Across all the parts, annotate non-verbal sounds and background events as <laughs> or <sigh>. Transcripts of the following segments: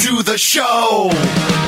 To the show.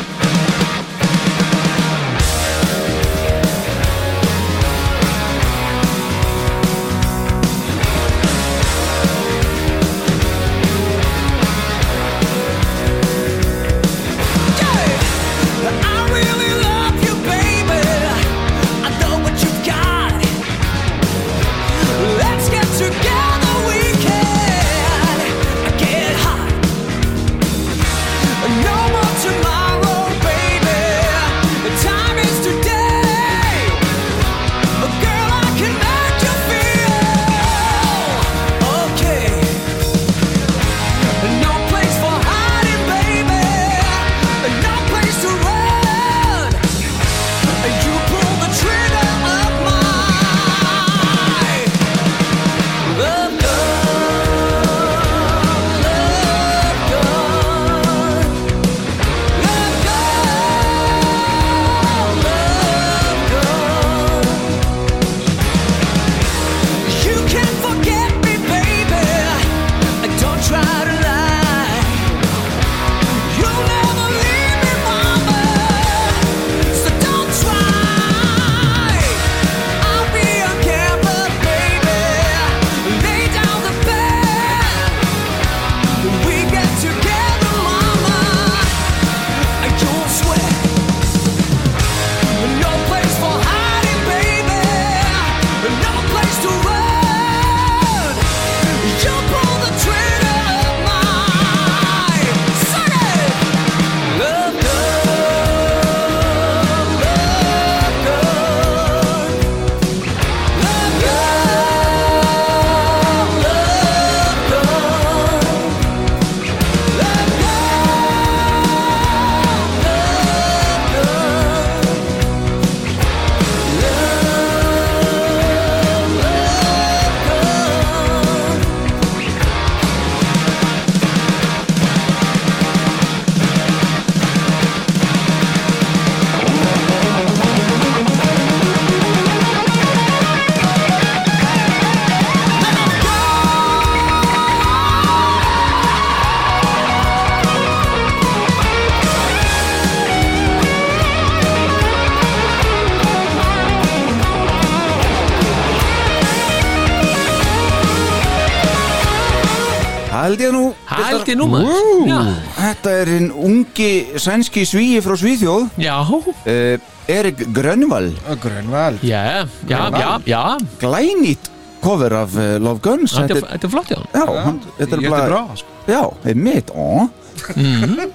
Held ég nú maður Já, Þetta er hinn ungi sænski svíi frá Svíþjóð. Já, uh, Erik Grönvall. Grönvald já, já, já, já. Glænýtt cover af uh, Love Guns. Þetta er- þetta er flott, já. Já, hann, þetta er er bra sko. Já, einmitt, ó.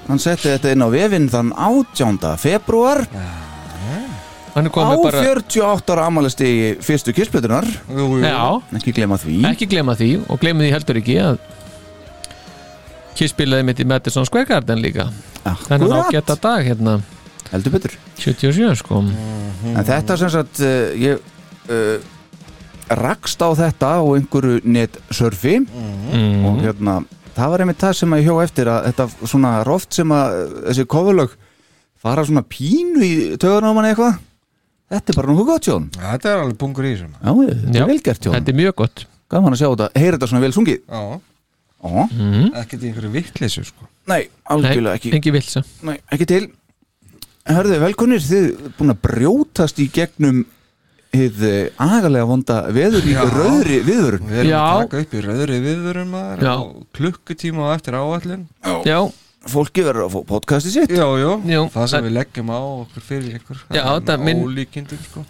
Hann setti þetta inn á vefinn þann 18. februar Hann er á komið bara 48 ára amalisti fyrstu jú. Já, ekki glema því. Ekki glema því og glema því heldur ekki að Kiss spilaði mitt í Madison Square Garden líka. Þennan Akkurat. ágæta dag hérna. Heldur betur. 77 sko. En þetta sem sagt uh, ég uh, rakst á þetta á einhverju netsurfi. Mm. og hérna það var einmitt það sem að ég hjó eftir að þetta svona er oft sem að þessi kofurlög fara svona pínu í töðunum á manni eitthvað. Þetta er bara nokkuð gott Jón. Þetta er alveg pungur í þessum já, þetta er vel gert Jón. þetta er mjög gott. Gaman að sjá þetta, heyra þetta svona vel sungið. Já, mm. ekkert í einhverju vittleysu sko. nei, algjörlega ekki Engi vilsa Nei, ekki til Hörðu, velkonir, þið búin að brjótast í gegnum hið eh, agalega vonda veður í Já. rauðri viðvörun Við erum Já. að taka upp í rauðri viðvörum maður Já. á klukkutíma á eftir áallin Já, fólki verður að fá podcasti sitt. Jú, jú, Jú, það sem það- við leggjum á okkur fyrir ykkur. Já, það minn- Ólíkindum, sko.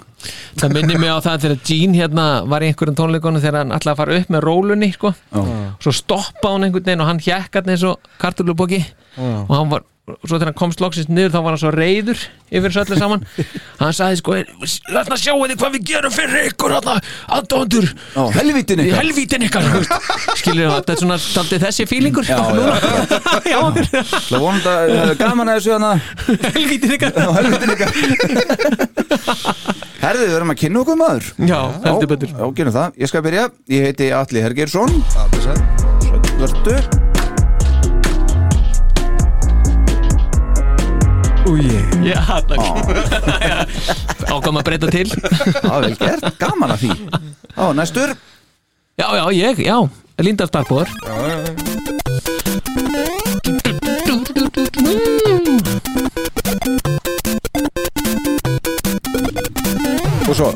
Það minnir mig á það þegar Gene hérna var í einhverjum tónleikunum þegar hann ætlaði að fara upp með rólunni sko. svo stoppa hann einhvern veginn og hann hjekkaði eins og kartulubóki og hann var, svo þegar hann komst loksins niður þá var hann svo reyður yfir þessu öllu saman. <laughs> Hann sagði sko þarna sjáu þið hvað við gerum fyrir ykkur þarna aðdóndur helvítin ykkar. Helvítin ykkar skilur það, þetta er svona daldið þessi fílingur. Já, já, <laughs> já, Það það er gaman að þessu hana helvítin ykkar. Helvítin ykkar. <laughs> Herðu, við erum að kynna okkur maður. Já, heldur betur. Já, það. Ég skal byrja. Ég heiti Atli Hergersson. Það er sætt Vörtu. Úi, já, <laughs> ákvæm að breyta til Já, vel gert. Gaman að því. Já, næstur. já, já, ég, já, Linda Starkbóður Og svo.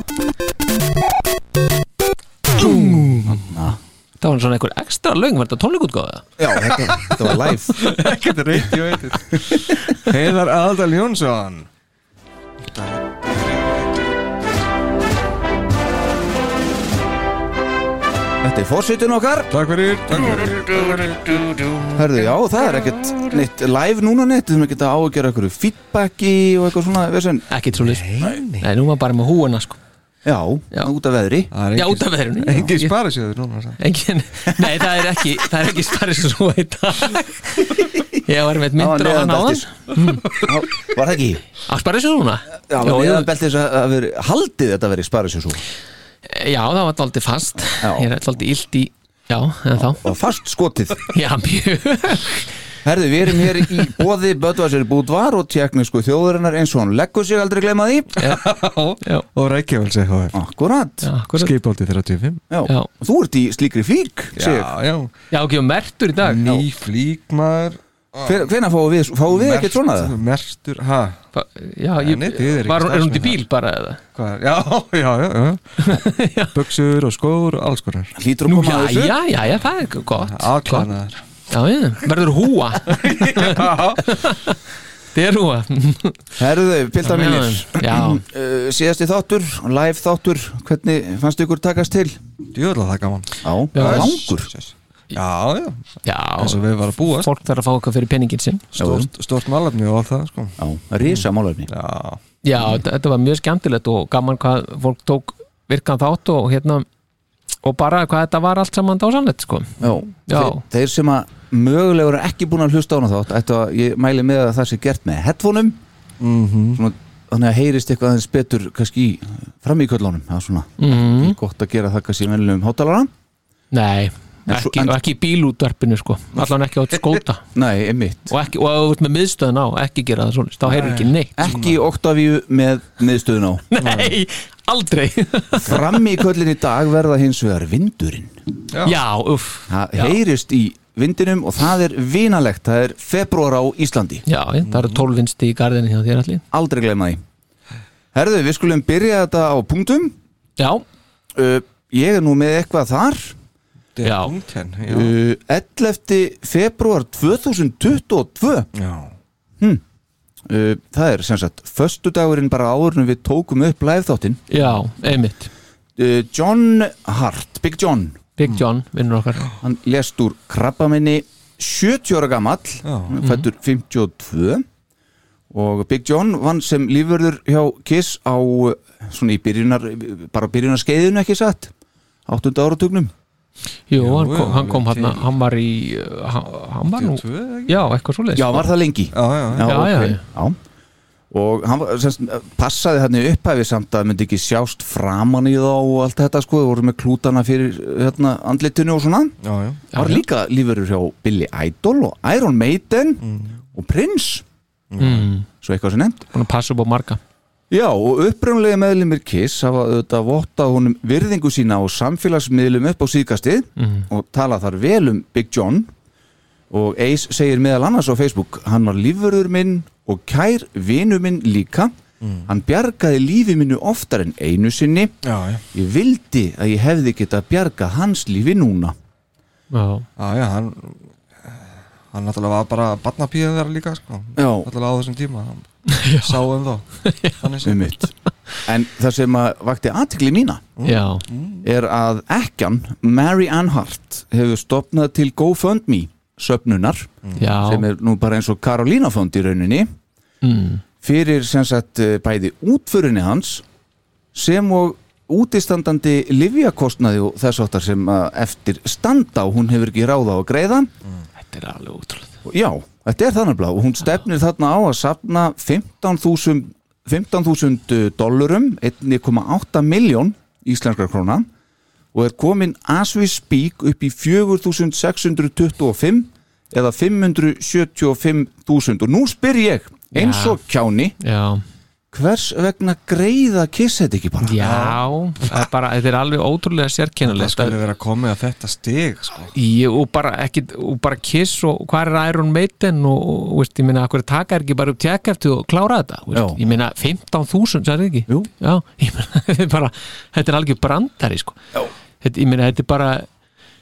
Það var svona einhver ekstra löng, var þetta tónleikútgáða? Já, þetta, þetta var live. <laughs> ekkert reynt, ég veit Heiðar Aldal Jónsson Þetta er fórsveitin okkar. Takk fyrir, takk fyrir Herðu, já, það er ekkert neitt live núna neitt. Þú erum ekkert að ágjöra einhverju feedbacki og eitthvað svona, vesen. Ekkert svo list Nei, nú var bara með húuna sko Já, Já. út af veðri. Það er Já, engin- út af veðrinu. Engin sparisjóður núna samt. Engin, nei, það er ekki Það er ekki sparið svo í dag Ég var með Það myndur á hann á neðanbeltis. Já, Var það ekki? Að sparið svo núna? Já, Jó, var neðanbeltis að að veri, haldið þetta verið sparisjósú. já, það var aldrei fast Já. Ég er alltaf illt í Já, en þá Og fast skotið. Já, mjög Herðu, við erum hér í bóði Böðvarsir Búdvar og tjeknisku þjóðurinnar eins og hann leggur sig aldrei gleyma því. Já, Og Reykjavíls eitthvað Akkurat. já, akkurat Skipáldi 35 Já. Já. Þú ert í slíkri flík, sig. Já, já Já, ekki um mertur í dag Ný flíkmaður Hvenær fáum við, fáum við ekkert svona það? Mertur, ha Fa- Já, ég, Nei, er hún til bíl bara eða? Hvað, já, já, já, <laughs> já. Buxur og skór og alls konar Hlýtur að Nú, koma já, að þessu? já, já, já, það er gott gott. Já, já, verður húa. <laughs> Það er húa. Herðu, piltar mínir. Já, uh, <clears throat> Síðasti þáttur, live þáttur Hvernig fannst ykkur takast til? Djöðla það gaman Já, Já. langur? Já, já, já. Eins og við varum að búast Fólk þarf að fá eitthvað fyrir penningin sinn. Stort, stort málefni og allt það, sko. Já, risa málefni. Já, Já, þetta þetta var mjög skemmtilegt og gaman hvað fólk tók virkan þátt og hérna og bara hvað þetta var allt saman dásanlegt sko. Þeir, þeir sem að mögulega eru ekki búin að hlusta á hana þátt ættu að ég mæli með að það sé gert með headphoneum. Mhm. svona, þannig að heyrist eitthvað aðeins betur kannski í- fram í köllunum. Það er svona mm. gott að gera það kannski vennilegum hátalara. Nei, ekki, en- ekki í bílútvarpinu sko. allan ekki á þetta <laughs> skóta. Nei, einmitt. Og, ekki, og ef þú ert með miðstöðun á, ekki gera það svona þá heyrður ekki neitt. Ekki Octavíu með miðstöðun á. <laughs> Nei, aldrei. <laughs> Fram í köllin í dag verða hins vegar vindurinn. Já, uff. Það Já. heyrist í vindinum og það er vinalegt. Það er februar á Íslandi. Já, ég, það eru tólvinsti í gardinu hjá þér allir Aldrei gleyma því. Herðu, við skulum byrja þetta á punktum. Já, uh, Ég er nú með eitthvað þar. Þetta Já. er punkt henn Já, uh, 11. februar 2022 já. Uh, Það er sem sagt Föstudagurinn bara áður en við tókum upp live þáttinn. Já, einmitt. Uh, John Hart, Big John. Big John, vinnur okkar. Hann lést úr krabbaminni 70 ára gamall Já. hann fættur 52 og Big John vann sem lífverður hjá Kiss á uh, svona í byrjunar bara byrjunar skeiðinu ekki satt? 8. áratugnum Jú, hann Jú, kom, já, hann, kom hann, hann var í uh, hann, hann var nú, 82, ekki? já, eitthvað svo Já, var það lengi? Já, já, já. Já, já, já. já. Og hann var, semst, passaði hann upphæfi samt að myndi ekki sjást framan í þá og allt þetta sko, voru með klútana fyrir hérna, andlitinu og svona já, já. Það var já. líka lífverður hjá Billy Idol og Iron Maiden og Prince mm, svo eitthvað sem að passa upp á marga Já, og upprjónlega meðlumir Kiss hafa auðvitað vottað honum virðingu sína á samfélagsmiðlum upp á síðkastið mm. og talað þar vel um Big John. Og Ace segir meðal annars á Facebook hann var lífverður minn og kær vinu minn líka. Hann bjargaði lífi minnu oftar en einu sinni. Já, já. ég vildi að ég hefði geta bjargað hans lífi núna. Já, Já, já, hann hann náttúrulega var bara barnapíðan þeirra líka sko. Náttúrulega á þessum tíma. hann sá um þá. <laughs> En það sem að vakti aðtikli mína Já, er að ekkjan Mary Ann Hart hefur stopnað til GoFundMe söfnunar já. sem er nú bara eins og Karolína fond í rauninni mm. fyrir sem sagt eh, bæði útförinni hans sem og útistandandi livjakostnaði og þess áttar sem að eftir standa og hún hefur ekki ráða á að greiða. Þetta er alveg útrúlega Já, þetta er þannig blá og hún stefnir þarna á að safna 15.000 15.000 dollurum 1,8 miljón íslenskar króna og er komin as we speak upp í 4.625 eða 575.000 og nú spyr ég eins og kjáni Já, hvers vegna greiða kiss þetta ekki bara? já það er bara, þetta er alveg ótrúlega það sérkennulegt skulle vera komið að þetta stig sko. Ég, og bara ekki, og bara Kiss og hvað er Iron Maiden og, og veist, ég meina, akkur taka er ekki bara upp tjekk eftir og klára þetta, veist, ég meina 15.000, sagði ekki? Jú. Já, <laughs> ég meina, þetta er bara þetta er algjör brandari, sko Já. þetta, ég meina, þetta er bara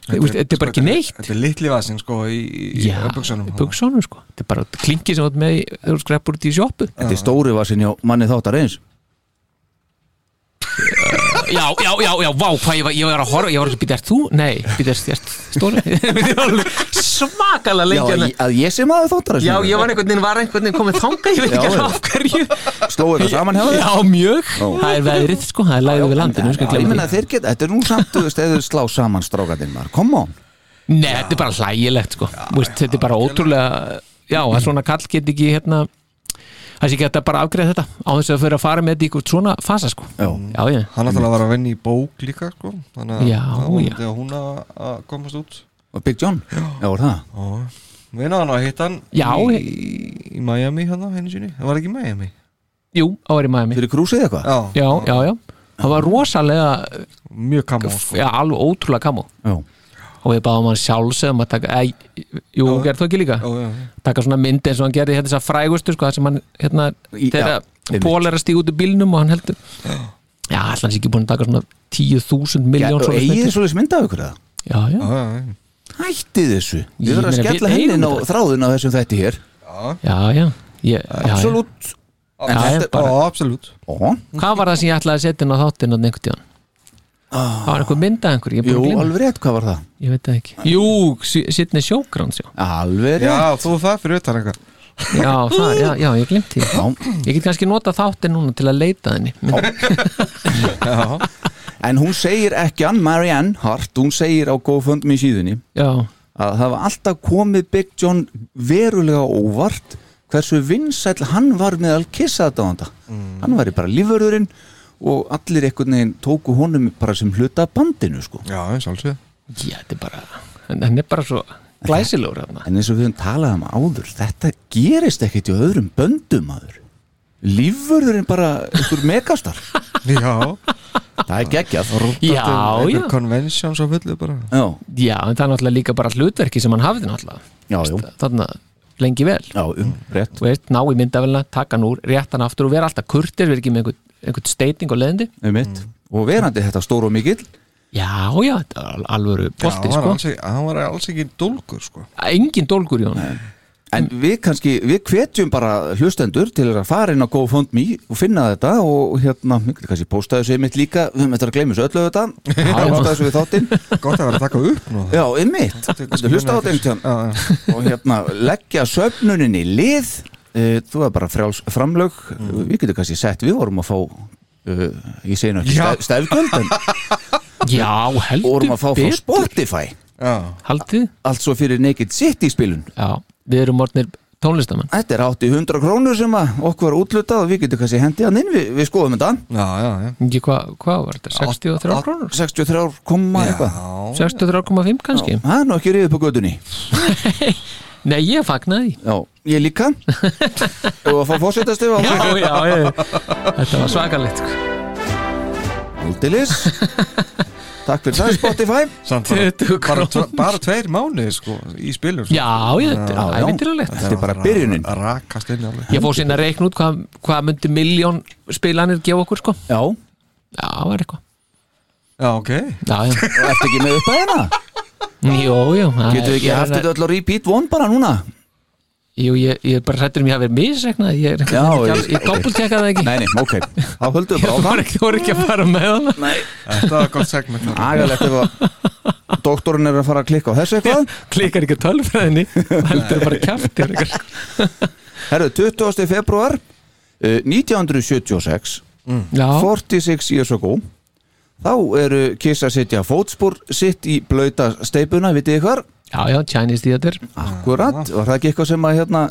þetta er bara ekki neitt. þetta er litli vasin sko í, buksunum buksunum, sko. Þetta er bara klingi sem þú skreppur út í sjoppu. Þetta er stóri vasin hjá manni þáttar eins Já, já, já, já, vá, hvað ég var, ég var að horfa, ég var ekki, býtast þú? Nei, býtast þér stóri? <laughs> Þetta er alveg svakalega Já, lengi að, að ég sem aður þáttar Já, ég var einhvern veginn, var einhvern veginn komið þanga, ég veit ekki já. alveg af hverju. Slóðu þetta saman hjá þér? Já, mjög, það er veðrið sko, það er lægðið við landinu, sko, Já, ég meina þeir geta, þetta er nú samt, þú veist, eða slá saman strákatinn maður, come on. Nei, þetta er bara hlægilegt sko, þetta er bara ótrúlega, já, að svona kall get ekki hérna, það sé ekki hægt að bara afgreða þetta á þess að fyrir að fara með þetta í eitthvað svona fasa sko, Já, já, já, hann náttúrulega var að vinna í bók líka sko. þannig að Já, það var að hún að að komast út. Og Big John, já, var það? Náðum að hitta hann Já, í, í Miami hann henni sinni, það var ekki í Miami. Jú, á er í Miami. Fyrir krúsið eitthvað? já, Já, já, já, það var rosalega, mjög kamó sko. já, alveg ótrúlega kamó Já, og við báðum hann sjálfsögum að taka, ei, jú, Já. gerð þú ekki líka? já, já, taka svona mynd eins og hann gerði hérna þess að frægustu sko, það sem hann hérna Í- þegar. Pól er að stíga út úr bílnum og hann heldur já, allan sé ekki búin að taka svona 10.000 Já, miljón og eigið svo leys mynda af ykkur það? já, já. Hættið þessu Við verðum að skella hennin á þetta. þráðun á þessum þætti hér já, já. Absolutt absolutt hvað var það sem ég ætlaði að setja inn á þáttinn á einhvern tíðan það var einhver mynda einhver, ég er Jú, alveg rétt, hvað var það? ég veit það ekki, jú, Sidney Sjógrans já, Alveg rétt. já, þú er það fyrir utan eitthvað. Já, það, já, já, ég glemti því. Já, ég get kannski nota þáttinn núna til að leita <laughs> já, En hún segir ekki hann, Marianne Hart Hún segir á GoFundMe síðunni já, að það var alltaf komið Big John verulega óvart hversu vinsæll hann var meðal kissaðdáðanda mm. hann var bara lífurðurinn og allir einhvern veginn tóku honum bara sem hluta af bandinu sko. Já, og alls við já, þetta er bara hann er bara svo glæsilegur hérna en eins og við höfum talað um áður þetta gerist ekkert í öðrum böndum aður lífurðurinn bara einhver megastar. <laughs> Já, það er geggjað. Já, já. konvensjón svo fullu bara. Já, Já, en það er náttúrulega líka bara hlutverki sem hann hafði náttúrulega. Þannig lengi vel. Já, um, rétt. Þú veist, ná í myndavélina, taka hann úr, rétta hann aftur og vera alltaf kurtir, vera ekki með einhvern, einhvern steiting og leðindi um mitt og verandi þetta stór og mikill. Já, já, þetta al- alvöru Já, bolti, hann, var sko. alls ekki, hann var alls ekki dólgur sko. Engin dólgur honum En við kannski, við hvetjum bara hlustendur til að fara inn á GoFundMe og finna þetta og hérna, kannski posta þessu einmitt líka, við höfum þetta að gleyma þessu öllu þetta, posta þessu við þáttinn. Gott að vera að taka upp nú. Já, einmitt, þetta hlusta á þetta Já, já. og hérna, leggja söfnuninni í lið uh, þú er bara frjáls framlög. Við getum kannski sett, við vorum að fá uh, ég segi nú ekki Já. stef, stefgjöld en <laughs> Já, heldur vorum að fá frá. Spotify. Haldið, allt svo fyrir Naked City spilun. Já, við erum orðnir tónlistamenn. Þetta er 800 krónur sem að okkur var útlutað og við getum kannski hendið hann inn, við, við skoðum þetta. Hvað, hvað var þetta, 63 Átt- krónur? 63 koma eitthvað. 63,5 kannski. Það er nú ekki riðið på gödunni <laughs> Nei, ég fagnaði því. Já, ég líka. Og að fá fórsetast yfir Já, já, já, þetta var svakalegt sko. Aldilis Takk fyrir það Spotify. Samt bara, 20 bara, krónur. tve- bara tveir mánuði sko, í spilum sko. Já, já, þetta er já. ævindirulegt Þetta er bara byrjunin. Að rakast inn alveg. Ég fór sinna að reikna út hvað, hvað myndi miljón spilanir gefa okkur sko. Já, Já, það var eitthvað. Já, ok. Já, já, og ertu ekki með upp að hérna? Jú, jú það Getur við ekki er- haft þetta öll á repeat one bara núna? Jú, ég, ég er bara hrættur um ég hafi verið misregnað Ég er ég- ég, doppeltekka það ekki. Nei, nei, ok. Þá höldum við bara ekki, voru ekki að fara með hana. Þetta var gott segment. Agalegt ef að doktorinn er að fara að klikka á þessu eitthvað. Klikar ekki tölfræðinni Heldur bara kjaftir Herðu, 20. februar uh, 1976 Já, 46 years ago þá eru Kiss að setja fótspor sitt í blauta steipuna, vitið hvar? Já, já, Chinese Theater. Akkurat, var það ekki eitthvað sem að hérna,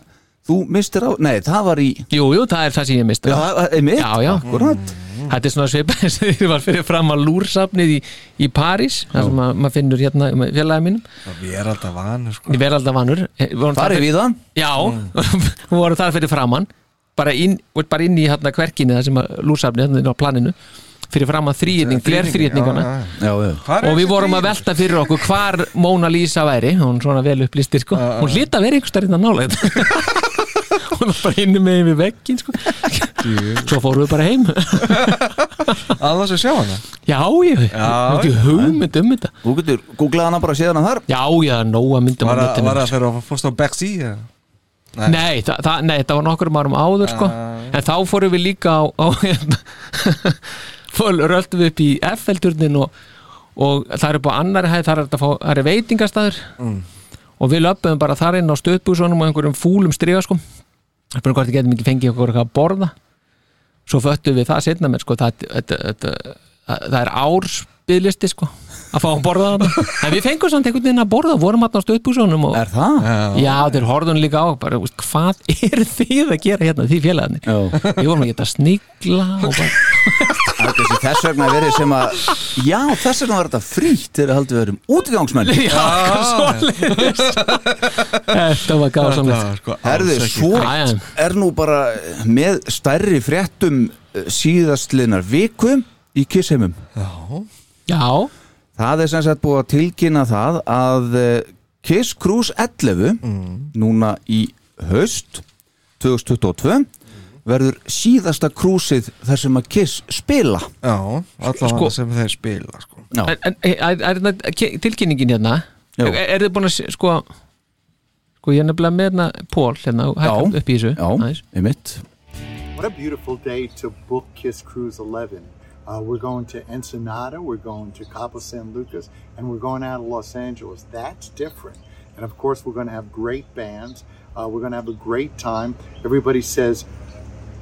þú mistir á? Nei, það var í Jú, jú, það er það sem ég mista Já, einmitt, Já, já. akkurat. Þetta er svona svipað eins og því var fyrir fram að lúrsafnið í, í París þar sem að- maður finnur hérna með félagið mínum. Við erum alltaf vanur sko. Ég verð alltaf vanur. Eh, við vorum þar Farið fyrir- við það? Já, <laughs> við vorum þar fyrir framann bara inn, bara inn í hérna kverkinni það sem að lúrsafnið hérna inn á planinu fyrir fram að Hvar er og við vorum að velta fyrir okkur hvar Móna Lísa væri, hún svona vel upplýstir sko. hún að vera einhver starinn að nála <laughs> hún var bara inni með við veggin sko. svo fórum við bara heim. Annars að sjá hana? Já, ég hef ekki hugmynd um þetta. Þú getur googlað hana bara séðan að þar. Já, já, nóga myndum Var á að, fyrir að fórst á Bexi eða? Nei, það, það, nei, það var nokkur árum áður sko. en þá fórum við líka á, á <laughs> röltum við upp í F-eldurnin og, og það er upp á annari hæð það er, fá, það er veitingastæður og við löpum bara þar inn á stöðbúsunum og einhverjum fúlum striga sko. spyrum hvort við getum ekki fengið okkur að borða. Svo föttum við það setna með sko, það, það, það, það, það er ársbyðlisti sko, að fá að borða það <laughs> en við fengum samt einhvern veginn að borða vorum á stöðbúsunum og Er það? Já, þeir horfðun líka á bara, úst, hvað <laughs> er þið að gera hérna því félagarnir? Já. Við vorum að geta snigla og bara, <laughs> þess vegna verið sem að Já, þess vegna var þetta frítt þegar við erum útgangsmenn já, svoleiðis. Þetta var gáð samlega sko Herðu, svo er nú bara með stærri fréttum eh, síðastlinar viku í Kissheimum. Já, Það er sem sagt búið að tilkynna það að eh, Kiss Cruise 11 núna í haust 2022 verður síðasta krúsið þar sem að Kiss spila. Já, allavega Sko- sem þeir spila sko. En er, er, er ke- tilkynningin hérna? Er, er þið búin að sko sko ég er nefnilega með hérna Pól hérna hækka upp í þessu. Já, aðeins. einmitt. What a beautiful day to book Kiss Cruise 11. Uh, we're going to Ensenada, we're going to Cabo San Lucas, and we're going out of Los Angeles. That's different. And of course, we're going to have great bands. Uh, we're going to have a great time. Everybody says,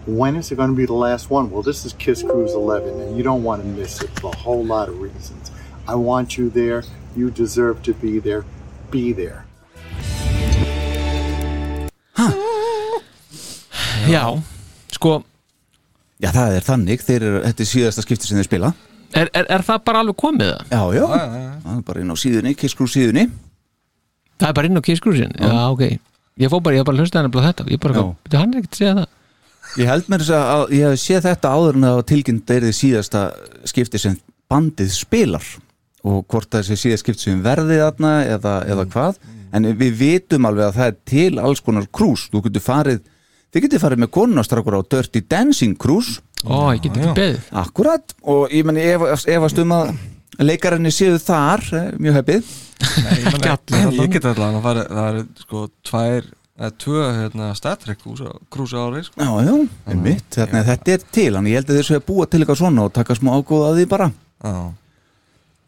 when is it going to be the last one? Well, this is Kiss Cruise 11, and you don't want to miss it for a whole lot of reasons. I want you there. You deserve to be there. Be there. já, sko Já, það er þannig, þeir eru, þetta er síðasta skipti sem þeir spila. Er, er, er það bara alveg komið það? Já, já, það er bara inn á síðunni, Cruise síðunni það er bara inn á kískursin, já. ok. Ég fór bara, ég bara hlusta henni á þetta. Ég bara, Já. hann er ekkert að segja það. Ég held mér þess að að ég hef séð þetta áður en að tilkynnt er þið síðasta skipti sem bandið spilar og hvort það sé síðast skipti sem verði þarna eða, eða hvað. En við vitum alveg að það er til alls konar krús, þú getur farið þið getur farið með konunastrákur á Dirty Dancing Cruise. Ó, ég get ekki beðið. Akkurat. Og ég meni ef, efast um að leikarinni séu þar eh, mjög allir Ég get allavega að fara Það eru sko tvær eða tvö hérna Star Trek krúsa ári sko. Já, já, einmitt, þetta, þetta er til en ég held að þessu að búa til eitthvað svona og taka smá ágóða að því bara. Já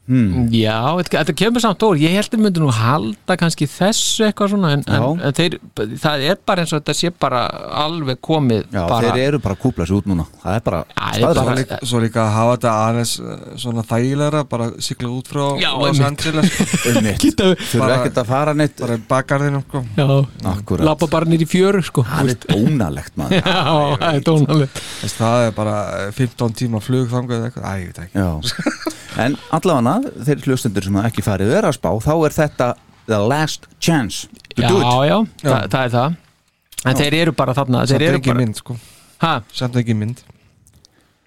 Já, þetta, kemur samt ór ég held að myndi nú halda kannski þessu eitthvað svona en, en, en þeir, það er bara eins og þetta sé bara alveg komið Já, bara, þeir eru bara að kúpla sér út núna. Það er bara ég staðreynd. bara- Svo líka, svo líka að hafa þetta aðeins eh, svona þægilegra bara sigla út frá Já, Los. Angeles. <laughs> Þurfa bara- ekkert að fara neitt bara bakgarðinu sko. Já, Akkurat. lappa bara nýr í fjöru sko Það er ónalegt maður. <laughs> Já, það er tónalegt Þess, það er bara eh, 15 tíma flug þangað eða eitthvað, æ, ég veit ekki. Já <laughs> En allavega þeir hlustendur sem ekki farið er að spá þá er þetta the last chance to Já, do it já, Já. Það, það er það En þeir eru bara þarna Samt ekki bara, mynd sko. ha, Samt ekki mynd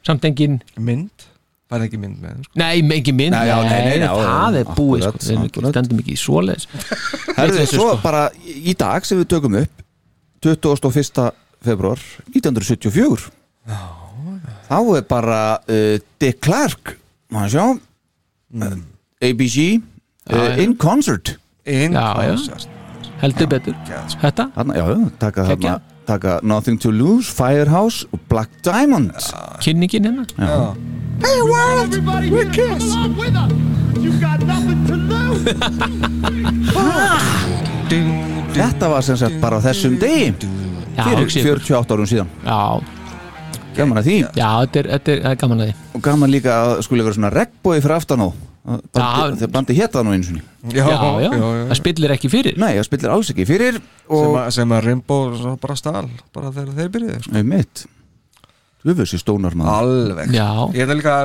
samt engin Mynd? Það er ekki mynd með sko. Nei, ekki mynd, Nei, já, nei, nei, já, það já, er búið sko. Þeir stendum ekki í svoleiðis <laughs> Herðu, svo sko. bara í dag sem við tökum upp 21. februar 1974 þá er bara uh, Dick Clark maður sjá? Uh, ABC uh, In Concert. In Já, já. concert. heldur betur. Þetta? Þarna, já, já, taka, þarna, taka Nothing to Lose, Firehouse og Black Diamond Kynningin hérna? Já. Everybody here, come along with us. You got nothing to lose. Þetta var sem sagt bara þessum degi. Já, fyrir hugsið ykkur. 48 árum síðan. Já, Gaman að því. Já, þetta er, þetta er, það er gaman að því. Og gaman líka að skuli vera svona regnbói fyrir aftan á. Þegar bandi hétt það nú eins og Já, Já, já, það spillir ekki fyrir. Nei, það spillir alls ekki fyrir Sem, að, sem að Rainbow svo bara stál bara þegar þeir byrjuði sko. mitt Ufussi stónar maður. Alveg. Já. Ég ætla líka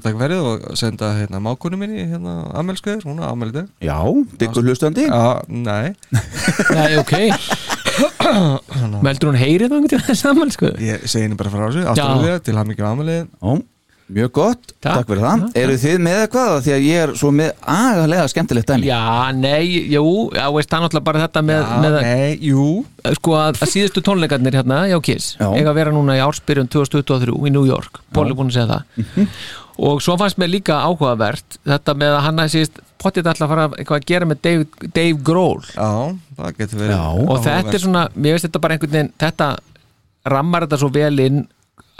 að taka verið og senda hérna mákunni minni hérna ammælskveður, hún er dag. Já, diggur hlustandi. Já, nei. Nei, ok <laughs> Meldur hún heyrið þá einhvern veginn saman, sko? Ég segi henni bara frá þessu Ástæðulega til hann mikið ammælið Ó, mjög gott, takk, Takk. fyrir það. Eru þið með eitthvað? Því að ég er svo með agalega skemmtilegt dæmi. Já, nei, jú, já, veist, það er náttúrulega bara þetta með, með að, Nei, jú. Sko, að, að síðustu tónleikarnir hérna, já, Kiss, Já. eiga að vera núna í ársbyrjun 2023 í New York, Póli búin að segja það. Mhm. og svo fannst mér líka áhugavert þetta með að hann að síðust potið ætla að fara eitthvað að gera með Dave, Dave Grohl. Já, það getur verið. Já. og þetta er svona, mér veist þetta bara einhvern veginn þetta rammar þetta svo vel inn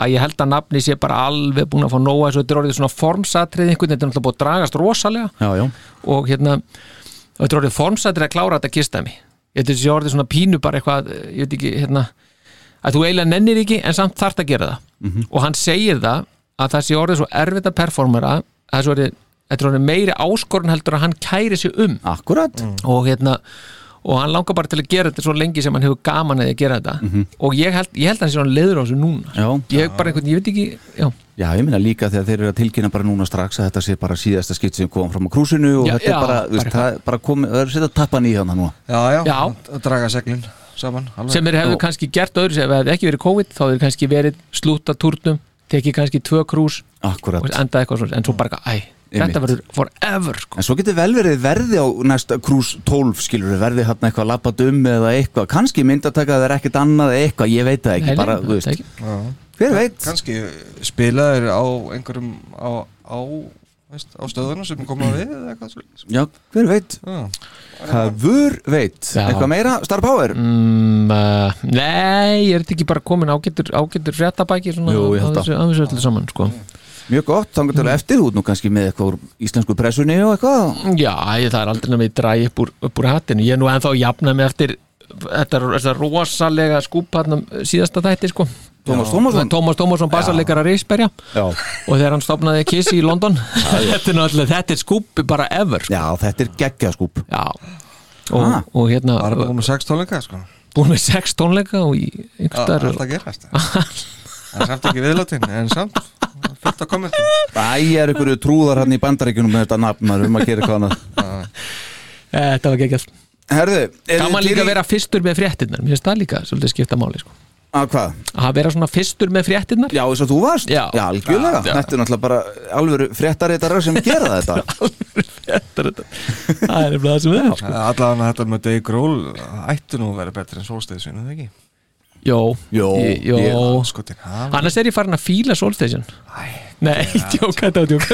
að ég held að nafni sé bara alveg búin að fá nóga þessu, þetta er orðið svona formsatrið einhvern veginn, þetta er náttúrulega búið að dragast rosalega. Já, já, og hérna þetta er orðið formsatrið að klára þetta kistæmi þetta er orðið svona pínu bara eitthvað ég veit ekki, hérna að þú eiginlega nennir ekki en samt þarft að gera það. Og hann segir það að það sé orðið svo erfitt að performera að það sé orðið, þetta er meiri áskorun heldur að hann kæri sig um. Akkurat. Og hérna og hann langar bara til að gera þetta svo lengi sem hann hefur gaman að því að gera þetta. Og ég held, ég held að hann sé hann leiður á þessu núna. Já. ég bara einhvern, ég veit ekki já, Já, ég minna líka þegar þeir eru að tilkynna bara núna strax að þetta sé bara síðasta skipt sem kom fram á krúsinu og Já, þetta er bara, þú veist, bara það er bara komið, það er að setja tappan í hana núna. Já, já, Já. að draga seglin saman alveg. sem er hefðu kannski gert öðru sem hefði ekki verið COVID þá hefði kannski verið slúta túrnum tekið kannski tvö krús Akkurat. og endað eitthvað svona, en svo bara, æ, Einmitt. Þetta verður forever sko. En svo getur vel verið verði á næsta krús 12 skilur verði hann eitthvað lappað um eða eitthvað, kannski myndataka það er ekkert annað eða eitthvað, ég veit það ekki, Nei, nei, bara, þú er veist ekki. hver veit, Kanski spilaðir á einhverjum á, á, veist, á stöðunum sem koma við eða eitthvað svoleiðis. já, hver veit Já. Hafur veit, Já. eitthvað meira Star Power, mm, uh, Nei, er þetta ekki bara komin ágættur, fréttabæki ég á held þessu, öllu saman sko. Mjög gott þannig til eftir út nú kannski með eitthvað úr íslensku pressunni og eitthvað. Já, ég, það er aldrei að dræja upp úr, upp úr hattinu Ég er nú ennþá að jafna mig eftir þetta, þetta rosalega skúp hann síðasta þætti sko. Tómas Tómasson? Tómas Tómasson bassarleikara Reisberja Já. og þegar hann stopnaði Kiss í London. <laughs> Þetta er náttúrulega, þetta er skúp bara ever sko. Já, þetta er geggjaskúp Já. Og, Ah. og hérna Það er bara komið sex tónleika sko. búin með sex tónleika og í Já, einhverstaðar Alltaf gerast <laughs> Það er samt ekki viðlátin En samt, fullt að kommentum Æ, er einhverju trúðar hann í bandaríkjunum með þetta nafn, maður um að gera annað Þetta var geggjast Herðu, er Gaman líka að í- vera fyrstur með fréttinnar Mér finnst það líka svolítið skipta máli sko. Að hvað? Að vera svona fyrstur með fréttinnar Já, eins og þú varst? Já. algjörlega Já. Þetta er náttúrulega bara alvöru fréttarétarar sem gera <laughs> þetta Þetta er þetta Það er nefnilega það sem við sko. Allavega þetta með Dave Grohl ætti nú að vera betri en Solstation, eða ekki? Jó, Jó, Jó. Skotin, hann Annars er ég farin að fíla Soulstation. Nei, <laughs> djók, þetta var djók.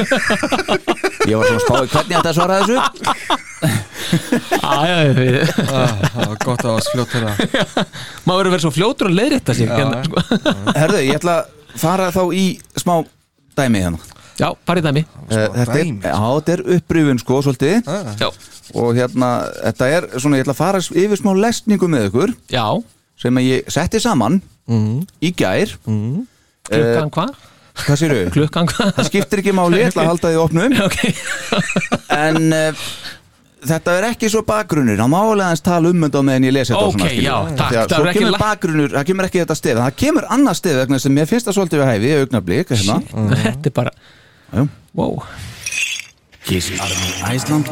Ég var svona spáði hvernig þetta svara þessu. Æja, við Það var gott að vás fljótt þeirra <laughs> Maður verður að vera svo fljótur að leiðrétta sig hérna, sko. Herðu, ég ætla að fara þá í smá dæmi hérna. Já, farið dæmi. Eh, Þetta er, er upprifun sko svolítið. Já, og hérna, þetta er svona, ég ætla að fara yfir smá lesningu með ykkur. Já sem að ég setti saman í gær. Klukkan hvað? Hvað séru? <laughs> Klukkan hvað? Það skiptir ekki máli, ég ætla að halda því opnum <laughs> Ok, en uh, þetta er ekki svo bakgrunnur það má alveg aðeins tala um á meðan ég lesi þetta Ok, já, takk, að það kemur la- bakgrunnur, það kemur ekki þetta stef. Það kemur annað stef vegna sem mér finnst það svolítið við hæfi augnablík, hérna. Þetta er bara Já. Wow. Kiss Army Iceland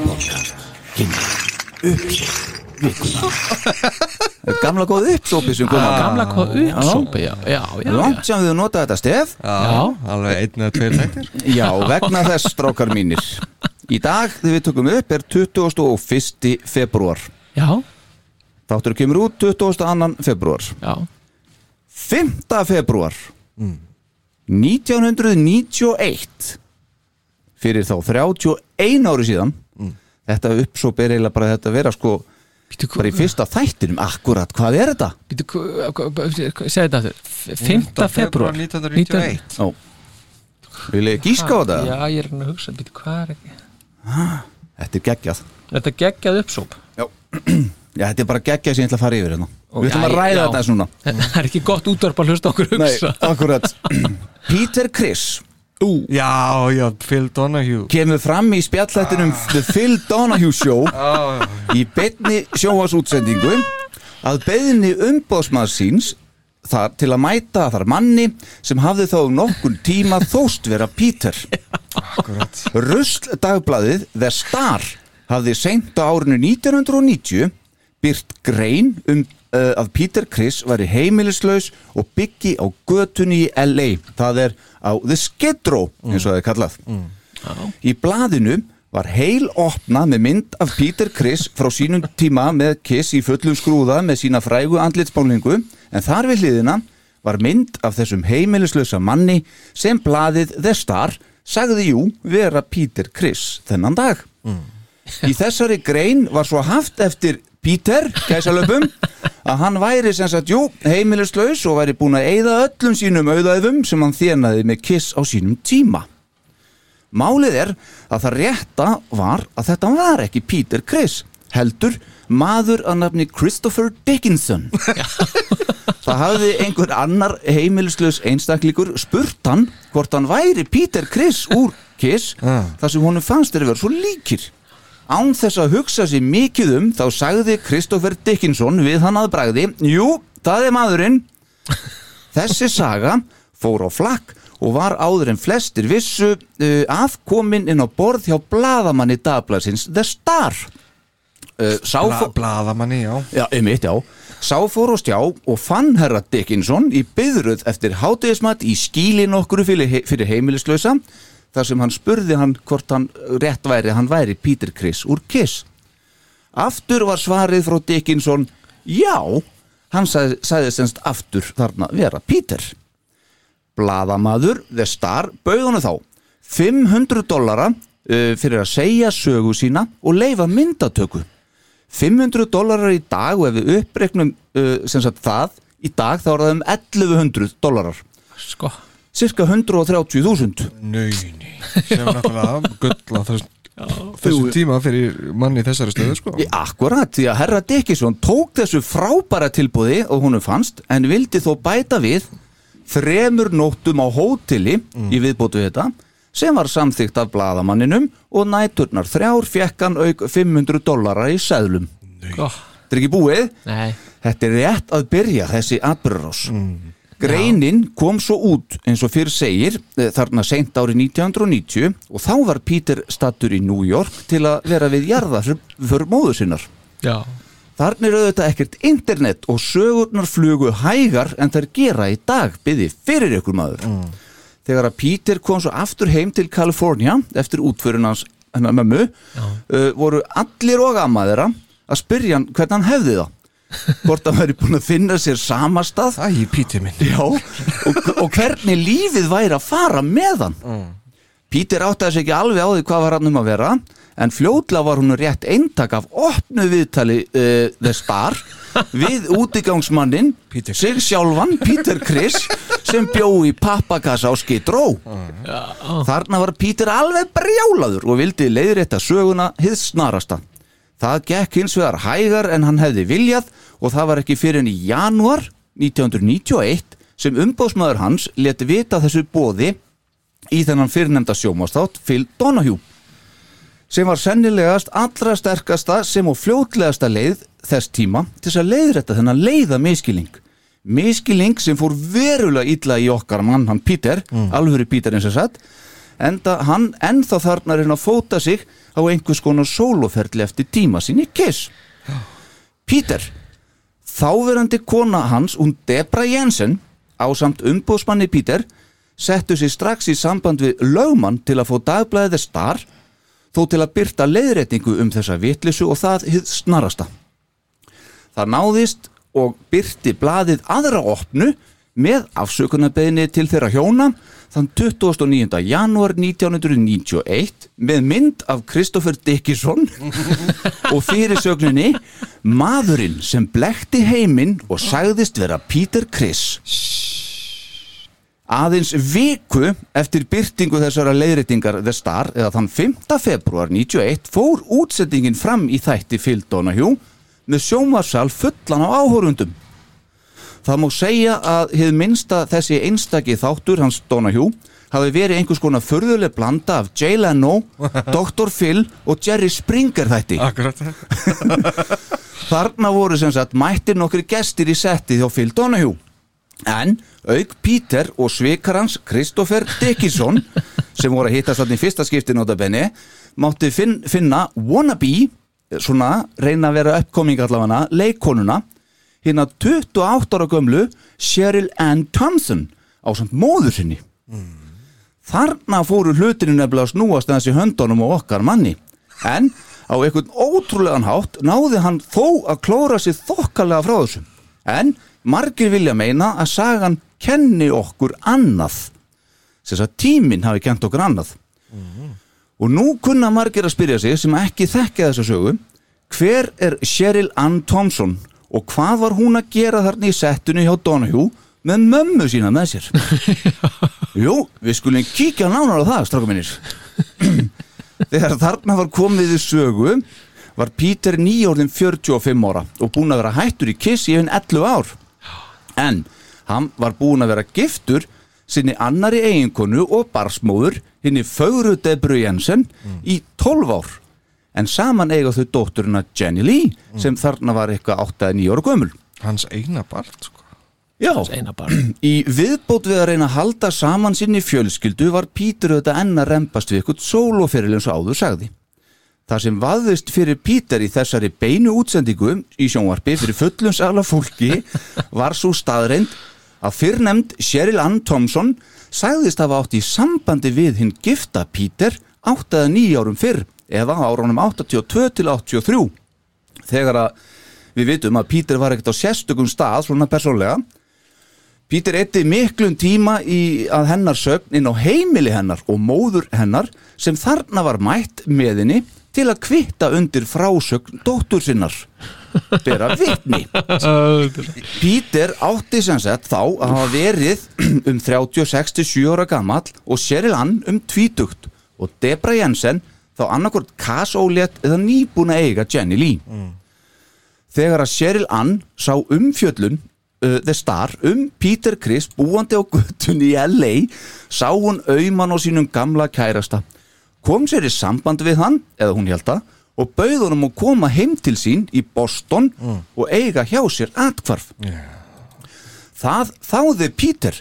gamla góð uppsópi sem koma Gamla hvað uppsópi, já, já, já, langt sem við notað þetta stef. Já, alveg einn eða tveir þættir. Já, vegna þess strákar mínir. Í dag þegar við tökum upp er 21. februar Já, Þáttur kemur út 22. februar já. 5. februar 1991 fyrir þá 31 ári síðan. Þetta uppsóp er eiginlega bara þetta að vera sko bara í fyrsta þættinum, akkurat, hvað er þetta? Segði þetta aftur. 5. februar 1991 Ó, vil ég gíska á þetta? Já, ég er hann að hugsa, býtu, hvað er ekki? Þetta er geggjað. Þetta geggjað uppsóp Já, þetta er bara geggjað sem ég ætla að fara yfir hérna. Ó, Við ætlum að ræða já. þetta svona. <laughs> Það er ekki gott útvarp að hlusta okkur Nei, hugsa. akkurat. <clears throat> Peter Criss Ú, Já, já, Phil Donahue. Kemur fram í spjallættinum The Phil Donahue Show já, <laughs> í beinni sjóasútsendingu að beðni umbóðsmaður síns þar til að mæta þar manni sem hafði þá nokkun tíma þóst vera Peter. <laughs> Akkurat. Rusl dagbladið The Star hafði seint á árinu 1990 byrt grein um uh, að Peter Criss væri heimilislaus og byggi á götunni í LA það er á The Skid Row eins og það er kallað. Í blaðinu var heil opnað með mynd af Peter Criss frá sínum tíma með Kiss í fullum skrúða með sína frægu andlitsbálingu en þar við hliðina var mynd af þessum heimilislausa manni sem blaðið The Star sagði jú vera Peter Criss þennan dag. Í þessari grein var svo haft eftir Peter, gæsalöpum <laughs> að hann væri sem sagt, jú, heimilislaus og væri búin að eyða öllum sínum auðæfum sem hann þjenaði með kiss á sínum tíma. Málið er að það rétta var að þetta var ekki Peter Criss heldur maður að nafni Christopher Dickinson. <laughs> Það hafði einhver annar heimilislaus einstaklingur spurt hann hvort hann væri Peter Criss úr Kiss þar sem honum fannst þeir vera svo líkir Án þess að hugsa sér mikið um þá sagði Christopher Dickinson við hann að bragði Jú, það er maðurinn. <laughs> Þessi saga fór á flakk og var áður en flestir vissu uh, afkomin inn á borð hjá bladamanni dagblaðsins The Star. Uh, Bla, Blaðamanni, já. Já, einmitt, já. Sá fór á stjá og fann herra Dickinson í byðruð eftir hátegismat í skílin okkur fyrir, he fyrir heimilislausa þar sem hann spurði hann hvort hann rétt væri hann væri Peter Criss úr Kiss. Aftur var svarið frá Dickinson já, hann sagði, sagði semst aftur þarna vera Peter. Blaðamaður, The Star, bauð hann þá 500 dollara uh, fyrir að segja sögu sína og leifa myndatöku 500 dólarar í dag og ef við uppreiknum uh, sem sagt það í dag þá er það um 1100 dólarar sko cirka 130.000 Nei, nei Sem er náttúrulega <laughs> gull á þess, þessu tíma fyrir manni í þessari stöðu sko. Akkurat, því að herra Dickinson tók þessu frábæra tilbúði og húnum fannst en vildi þó bæta við þremur nóttum á hóteli í viðbótu við þetta sem var samþykkt af bladamanninum og næturnar þrjár fekk hann auk 500 dólarar í seðlum. Ó, Þetta er ekki búið. Nei, Þetta er rétt að byrja þessi atbyrðarás Greinin kom svo út eins og fyrir segir eh, þarna seint árið 1990 og þá var Peter stattur í New York til að vera við jarða fyrir móðu sinnar já Þarna er auðvitað ekkert internet og sögurnar flugu hægar en þær gera í dag byði fyrir ykkur maður. Þegar að Peter kom svo aftur heim til Kalifornia eftir útförun hans hennar mömmu uh, voru allir og amma þeirra að spyrja hann hvernig hann hefði það. Hvort hann væri búin að finna sér samastað Æ, Píti minn. Já, og, og hvernig lífið væri að fara með hann. Pítur áttaði sig ekki alveg á því hvað var hann um að vera en fljótlega var hún rétt eintak af opnu viðtali uh, The Star við útigangsmannin Peter sig sjálfan, Peter Criss sem bjó í pappakassa á Skidró Þarna var Pítur alveg brjálaður og vildi leiðrétta söguna hið snarasta Það gekk hins vegar hægar en hann hefði viljað og það var ekki fyrir en í janúar 1991 sem umbóðsmaður hans leti vita þessu bóði í þennan fyrirnemda sjómastátt Phil Donahue sem var sennilegast allra sterkasta sem og fljótlegasta leið þess tíma til þess að leiðrætta þennan leiða miskilling miskilling sem fór verulega illa í okkar mann hann Peter, alvöru Peter eins og satt enda hann ennþá þarna hann að fóta sig á einhvers konar sóloferli eftir tíma sinni Kiss Peter þáverandi kona hans hún Debra Jensen á samt umbóðsmanni Peter settu sig strax í samband við lögmann til að fá dagblæðið Star þó til að byrta leiðréttingu um þessa vitlisu og það hið snarasta. Það náðist og byrti blaðið aðra opnu með afsökunarbeðinni til þeirra hjóna þann 29. janúar 1991 með mynd af Kristoffer Dickinson <laughs> og fyrirsögninni maðurinn sem blekti heiminn og sagðist vera Peter Criss Aðeins viku eftir byrtingu þessara leiðréttingar The Star eða þann 5. februar 91 fór útsettingin fram í þætti Donahue með sjómarsal fullan á áhórundum. Það má segja að hið minnsta þessi einstaki þáttur hans Donahue hafi verið einhvers konar förðuleg blanda af Jay Leno, <laughs> Dr. Phil og Jerry Springer þætti. Akkurat <laughs> Þarna voru sem sagt mættir nokkri gestir í setti hjá Phil Donahue. En auk Peter og svikar hans Kristoffer Dickinson sem voru að hittast þarna í fyrsta skipti notabenni mátti finn, finna wannabe svona reyna að vera uppkoming allavega leikonuna hérna 28 ára gömlu Cheryl Ann Thompson á samt móður sinni. Þarna fóru hlutinu nefnilega að snúast þessi höndunum og okkar manni. En á einhvern ótrúlegan hátt náði hann þó að klóra sér þokkalega frá þessu. En margir vilja meina að sagan kenni okkur annað. Þess að tíminn hafi kent okkur annað. Og nú kunna margir að spyrja sig sem ekki þekkja þessa sögu hver er Cheryl Ann Thompson? og hvað var hún að gera þarna í settinu hjá Donahue með mömmu sína með sér? <laughs> Jú, við skulum kíkja nánar á það, stráka minnir <clears throat> Þegar þarna var komið í sögu var Peter nýjórðin 45 ára og búin að vera hættur í kiss í einn 11 ár. En hann var búin að vera giftur sinni annari eiginkonu og barsmóður henni Fögru Debru Jensen í 12 ár en saman eiga þau dótturina Jenny Lee sem þarna var eitthvað 8-9 ára gömul Hans eina barn sko. Já, eina barn í viðbót við að reyna að halda saman sinni fjölskyldu var Pítur auðvitað enn að rempast við eitthvað sólóferil eins og áður sagði. Það sem vaðist fyrir Pítur í þessari beinu útsendingu í sjónvarpi fyrir fullum sala fólki <laughs> var svo staðreind að fyrrnemd Cheryl Ann Thompson sagðist hafa átt í sambandi við hinn gifta Pítur 8-9 árum fyrr eða árunum 82 til 83 þegar að við vitum að Pítur var ekkert á sérstökum stað svona persónlega Pítur eitti miklum tíma í að hennar sögn inn á heimili hennar og móður hennar sem þarna var mætt með henni til að kvitta undir frásögn dóttur sinnar. Bera vitni. <laughs> Pítur átti sem sagt þá að hafa verið um 36-7 ára gamall og Cheryl Ann um 20 og Debra Jensen þá annarkvort kasólétt eða nýbúna eiga Jenny Lee. Þegar að Cheryl Ann sá umfjöllun uh, The Star um Peter Criss búandi á guttunni í LA sá hún auðmann á sínum gamla kærasta. Kom sér í samband við hann eða hún held að og bauð honum að koma heim til sín í Boston og eiga hjá sér atkvarf það þáði Peter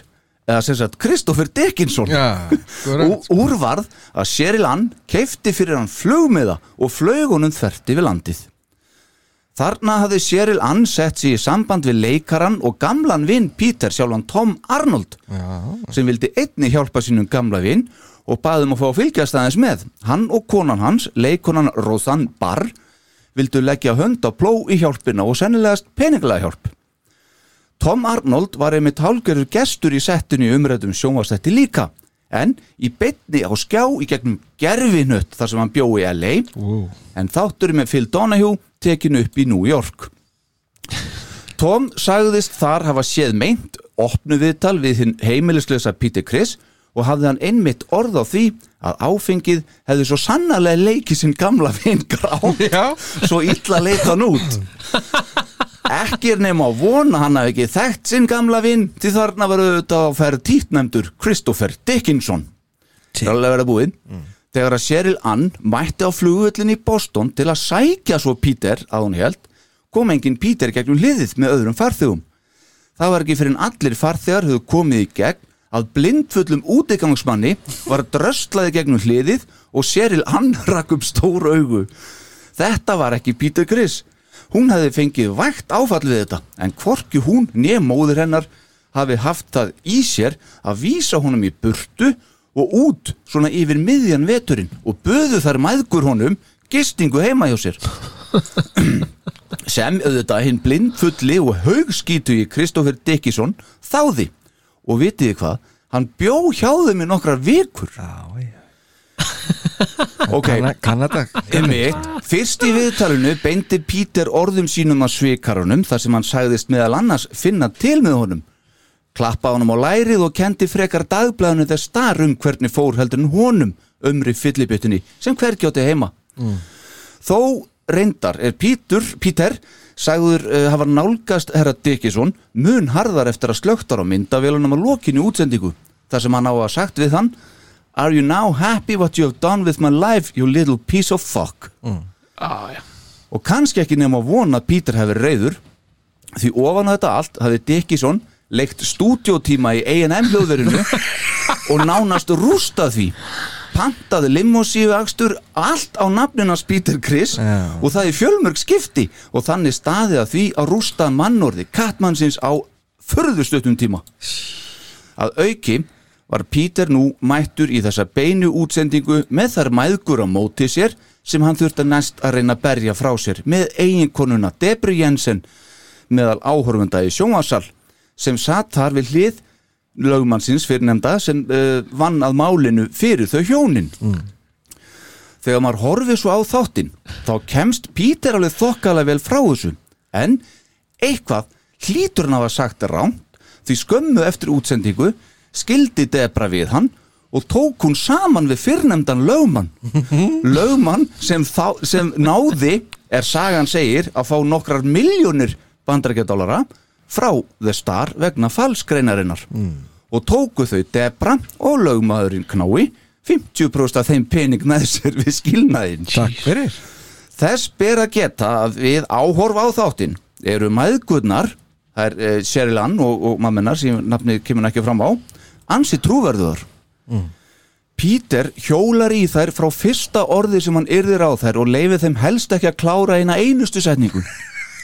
eða sem sagt Kristoffer Dickinson Já, <laughs> og úrvarð að Cheryl Ann keifti fyrir hann flugmiða og flög honum þvert yfir landið Þarna hafði Cheryl Ann sett sig í samband við leikaran og gamlan vinn Peter sjálfan Tom Arnold Já. sem vildi einni hjálpa sínum gamla vinn og baðum að fá að fylgjast aðeins með. Hann og konan hans, leikonan Rosanne Barr, vildu leggja hönd á pló í hjálpina og sennilegast peninglega hjálp. Tom Arnold var einmitt hálgjörður gestur í settinu í umræðum sjónvastetti líka. En í betni á skjá í gegnum gerfinutt þar sem hann bjó í LA wow. en þátturinn með Phil Donahue tekinu upp í New York. Tom sagðist þar hafa séð meint opnu viðtal við hinn heimilislösa Peter Criss og hafði hann einmitt orð á því að áfengið hefði svo sannarlega leikið sinn gamla vinn grá Já. svo illa leita hann út <laughs> ekki er nema að vona hann hafi ekki þekkt sinn gamla vinn því þarna var auðvitað að ferð títnæmdur Christopher Dickinson. Það er alveg verið búinn þegar að Cheryl Ann mætti á flugvöllin í Boston til að sækja svo Peter að hún held kom enginn Peter gegnum hliðið með öðrum farþegum. Það var ekki fyrir en allir farþegar höfðu komið í gegn að blindfullum útigangsmanni var dröslaði gegnum hliðið og Cheryl Ann <laughs> rakk upp stór augu. Þetta var ekki Peter Criss hún hefði fengið vægt áfall við þetta en hvorki hún nýja móður hennar hafi haft það í sér að vísa honum í burtu og út svona yfir miðjan veturinn og böðu þar mæðgur honum gistingu heima hjá sér. <clears throat> Sem auðvitað hinn blindfulli og haugskítu í Kristoffer Dickinson þáði. Og vitið þið hvað, hann bjó hjá þeim í nokkrar vikur. Já, já <laughs> ok, Kanada. Fyrst í viðtalinu beindi Pítur orðum sínum að svikarunum þar sem hann sagðist meðal annars finna til með honum. Klappa honum á lærið og kendi frekar dagblæðinu þess star um hvernig fór heldur en honum umri fyllibjötunni sem hvergi átti heima. Þó reyndar er Pítur, Píter sagður uh, hafa nálgast herra Dickinson mun harðar eftir að slögtar á myndavélunum að lokinu útsendingu þar sem hann á að sagt við hann Are you now happy what you have done with my life you little piece of fuck? Ah, já. og kannski ekki nefn að vona að Pítur hefur reyður því ofan á þetta allt hafði Dickinson leikt stúdjótíma í A&M hljóðverinu <laughs> og nánast rústað því. Pantaði limosíu akstur allt á nafnunars Peter Chris Já. og það í fjölmörg skipti. Og þannig staði að því að rústa mannorði kattmannsins á förðustuttum tíma. Að auki var Peter nú mættur í þessa beinu útsendingu með þar mæðgur á móti sér sem hann þurfti að næst að reyna að berja frá sér með eiginkonuna Debri Jensen meðal áhorfunda í sjónvarsal sem satt þar við hlið lögmannsins fyrirnemda sem uh, vann að málinu fyrir þau hjónin. Þegar maður horfið svo á þáttinn þá kemst Peter alveg þokkalega vel frá þessu. En eitthvað hlýtur hann að hafa sagt ránt því skömmu eftir útsendingu skildi Debra við hann og tók hún saman við fyrrnemdan lögmann. <laughs> Lögmann sem, þá, sem náði er sagan segir að fá nokkrar miljónir bandarækjadólara frá The Star vegna falskreinarinnar og tóku þau Debra og lögmaðurinn Knái 50% af þeim pening með sér við skilnaðinn. Takk fyrir. Þess ber að geta að við áhorfa á þáttinn eru maðgurnar það er eh, Sheryl Ann og, og mammenar sem nafnið kemur ekki fram á ansi trúverðuðar Peter hjólar í þær frá fyrsta orði sem hann yrðir á þær og leifir þeim helst ekki að klára eina einustu setningu.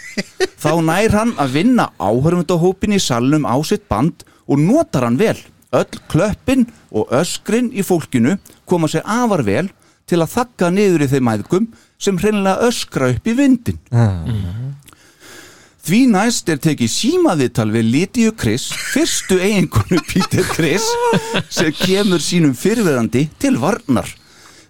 <laughs> Þá nær hann að vinna áhörfundahópin í salnum á sitt band og notar hann vel. Öll klöppin og öskrin í fólkinu koma sér afar vel til að þakka niður í þeim mæðgum sem hreinlega öskra upp í vindin Því næst er tekið símaviðtal við Lítiu Chris, fyrstu eiginkonu Peter Chris, sem kemur sínum fyrirverandi til varnar.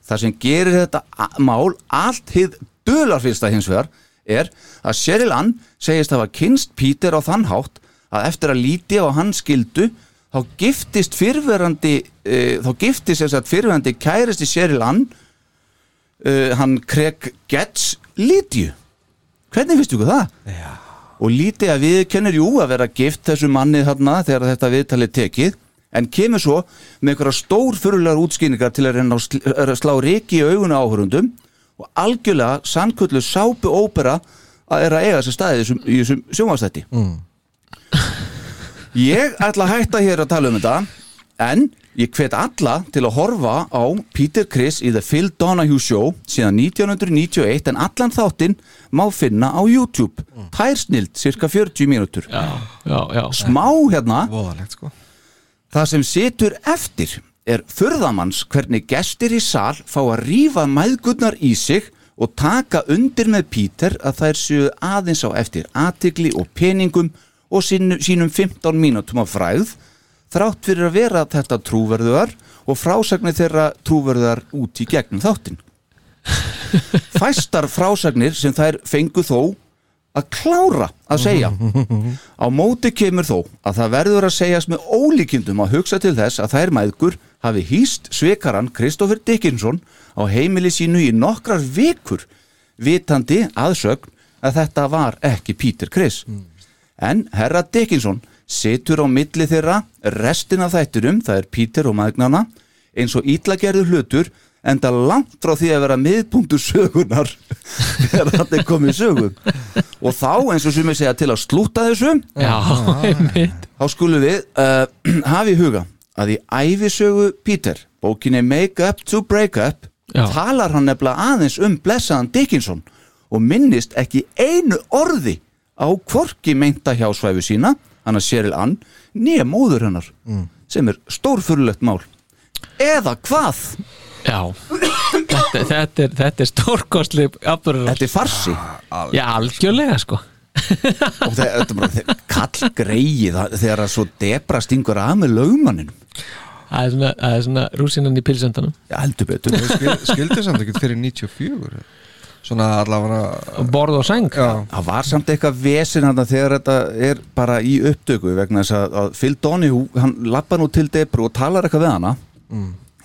Það sem gerir þetta mál allt hið dölar fyrsta hins vegar er að Sheryl Ann segist hafa kynst Peter á þann hátt að eftir að Lítiu og hann skildu þá giftist fyrirverandi uh, þá giftist þess að fyrirverandi kæristi Sheryl Ann uh, hann Craig Getz Lítiu. Hvernig finnst ykkur það? Já og lítið að við kennir jú að vera gift þessu manni þarna þegar þetta viðtalið tekið en kemur svo með einhverja stór fyrirlegar útskýningar til að reyna að sl- að slá reiki í auguna áhörundum og algjörlega sannköllu sápu ópera að er að eiga þessi staði í þessum, í þessum sjónvastætti mm. Ég ætla að hætta hér að tala um þetta en ég hvet alla til að horfa á Peter Criss í The Phil Donahue Show síðan 1991 en allan þáttinn má finna á YouTube. Tærsnild, cirka 40 mínútur. Já, já, já. smá hérna. Voðalegt sko. Það sem situr eftir er furðamanns hvernig gestir í sal fá að rífa mæðgurnar í sig og taka undir með Peter að þær séu aðeins á eftir aðtigli og peningum og sínu, sínum 15 mínútum af fræð þrátt fyrir að vera þetta trúverðuðar og frásagnir þeirra trúverðuðar út í gegnum þáttin <laughs> <laughs> fæstar frásagnir sem þær fengu þó að klára að segja. Á móti kemur þó að það verður að segjast með ólíkindum að hugsa til þess að þær mæðgur hafi hýst svekaran Kristoffer Dickinson á heimili sínu í nokkrar vikur vitandi aðsögn að þetta var ekki Peter Chris en herra Dickinson situr á milli þeirra restin af þætturum, það er Peter og maðgnana eins og ítlagerður hlutur enda langt frá því að vera miðpunktur sögunar <laughs> þegar þetta er komið sögum og þá eins og sem ég segja til að slúta þessu já, <laughs> einmitt. þá skulum við uh, <clears throat> hafa í huga að í æfisögu Peter bókinni Make Up to Break Up Já. talar hann nefnilega aðeins um blessaðan Dickinson og minnist ekki einu orði á hvorki meinta hjásvæfu sína hann að Cheryl Ann nýja móður hennar sem er stórfurlegt mál. Eða hvað já, þetta, þetta er, þetta er stórkostli afburður þetta er farsi. Já, algjörlega. Sko. Og það, þetta er bara kall greið þegar að svo debra stingur af með lögmanninum. Það er svona, það er svona rúsinan í pilsendanum. Já, heldur betur. Skil, skildi samt ekkert fyrir 94 Svona allavega Borð og sæng. Já, Það var samt eitthvað vesin hann þegar þetta er bara í upptöku vegna þess að, að Phil Donahue, hann lappa nú til Debru og talar eitthvað við hana.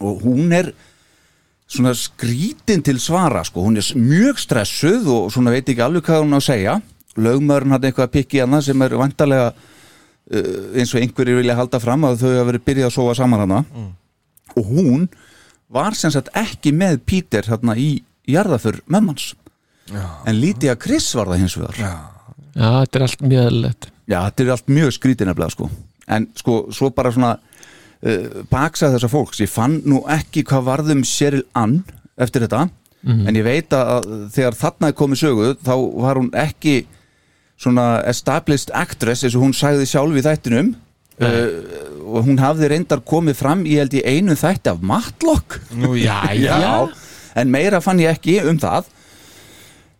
Og hún er svona skrítin til svara sko, hún er mjög stressuð og svona veit ekki alveg hvað hún á að segja. Lögmaðurinn hann eitthvað að pikki hana sem er vantarlega uh, eins og einhverjir vilja halda fram að þau hafa verið byrjað að sofa saman hana og hún var sem sagt ekki með Peter hérna í jarðaför mömmans en Lídia Chris var það hins vegar. Já, Já, þetta er allt mjög eðlilegt. Já, þetta er allt mjög skrítið nefnilega sko. En sko, svo bara svona uh, Baksa þessa fólks, ég fann nú ekki Hvað varðum Cheryl Ann Eftir þetta, en ég veit að Þegar þarna er komið sögu Þá var hún ekki svona Established actress, eins og hún sagði sjálf Í þættinum. Uh, Og hún hafði reyndar komið fram Í held í einu þætti af Matlock. Nú <laughs> já, já. en meira fann ég ekki um það.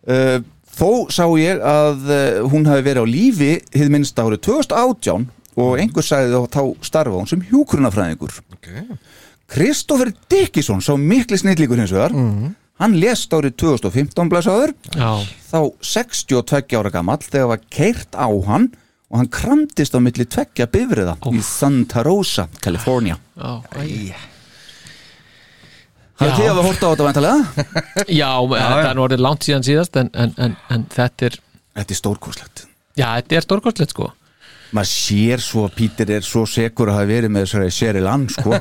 Uh, þó sá ég að uh, hún hafi verið á lífi hið minnst árið 2018 og einhver sagði þá starfa hún sem hjúkrunafræðingur Okay. Kristoffer Dickison sá mikli snillíkur hins vegar hann lest árið 2015 blæsaður þá 62 ára gamall þegar var keirt á hann og hann kramdist á milli tveggja bifriða í Santa Rosa, California já, æ. Hafið Já. þið að horta á þetta væntalega? <laughs> já, þetta er nú orðið langt síðan síðast en, en, en, en þetta er Þetta er stórkoslegt Já, þetta er stórkostlegt sko maður sér svo að Pítur er svo sekur að hafa verið með þessari Cheryl Ann sko.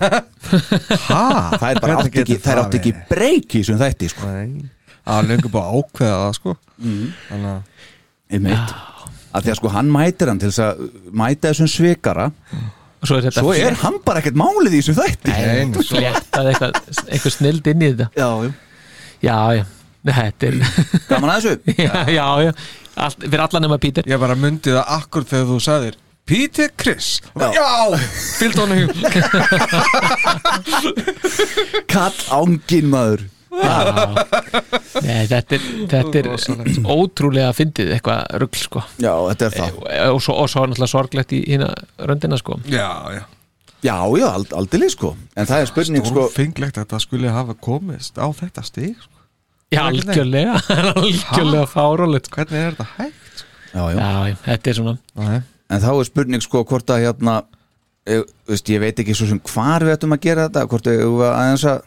<laughs> ha, það er bara átt ekki, það er átt ekki verið? breyk í þessum þætti sko. Nei, það er lengur bara ákveða það sko. Þannig að að því að sko hann mætir hann til þess að mæta þessum svikara. Og svo er þetta svo er hann bara ekkert málið í þessum þætti. Nei, fléttað eitthvað, eitthvað snild inn í þetta. Já, já. Já, já, þetta er gaman að þessu. <laughs> Já, já, já Allt, Fyrir alla nema Pítur Ég bara myndi það akkur þegar þú sagðir Peter Chris. Og bara, Já, fylgd honum <laughs> kall ángin maður. Nei, þetta er, þetta er ótrúlega fyndið eitthvað rugl sko. Já, þetta er það. Og svo, og svo náttúrulega sorglegt í hérna röndina sko. Já, já. Já, já, ald, aldrei sko. En það er spurning sko Stórfenglegt að þetta skulle hafa komist á þetta stig sko. Já, algjörlega, <laughs> algjörlega fárálegt sko. Hvernig er þetta hægt? já, já. Já, já, þetta er svona Nei. en þá er spurning sko hvort að hérna e, veist, ég veit ekki svo sem hvar við ættum að gera þetta hvort að við aðeins að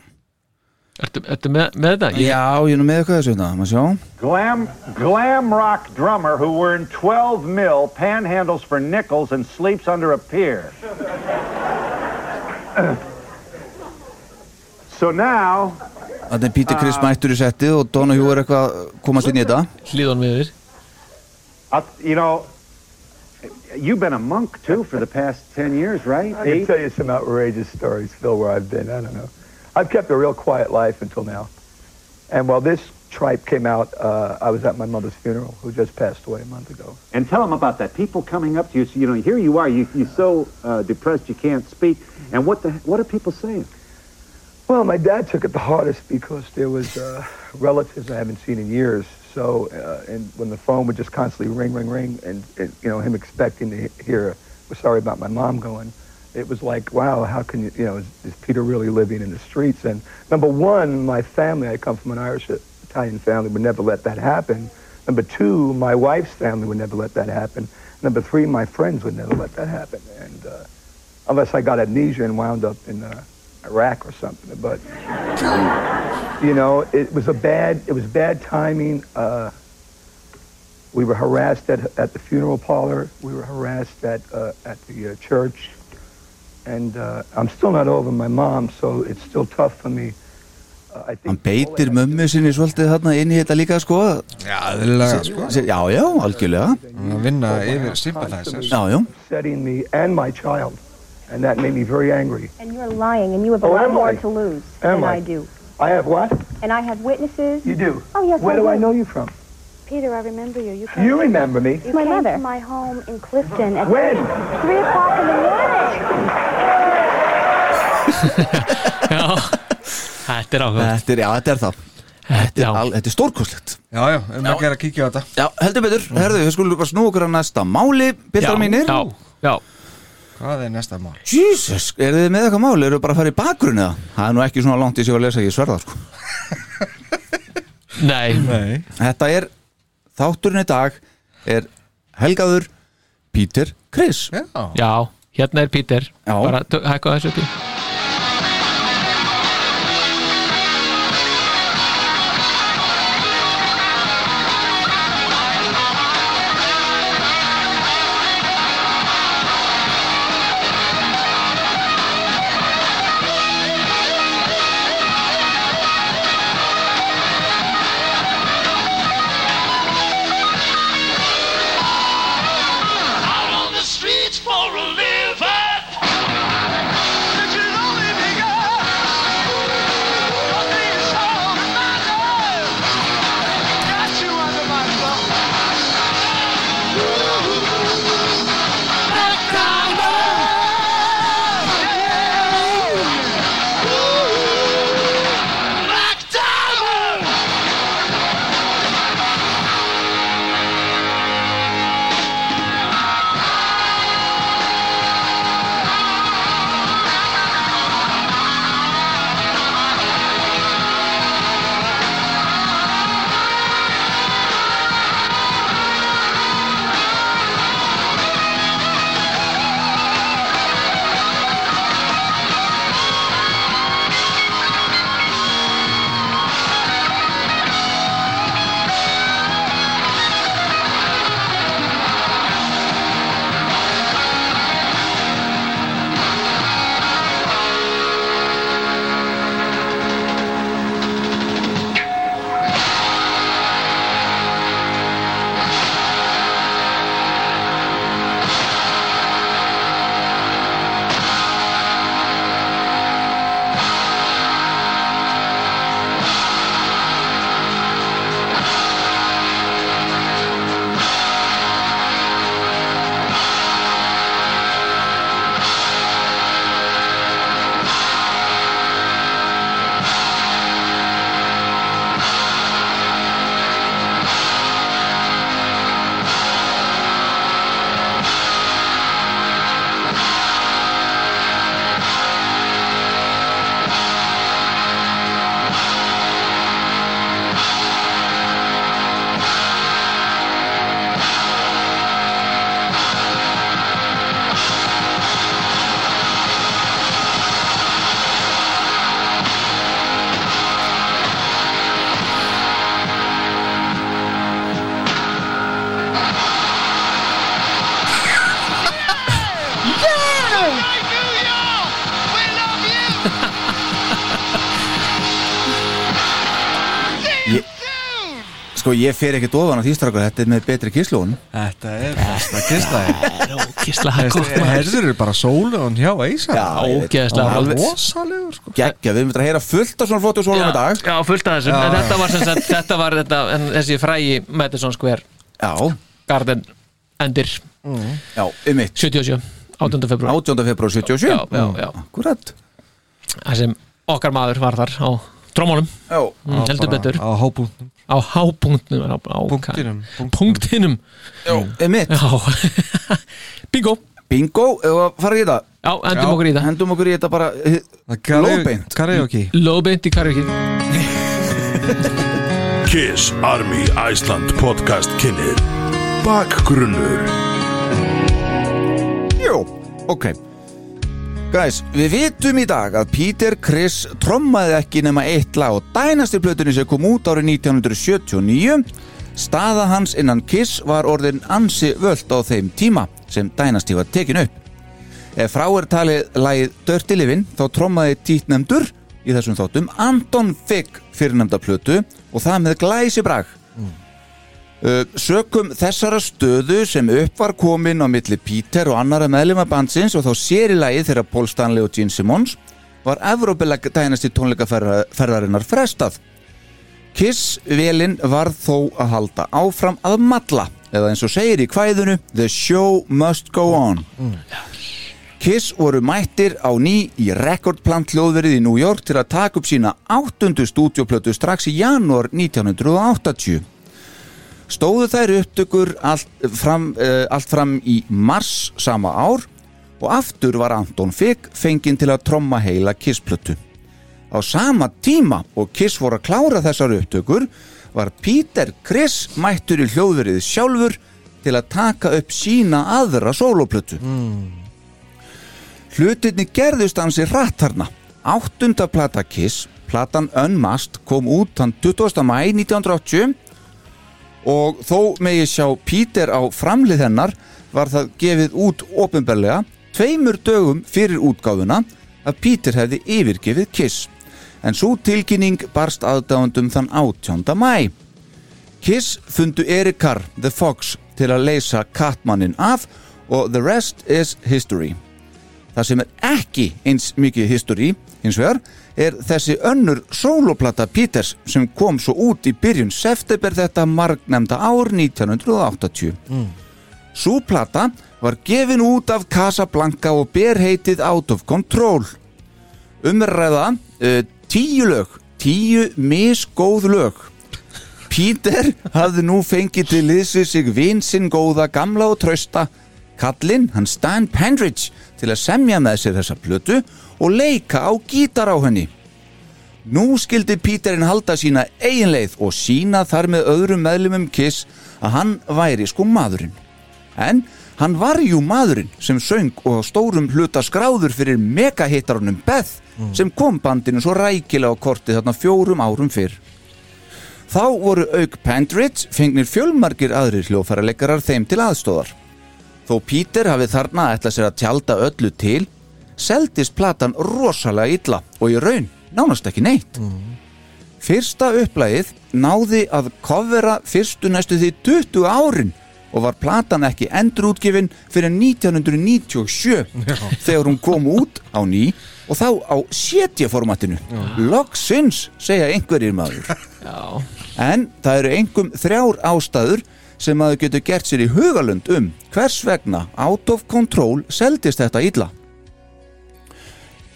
Ertu, ertu með, með þetta? Ég, Já, ég er nú með eitthvað þessu þetta, maður sjá Glam, glam rock drummer who earned 12 mil panhandles for nickels and sleeps under a pier. <clears throat> so now, Þannig er Pítur Chris mættur í settið og Donahue er eitthvað að komast inn í þetta hlýðan við þér you know, you've been a monk too for the past 10 years, right? I can tell you some outrageous stories, Phil, where I've been. I don't know. I've kept a real quiet life until now. And while this tripe came out, uh, I was at my mother's funeral, who just passed away a month ago. And tell them about that. People coming up to you, so, you know, here you are, you, you're so uh, depressed you can't speak. And what the what are people saying? Well, my dad took it the hardest because there was uh, relatives I haven't seen in years. So, uh, and when the phone would just constantly ring, ring, ring, and, and you know him expecting to hear, "We're sorry about my mom going," it was like, wow, how can you, you know, is, is Peter really living in the streets? And number one, my family, I come from an Irish Italian family, would never let that happen. Number two, my wife's family would never let that happen. Number three, my friends would never let that happen. And uh, unless I got amnesia and wound up in uh, Iraq or something, but you know, it was a bad, it was bad timing. Uh, we were harassed at, at the funeral parlor. We were harassed at, uh, at the uh, church. And uh, I'm still not over my mom, so it's still tough for me. Uh, I Hann beitir mömmu sinni svolítið þarna inn í þetta líka sko Já, eðlilega sko Já, já, algjörlega Að vinna yfir sympathizers Já, já setting me and my child, and that made me very angry. And you're lying, and you have a Oh, lot more I? to lose Am than I? I do. I have what? And I have witnesses. You do? Oh, yes, Where I do I do. know you from? Peter, I remember you. You You remember me? You my came mother. to my home in Clifton at When? three o'clock in the morning. <laughs> Já, þetta er áhuga Þetta er, já, þetta er það Þetta er, al, þetta er stórkoslegt Já, já, um að gera að kíkja á þetta Já, heldur betur, herðu, við skulum bara snú okkur að næsta máli Piltar mínir já, já Hvað er næsta mál? Jesus, er þið með eitthvað máli? Eru þið bara að fara í bakgrunni það? Það er nú ekki svona langt í sig að lesa ekki sverða sko. <laughs> Nei, Nei Þetta er, þátturinn í dag er helgaður Peter Chris Já, já, hérna er Peter Já. Bara hækka þessu upp í ég fer ekkert ofan á því strákar Þetta er með betri kíslón Þetta er besta gott maður. Þessir eru bara sólun hjá Eisa. Alveg- Rósalegur sko. Gekkja, við myndum að heyra fullt af svona flottu sólum í dag. Já, fullt af þessum En þetta var, sem sagt, þetta var þetta, en þessi frægi Madison Square Já, Garden Endir. Já, um mitt. 77 18. februar 18. februar 77 Já, já, já. Akkurat. Það sem okkar maður var þar á trómónum Já, mm, heldur betur. Á hábúntum á hápunktnum á, á, Punktinum punktinum. Já, um Já. <laughs> Bingo. Bingo, fara í þetta? Já, endum okkur í það Hendum okkur í þetta bara eh, Lóðbeint. Karaoke. Lóðbeint í karaoke. <laughs> Kiss Army Iceland podcast kynir Bakgrunnur. Jú, ok Guys, við vitum í dag að Peter Criss trommaði ekki nema eitt lag og dænastir plötunni sem kom út árið 1979 Staða hans innan Kiss var orðin ansi völd á þeim tíma sem dænasti var tekin upp. Ef frá er talið lagið Dirty Livin þá trommaði títnemdur í þessum þáttum Anton Figg fyrirnemda plötu og það með glæsi brag sökum þessara stöðu sem upp var komin á milli Peter og annara meðlema bandsins og þá sér í lagi þegar Paul Stanley og Gene Simmons var Evrópileg dænasti tónleikaferðarinnar frestað. Kiss-velin varð þó að halda áfram að matla eða eins og segir í kvæðinu The show must go on Kiss voru mættir á ný í rekordplant hljóðverið í New York til að taka upp sína áttundu stúdioplötu strax í janúar 1980. Stóðu þær upptökur allt fram, uh, allt fram í mars sama ár og aftur var Anton Figg fenginn til að tromma heila Kiss-plötu. Á sama tíma og Kiss voru að klára þessar upptökur var Peter Criss mættur í hljóðverið sjálfur til að taka upp sína aðra sóloplötu. Hlutinni gerðust hansi rættarna. Áttunda plata Kiss, platan Unmasked, kom út hann 20. mæ 1980 og þó megi sjá Peter á framlið hennar var það gefið út ofinberlega tveimur dögum fyrir útgáfuna að Peter hefði yfirgefið Kiss en svo tilkynning barst aðdáðundum þann 18. mæ. Kiss fundu Erik Carr, The Fox, til að leysa Katmannin af og The Rest is History. Það sem er ekki eins mikið history, hins vegar, er þessi önnur soloplata Peters sem kom svo út í byrjun september þetta margnemda ár 1980. Mm. Sú plata var gefin út af Casablanca og ber heitið Out of Control. Umræða uh, tíu lög, tíu misgóð lög. Peter hafði nú fengið til liðsvið sig vinsinn góða gamla og trausta kallinn, hann Stan Pendridge til að semja með sér þessa plötu og leika á gítar á henni. Nú skildi Peterinn halda sína eiginleið og sína þar með öðrum meðlumum Kiss að hann væri sko maðurinn. En hann var jú maðurinn sem söng og á stórum hluta skráður fyrir megahittarunum Beth sem kom bandinu svo rækilega á kortið þarna fjórum árum fyrr. Þá voru auk Pendridge fengnir fjölmargir aðrir hljófæraleikarar þeim til aðstóðar. Þó Peter hafið þarna ætlað sér að tjálta öllu til, seldist platan rosalega illa og í raun nánast ekki neitt. Fyrsta upplægið náði að kofera fyrstu næstu því 20 árin og var platan ekki endurútgifin fyrir 1997 þegar hún kom út á ný og þá á setjaformatinu. Logsins, segja einhverjir maður. Já. En það eru engum þrjár ástæður sem maður getur gert sér í hugalund um hvers vegna Out of Control seldist þetta illa.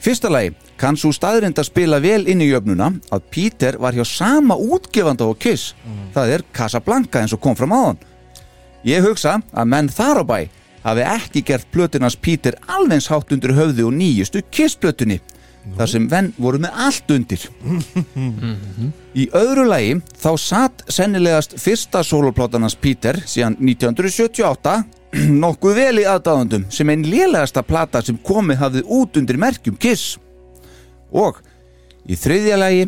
Fyrsta lagi kann svo staðrind að spila vel inn í jöfnuna að Peter var hjá sama útgefanda og Kiss, það er Casablanca eins og kom fram áðan. Ég hugsa að menn þar á bæ hafi ekki gert plötunars Peter alveg hátt undir höfði og nýjustu Kiss plötunni þar sem venn voru með allt undir. Í öðru lagi þá satt sennilegast fyrsta solopláttanans Peter síðan 1978 <clears throat> nokkuð vel í aðdáðundum sem einn lélegasta plata sem komið hafði út undir merkjum Kiss. Og í þriðja lagi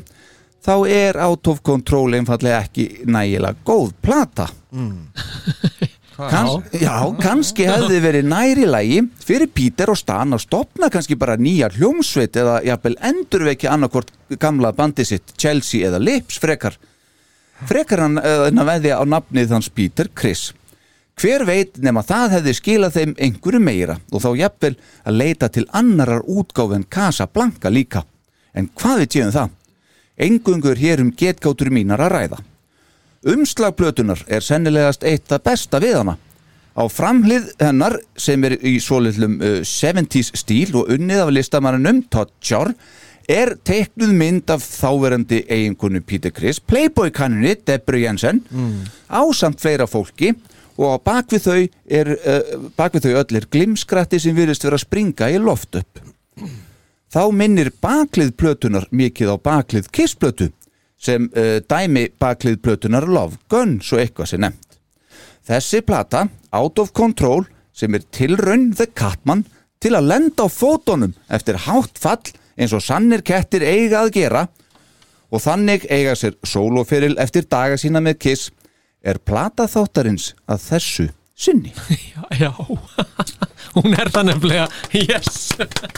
þá er Out of Control einfallega ekki nægilega góð plata. <laughs> Kans, já, kannski hefði verið næri lagi fyrir Peter og Stan að stopna kannski bara nýja hljómsveit eða jafnvel endurvekja annarkort gamla bandi sitt Chelsea eða Lips frekar. Frekar hann eh, að veðja á nafnið hans Peter Chris. Hver veit nema það hefði skilað þeim einhverju meira og þá jafnvel að leita til annarar útgáfi en Casablanca líka. En hvað við tjóðum það? Engungur hér um getgátur mínar að ræða Umslagplötunar er sennilegast eitt að besta við hana. Á framhlið hennar sem er í svolitlum uh, 70s stíl og unnið af listamannunum Todd Jar er teiknuð mynd af þáverandi eiginkonu Peter Criss, Playboy kannunni Deborah Jensen á samt fleira fólki og bakvið þau er uh, bakvið þau öll er glimskratti sem virðist vera að springa í loft upp. Þá minnir baklið plötunar mikið á baklið kissplötu sem uh, dæmi baklið plötunar Love Gun, svo eitthvað sem nefnt. Þessi plata, Out of Control, sem er tilraun The Catman til að lenda á fótonum eftir hátt fall eins og sannir kettir eiga að gera og þannig eiga sér sólóferil eftir daga sína með Kiss er plata þáttarins að þessu sinni. <laughs> Já, <laughs> hún er það nefnilega. Yes.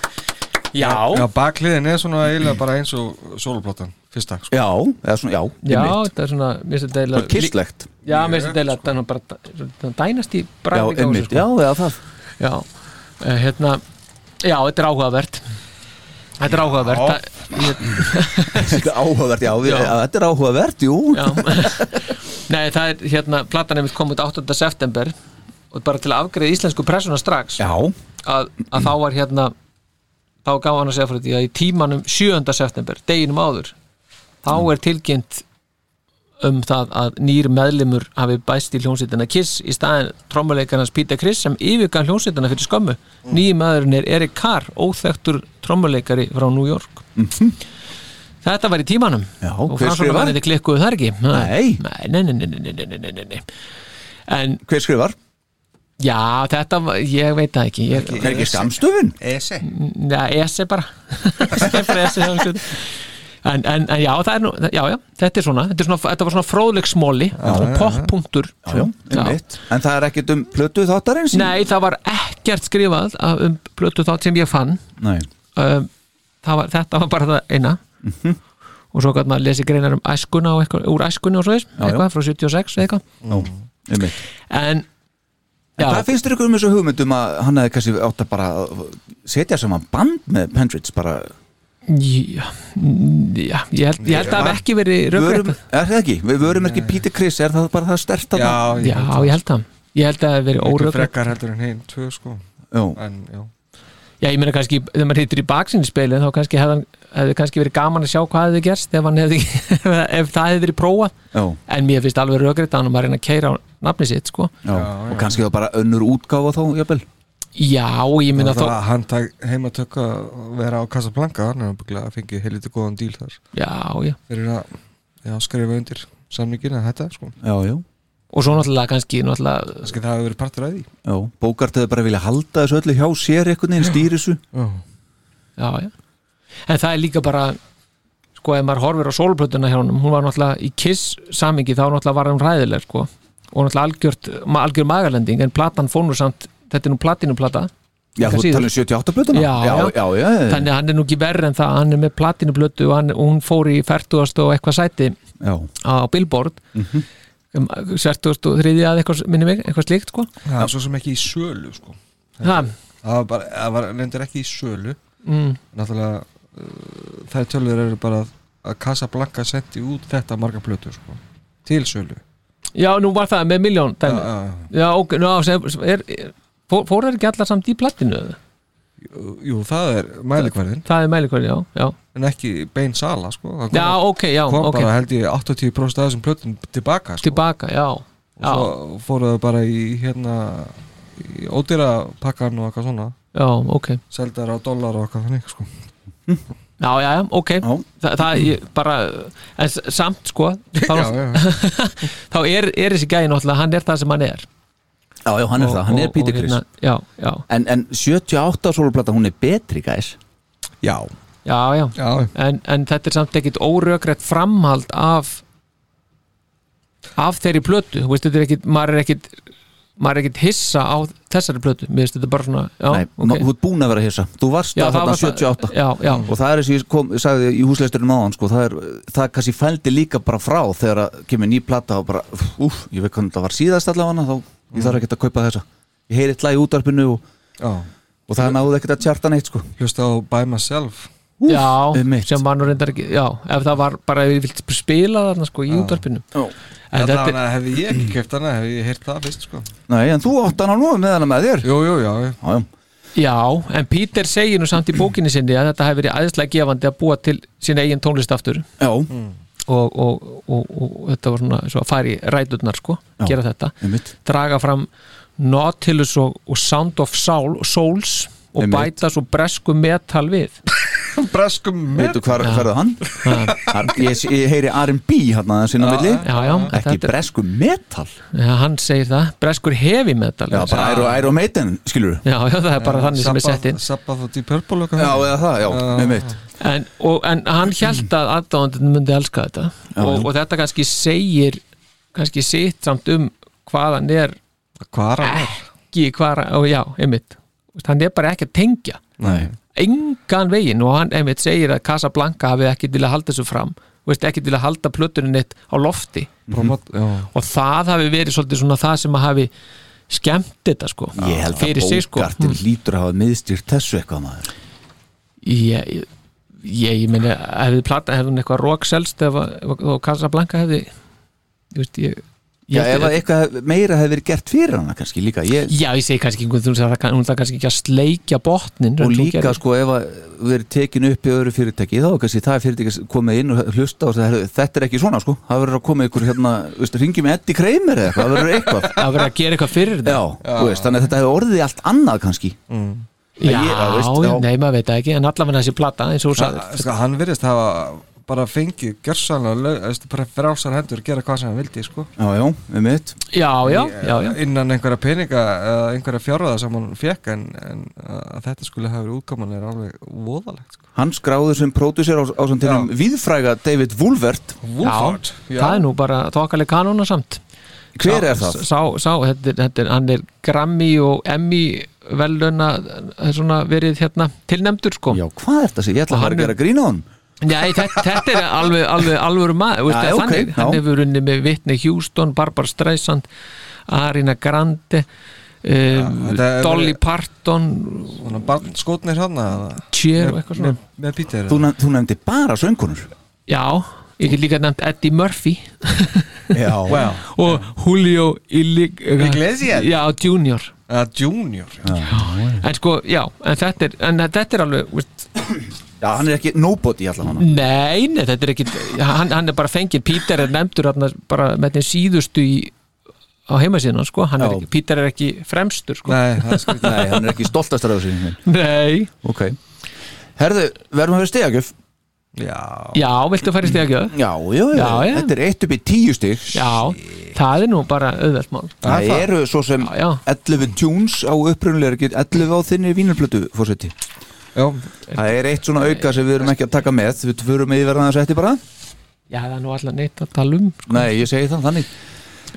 <laughs> Já, Já, bakliðin er svona eiginlega bara eins og soloplatan, fyrsta sko. Já, eða svona, já, já þetta er svona Mér finnst þetta Bara kistlegt. Já, mér finnst þetta eiginlega þetta er nú bara svona dænast í Já, bræðing einmitt, já, já, það. Já, eh, hérna Já, þetta er áhugavert Þetta er áhugavert Já. Það- Þetta er áhugavert, já, við, Já. já. þetta er áhugavert, jú. Já. <laughs> Nei, það er hérna, platan er komið út 8. september og bara til að afgreða íslensku pressuna strax Já. að, að þá var hérna þá gaf hann að segja frá því að í tímanum 7. september, deginum áður þá er tilgjönd um það að nýr meðlimur hafi bæst í hljómsýttina Kiss í staðin trommuleikarnas Peter Criss sem yfirgan hljómsýttina fyrir skömmu. Mm. nýjumæðurinn er Erik Carr, óþægtur trommuleikari frá New York. Mm -hmm. Þetta var í tímanum. Já, og fransóna var þetta klikkuð þar ekki? Nei, nei, nei, nei, nei en, Hver skrifar? Já, þetta, ég veit það ekki. Það er ekki skamstofun? Ese? Já, ese bara. <laughs> Ese, ese, ese en, en, en já, það er nú já, já, þetta er svona, þetta, er svona, þetta var svona fróðleiksmóli svona poppunktur Já, já, einmitt. En það er ekkert um plötu þáttarins? Nei, það var ekkert skrifað um plötu þátt sem ég fann. Um, var, þetta var bara það eina. Mhm. og svo maður lesi greinar um æskuna og eitthvað, úr æskunni og svo Já, já. eitthvað frá 76 eða eitthvað. Já, einmitt. En En hvað finnst þér ykkur um þessu hugmyndum að hann hefði kannski átt að bara setja saman band með Pendrits bara já, já, ég held, ég held að það hef ekki verið röggrætt er það ekki? Við vörum ekki Peter Criss, er það bara það stert að Já, já, ég held það. Ég held að það hef verið óröggrætt frekar heldur en hinn tvö sko. En já. Já, ég meina kannski, þegar maður hittir í baksinni speilin þá kannski hefði, hefði kannski verið gaman að sjá hvað hefði gerst ef, hann hefði, <laughs> ef það hefði verið prófað. Já. en mér finnst alveg rökriðt að hann var að reyna að keira á nafni sitt, sko. Já, og kannski það bara önnur útgáfa þá, jafnvel Já, ég þó var hann tæk heimatökk að vera á Casablanca hann fengi heilítið góðan díl þar. Já, já. Fyrir að já, skrifa undir samningin að þetta sko. Já, já. Og svo náttúrulega kannski náttúrulega Kannski það hefur verið partur að því. Já, Bókart hefði bara vilja halda þessu öllu hjá sér einhvern veginn stýri þessu. Já, Já, já. En það er líka bara sko, ef maður horfir á sólplötuna hjá honum hún var náttúrulega í Kiss samingi þá náttúrulega var hann ræðileg, sko. Og náttúrulega algjört, ma- algjör magalending en platan nú samt, þetta er nú platinuplata Já, þú talar um 78 plötuna? já, já, já, já, já. Þannig að hann er nú ekki verri en það hann er með platinuplötu og, hann, og hún fór í 40. og eitthvað sæti Já. á Billboard Mhm. um, 43. að eitthvað minni mig, eitthvað slíkt sko er svo sem ekki í sölu sko Ha. Það var bara, það var reyndir ekki í sölu Mm. Náttúrulega uh, þær tölur eru bara að- Casablanca sendi út þetta marga plötur sko til sölu Já, nú var það með miljón dæmi Já, já, Já, ok, ná, sem, er, er, fór, það ekki allar samt í platinu? eða? Jú, jú, það er mælikvarðin Það er mælikvarðin, já, já En ekki bein sala sko Það Já, ok, já, kom ok. bara held ég 80% af þessum plötum tilbaka sko. Tilbaka, já, Og já. svo fóruðu bara í hérna í ódýra pakkan og eitthvað svona Já, ok Seldar á dólar og eitthvað þannig sko Já, já, já, ok Þa, Það er bara, en samt sko þá, <laughs> Já, já. <laughs> þá er, er þessi gæði náttúrulega, hann er það sem hann er Já, já, hann er Og- það, hann er og- Peter og Criss hérna, en, en 78 soloplata, hún er betri, gæs Já. Já, já, já. En, en þetta er samt ekkit órökrætt framhald af af þeirri plötu, þú veist, þetta er ekkit maður er ekkit maður er ekkit hissa á þessari plötu, mér finnst þetta bara svona já, Nei, ok. þú ert búin að vera hissa. Þú varst Já, að þarna var það- 78 já, já. Og það er eins og ég kom, sagði í húsleisturinn áðan sko, það, er, það kannski fældi líka bara frá þegar að kemur ný plata og bara úf, ég veit hvernig það var síðast allavega þá ég þarf ekkert að kaupa þessa. Ég heyri eitt lag í útarpinu og, og það náði ekkert að tjarta neitt sko. Hlusta á By Myself já, einmitt. sem var nú reyndar ekki já, ef það var bara ef ég vilt spila þarna sko í útvarpinu en Þetta þetta er hefði ég ekki keft hana hefði ég heyrt það fyrst sko Nei, en þú átt hana nú með hana með þér Jú, jú, já, já. já, já. En Peter segir nú samt í bókinni sinni að þetta hefur verið aðeinslega gefandi að búa til sín eigin tónlist aftur Já. og, og, og, og, þetta var svona svo að fara í ræturnar sko, Já, gera þetta einmitt. draga fram Nautilus og, og Sound of Soul, Souls og Einmitt. bæta svo bresku metal við <laughs> Breskum Veitu hvar, hvar er hann? Hann- ég, ég heyri R&B hann aðeins inn á milli. já, já, Ekki þetta er- bresku metal. Já, hann segir það, breskur heavy metal. Já, bara Iron, Iron Maiden, skilur Já, já, það er bara þannig sem er sett inn. Sabbath og Deep Purple og Já, eða það, já, með mitt. En, og, en hann held að aðdáðandinn myndi elska þetta. Og, og þetta kannski segir kannski sitt samt um hvað hann er Hvar hann er. ekki hvað, og já, einmitt. Þú hann er bara ekki að tengja. Nei. Engan veginn og hann einmitt segir að Casablanca hafi ekki til að halda þessu fram veist, ekki til að halda plötunin eitt á lofti. Promot, já. og það hafi verið svolítið svona það sem að hafi skemmt þetta sko Ég held að sig sko. Bókartir hlýtur að hafa miðstýrt þessu eitthvað maður. Ég, ég, ég meni hefði plata, hefði hún eitthvað rock selst ef, ef, ef Casablanca hefði ég veist, ég, Já, ef að að- eitthvað meira hefði verið gert fyrir hana kannski líka ég, Já, ég segi kannski einhvern veginn það hún það kannski ekki að sleikja botnin og líka sko ef að við erum tekin upp í öðru fyrirtæki þá kannski það er fyrirtæki komið inn og hlusta og það, þetta er ekki svona sko. Það verður að koma ykkur hérna, veist, ringi með Eddie Kramer eða eitthvað, það verður eitthvað. <laughs> Að vera að gera eitthvað fyrir Já, þú veist, þannig að þetta hefur orðið allt annað kannski. Mm. Já, Ég- já, veist, já, já. nei, maður veit það ekki en allavega þessi plata eins og þú Hann, sagði sko, hann virðist hafa bara fengið gjörsanlega bara frálsar hendur að gera hvað sem hann vildi sko. Já, já, við mitt Já, já, já, já innan einhverja peninga eða einhverja fjárraða sem hann fekk en, en að þetta skulle hafa verið útkoman er alveg voðalegt sko. Hann skráður sem pródusser á, á samt tennum viðfræga David Wolvert Wolford, Já, það er nú bara þokkaleg kanóna samt Hver sá, er það? Sá, sá þetta, þetta er, hann er Grammy og Emmy veluna svona verið hérna tilnefndur sko Já, hvað er þetta sér? Ég ætla að að er- gera grín á hann Nei, þetta, þetta er alveg, alveg alveg maður, veist, Já, ja, ok, þannig, já. hann hefur unni með Whitney Houston, Barbara Streisand Arina Grande um, þetta er- Dolly Parton barnskotnir hann Cher og eitthvað svona. með, með Peter Þú, nef, þú nefndi bara söngunur Já, ég get líka nefnt Eddie Murphy. Já, <laughs> wow. og Julio Illig Iglesias? Já, Junior. Junior. En sko, já, en þetta er, en þetta er alveg veist, Já, hann er ekki nobody allan hann Nei, nei, þetta er ekki hann, hann er bara fengið, Peter er nefndur bara með þeim síðustu í, á heimasíðan, sko, hann er Já. ekki, Peter er ekki fremstur, sko Nei, er skrítið Nei, hann er ekki stoltastar af þessu Nei. Ok Herðu, verðum að vera stegagjöf Já Já, viltu fara í stegagjöf? Já, já, já, Já. Þetta er eitt upp í tíu stig Já, það er nú bara auðvelt mál Það það? eru svo sem Já, já. 11 tunes á upprunulega ekki 11 á þinni vínarplötu fórseti Já, Það er eitt svona auka sem við erum ekki að taka með Við förum með yfir að þetta bara Já, það er nú alltaf neitt að tala um sko. Nei, ég segi það þannig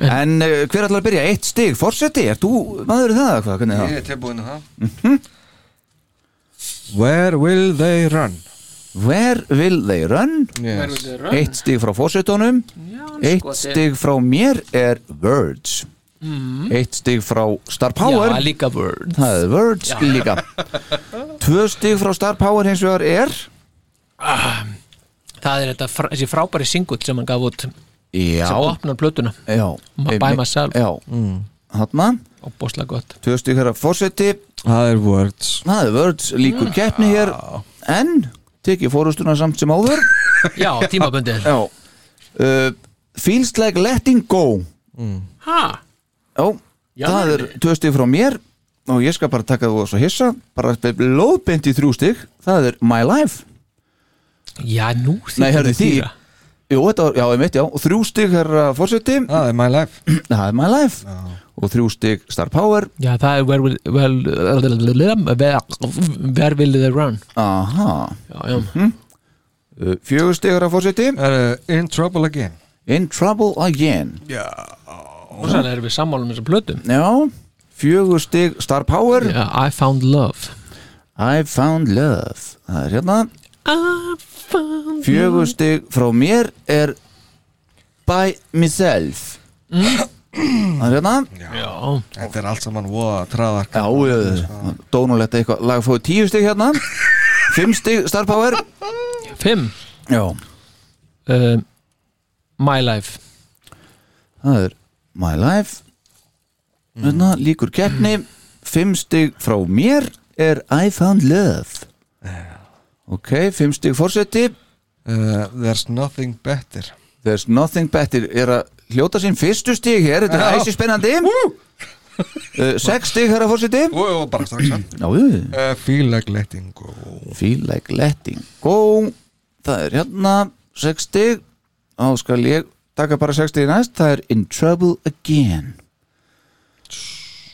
En uh, hver að byrja? Eitt stig, fórseti, er þú maður það eða hvað? Hvernig er ég það? er tilbúin að það Where will they run? Where will they run? Yes. Eitt stig frá fórsetunum Eitt stig frá mér er words Eitt stig frá Star Power. Mm. Já, líka word Það er words líka. Tvö stig frá Star Power hins vegar er? Það er þetta, fr- þessi frábæri singull sem hann gaf út. Já, sem opnar plötuna. Já By myself. Já, þarna. Og bóslega gott. Tvö stig þeirra fórseti Það er words. Það er words líkur keppni hér. En tekið fórustuna samt sem áður. Já, tímabundið. Já. Uh, Feels like letting go. Ha? Já, Já, það er tvö stig frá mér og ég skal bara taka þú og svo hissa. Bara lóðbeint í þrjú stig það er My Life. Já, nú Nei, herri, því þýra Jú, þetta var, já, ég mitt, já, og þrjú stig er fórseti, Það er my life. <clears throat> Það er My Life. Og þrjú stig Star Power. Já, það er where will, well, where, where will they run? Aha, Já, já. Uh, fjögur stig er fórseti Það er in trouble again. In Trouble Again. Já Og þannig erum við sammála um þessum plötum Já, fjögur stig Star Power. Já, I found love. I Found Love. Það er hérna. I found fjögur stig frá mér er By Myself. Það er hérna. Já, Þetta er allt saman voða traðark Já, uh, dónulegt eitthvað. Lag fóðu tíu stig hérna. Fimm stig Star Power. Fimm? Já, uh, My life. Það er My Life. Hérna, líkur keppni. Fimm stig frá mér er I Found Love. Ok, fimm stig fórseti uh, There's nothing better. There's Nothing Better er að hljóta sín fyrstu stig hér, þetta er æsi spennandi uh, Sex stig herra fórseti Ó, ó, bara strax uh, Feel like letting go. Feel like letting go. Það er hérna 6 stig. Þá skal ég taka bara 6 stig næst Það er In Trouble Again.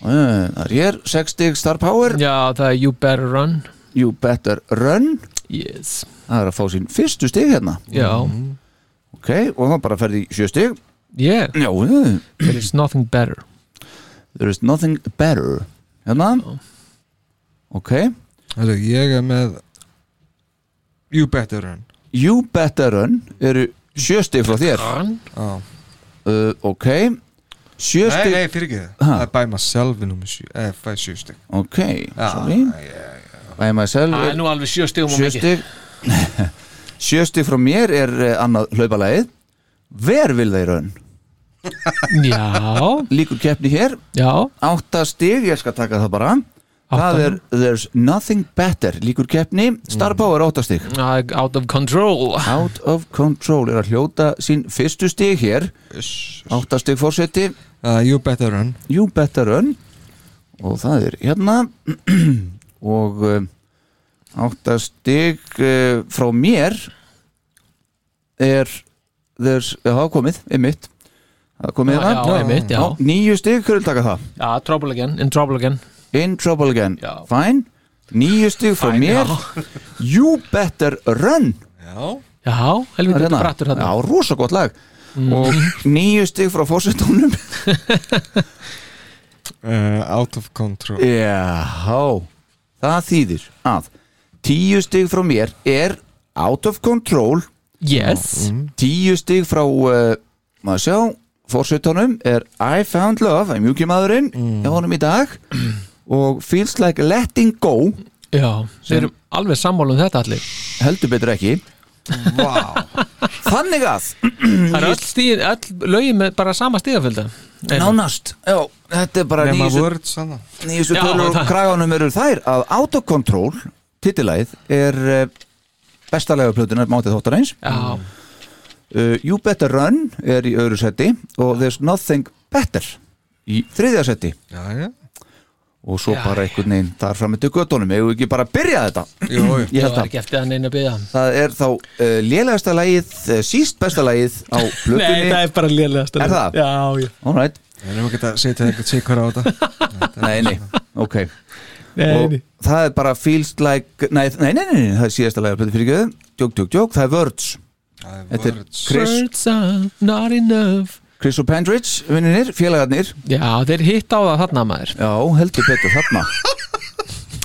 Það er hér 6 stig Star Power. Já, það er You better run. You Better Run. Yes. Það er að fá sín fyrstu stig hérna. Já, Ok, og það bara ferði í 7 stig. Yeah. Já, There is nothing better. There is nothing better. Hérna. Ok. Þessu, Ég er með You better run. You Better Run eru 7 stig frá þér. Uh, Ok. 7 Nei, stig nei, fyrir ekki Ha? Það er by myself nummer 7 eða fæ 7 stygg Ok, sorry. By myself Það er nú alveg sjö stigum og Sjö mikið stig <laughs> Sjö stig frá mér er uh, annað hlaupalægið Hver vil þeir raun? Já. Líkur keppni hér. Já. Átta stig, ég skal taka það bara Það er There's Nothing Better Líkur keppni, Star Power átta stig. Uh, Out of control. Out of Control er að hljóta sín fyrstu stig hér. Átta stig fórseti uh, You Better Run. You Better Run. Og það er hérna. <clears throat> Og uh, átta stig uh, frá mér er There's, það er komið, einmitt. Það er komið hérna. stig, hverju vil taka það? Já, trouble again, in trouble again In Trouble Again, Já. fine. Níu stig frá Fine, mér. <laughs> You Better Run. Já. Já, helviti hérna. brattur hérna Já, rosa gott lag. Og níu stig frá fórsetónum uh, <laughs> Out of Control. Já, það þýðir að tíu stig frá mér er Out of Control. Yes. Tíu stig frá uh, maður sjá, fórsetónum er I Found Love, það er mjúkimaðurinn hjá honum í dag <clears throat> og Feels Like Letting Go. Já, við erum alveg sammála um þetta allir. Heldur betur ekki. Vá. Þannig að Það er öll, stíð, öll lögin með bara sama stíðafölda Nánast, já, þetta er bara nýjustu tölur og kraganum eru þær að Autocontrol, titilæð er uh, bestalega plötunar mátið þóttarins Já, uh, You Better Run er í öðru seti og There's Nothing Better í þriðja seti. Já, já og svo Já, bara einhvern veginn þar fram með göttunum, hefur ekki bara að byrja þetta? Jú, jú. ég var ekki eftir að neina að byggja það er þá uh, lélegasta lagið, uh, síst besta lagið á <laughs> Nei, plötunni. það er bara lélegast Er það? Já, já. Alright. Við erum ekki að setja eitthvað sikur á þetta. <laughs> Nei, nei, ok. Nei, og nei. það er bara feels like nei, nei, nei, nei, nei það er síðasta plötu fyrir göðu Djók, djók, djók, það er Words. Þetta er Words. Words are not enough Chris og Pendridge, vinninir, félagarnir. Já, þeir hitt á það þarna maður. Já, heldur betur þarna.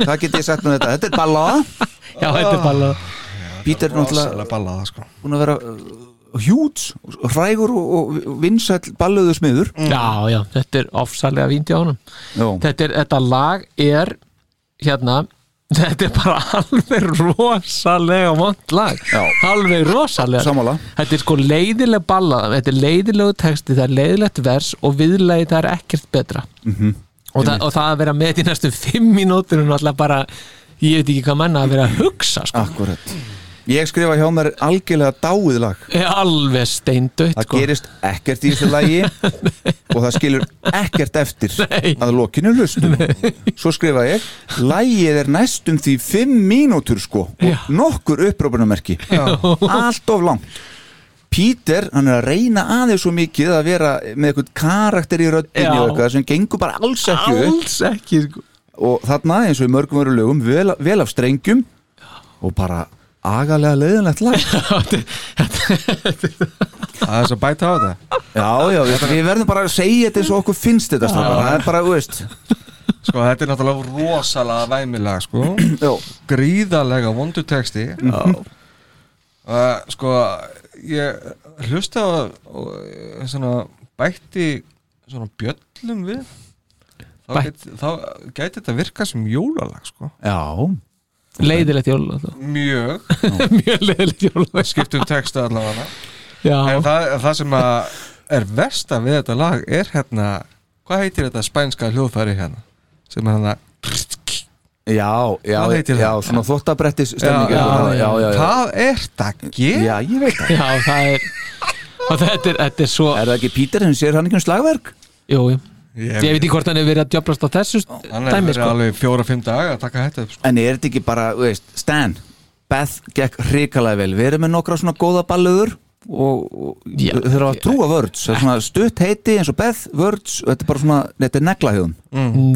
Hvað get ég sagt með þetta? Þetta er ballaða Já, þetta er bara Peter er náttúrulega ballaða sko. búin að vera uh, hjúts, hrægur og, og vinsæll balluðu smiður. Já, já, þetta er ofsalega víndi á honum. Já, þetta, er, þetta lag er hérna þetta er bara alveg rosalega vond lag Já. alveg rosalega sammála þetta er sko leiðileg ballað þetta er leiðilegu texti, það er leiðilegt vers og viðlagi það er ekkert betra Mhm. og, það, og það að vera með í næstu fimm mínútur og náttúrulega bara ég veit ekki hvað menna að vera að hugsa sko. Akkurat Ég skrifa hjá mér algjörlega dáið lag. Alveg steindautt Það sko. gerist ekkert í þessu lagi <laughs> og það skilur ekkert eftir Nei. að lokinu hlustum Svo skrifa ég Lagið er næstum því fimm mínútur sko Já. og nokkur upprópunamerki Allt of langt. Peter, hann er að reyna aðeins svo mikið að vera með eitthvað karakter í röddinni og eitthvað sem gengur bara alls ekki upp. Alls ekki sko. og þarna eins og í mörgum veru lögum vel, vel af strengjum og bara agalega leiðinlegt lag. <laughs> Það er svo bæta á þetta. Já, já, við, við verðum bara að segja þetta eins og okkur finnst þetta strákar. það er bara, þú veist. Sko þetta er náttúrulega rosalega væmilega sko. Gríðalega vondu texti. Uh, Sko ég hlusta á og, svona bætti svona bjöllum við. Þá, get, þá gæti þetta virka sem jólalag sko. Já, leiðilegt jól Mjög, <laughs> mjög leiðilegt jól skiptum texta allavega já, En það, það sem að er versta við þetta lag er hérna Hvað heitir þetta spænska hljóðfæri hérna? Sem er hérna já, já, Hvað heitir já það? svona þvottabrettis stemning Já, já, já, já, já, Hvað er þetta að gera? já, ég veit það já, það er og þetta er, þetta er svo Er það ekki Peter sem sér hann ekki um slagverk? jú, jú. Ég, ég veit ekki hvort hann hefur verið að djöblast á þessu Hann er dæmi verið sko. alveg fjóra-fimm daga að taka þetta upp sko. En er þetta ekki bara, þú veist, Stan Beth gekk hrikalega vel. Við erum með nokkra svona góða balluður og, og Já. þeir eru að trúa vörds það er svona stutt heiti eins og Beth vörds og þetta er bara svona, þetta er neglahjóðun.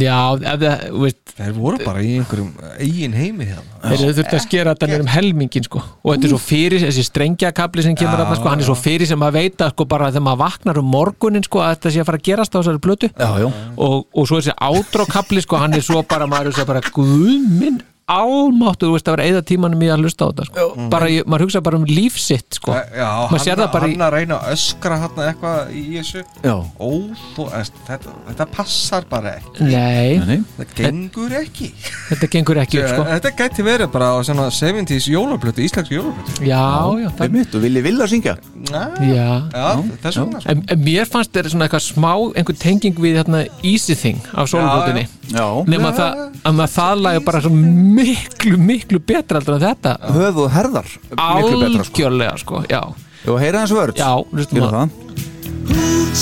Já, ef það, þú veist Þeir voru bara í einhverjum eigin heimi hérna. Þeir eru þurft að skera þetta niður um helmingin sko. Og þetta er svo fyrir, þessi strengjakabli sem kemur þarna sko, hann er svo fyrir sem að veita sko bara þegar maður vaknar um morgunin sko að þetta sé að fara að gerast á þessari plötu. Já, já, og, og svo þessi átrókabli sko, hann er svo bara, maður er svo bara guðminn almáttu, þú veist, að vera eða tímanum í að hlusta á þetta, sko. bara, ég, maður hugsa bara um lífsitt, sko. Já, maður sér hann, það bara í hann að reyna að öskra hann eitthvað í þessu. Já. Ó, þú, veist, þetta, þetta passar bara ekki. Nei, Nei, Þetta gengur ekki. Þetta gengur ekki sko. Þetta gæti verið bara á svona 70s jólablötu, íslensku jólablötu Já, já, það er mitt og vilji vilja syngja? Já, Já, já þess vegna. Sko. En, en mér fannst þetta svona eitthvað smá einhver tenging við hérna Easy Thing af sólblótinni Já, nema það, að það lagi bara svo miklu, miklu betra heldur en þetta. Höf og herðar. Miklu betra sko. Algjörlega sko, já. Jú, heyra hans vörð. Já, hlustum á- það.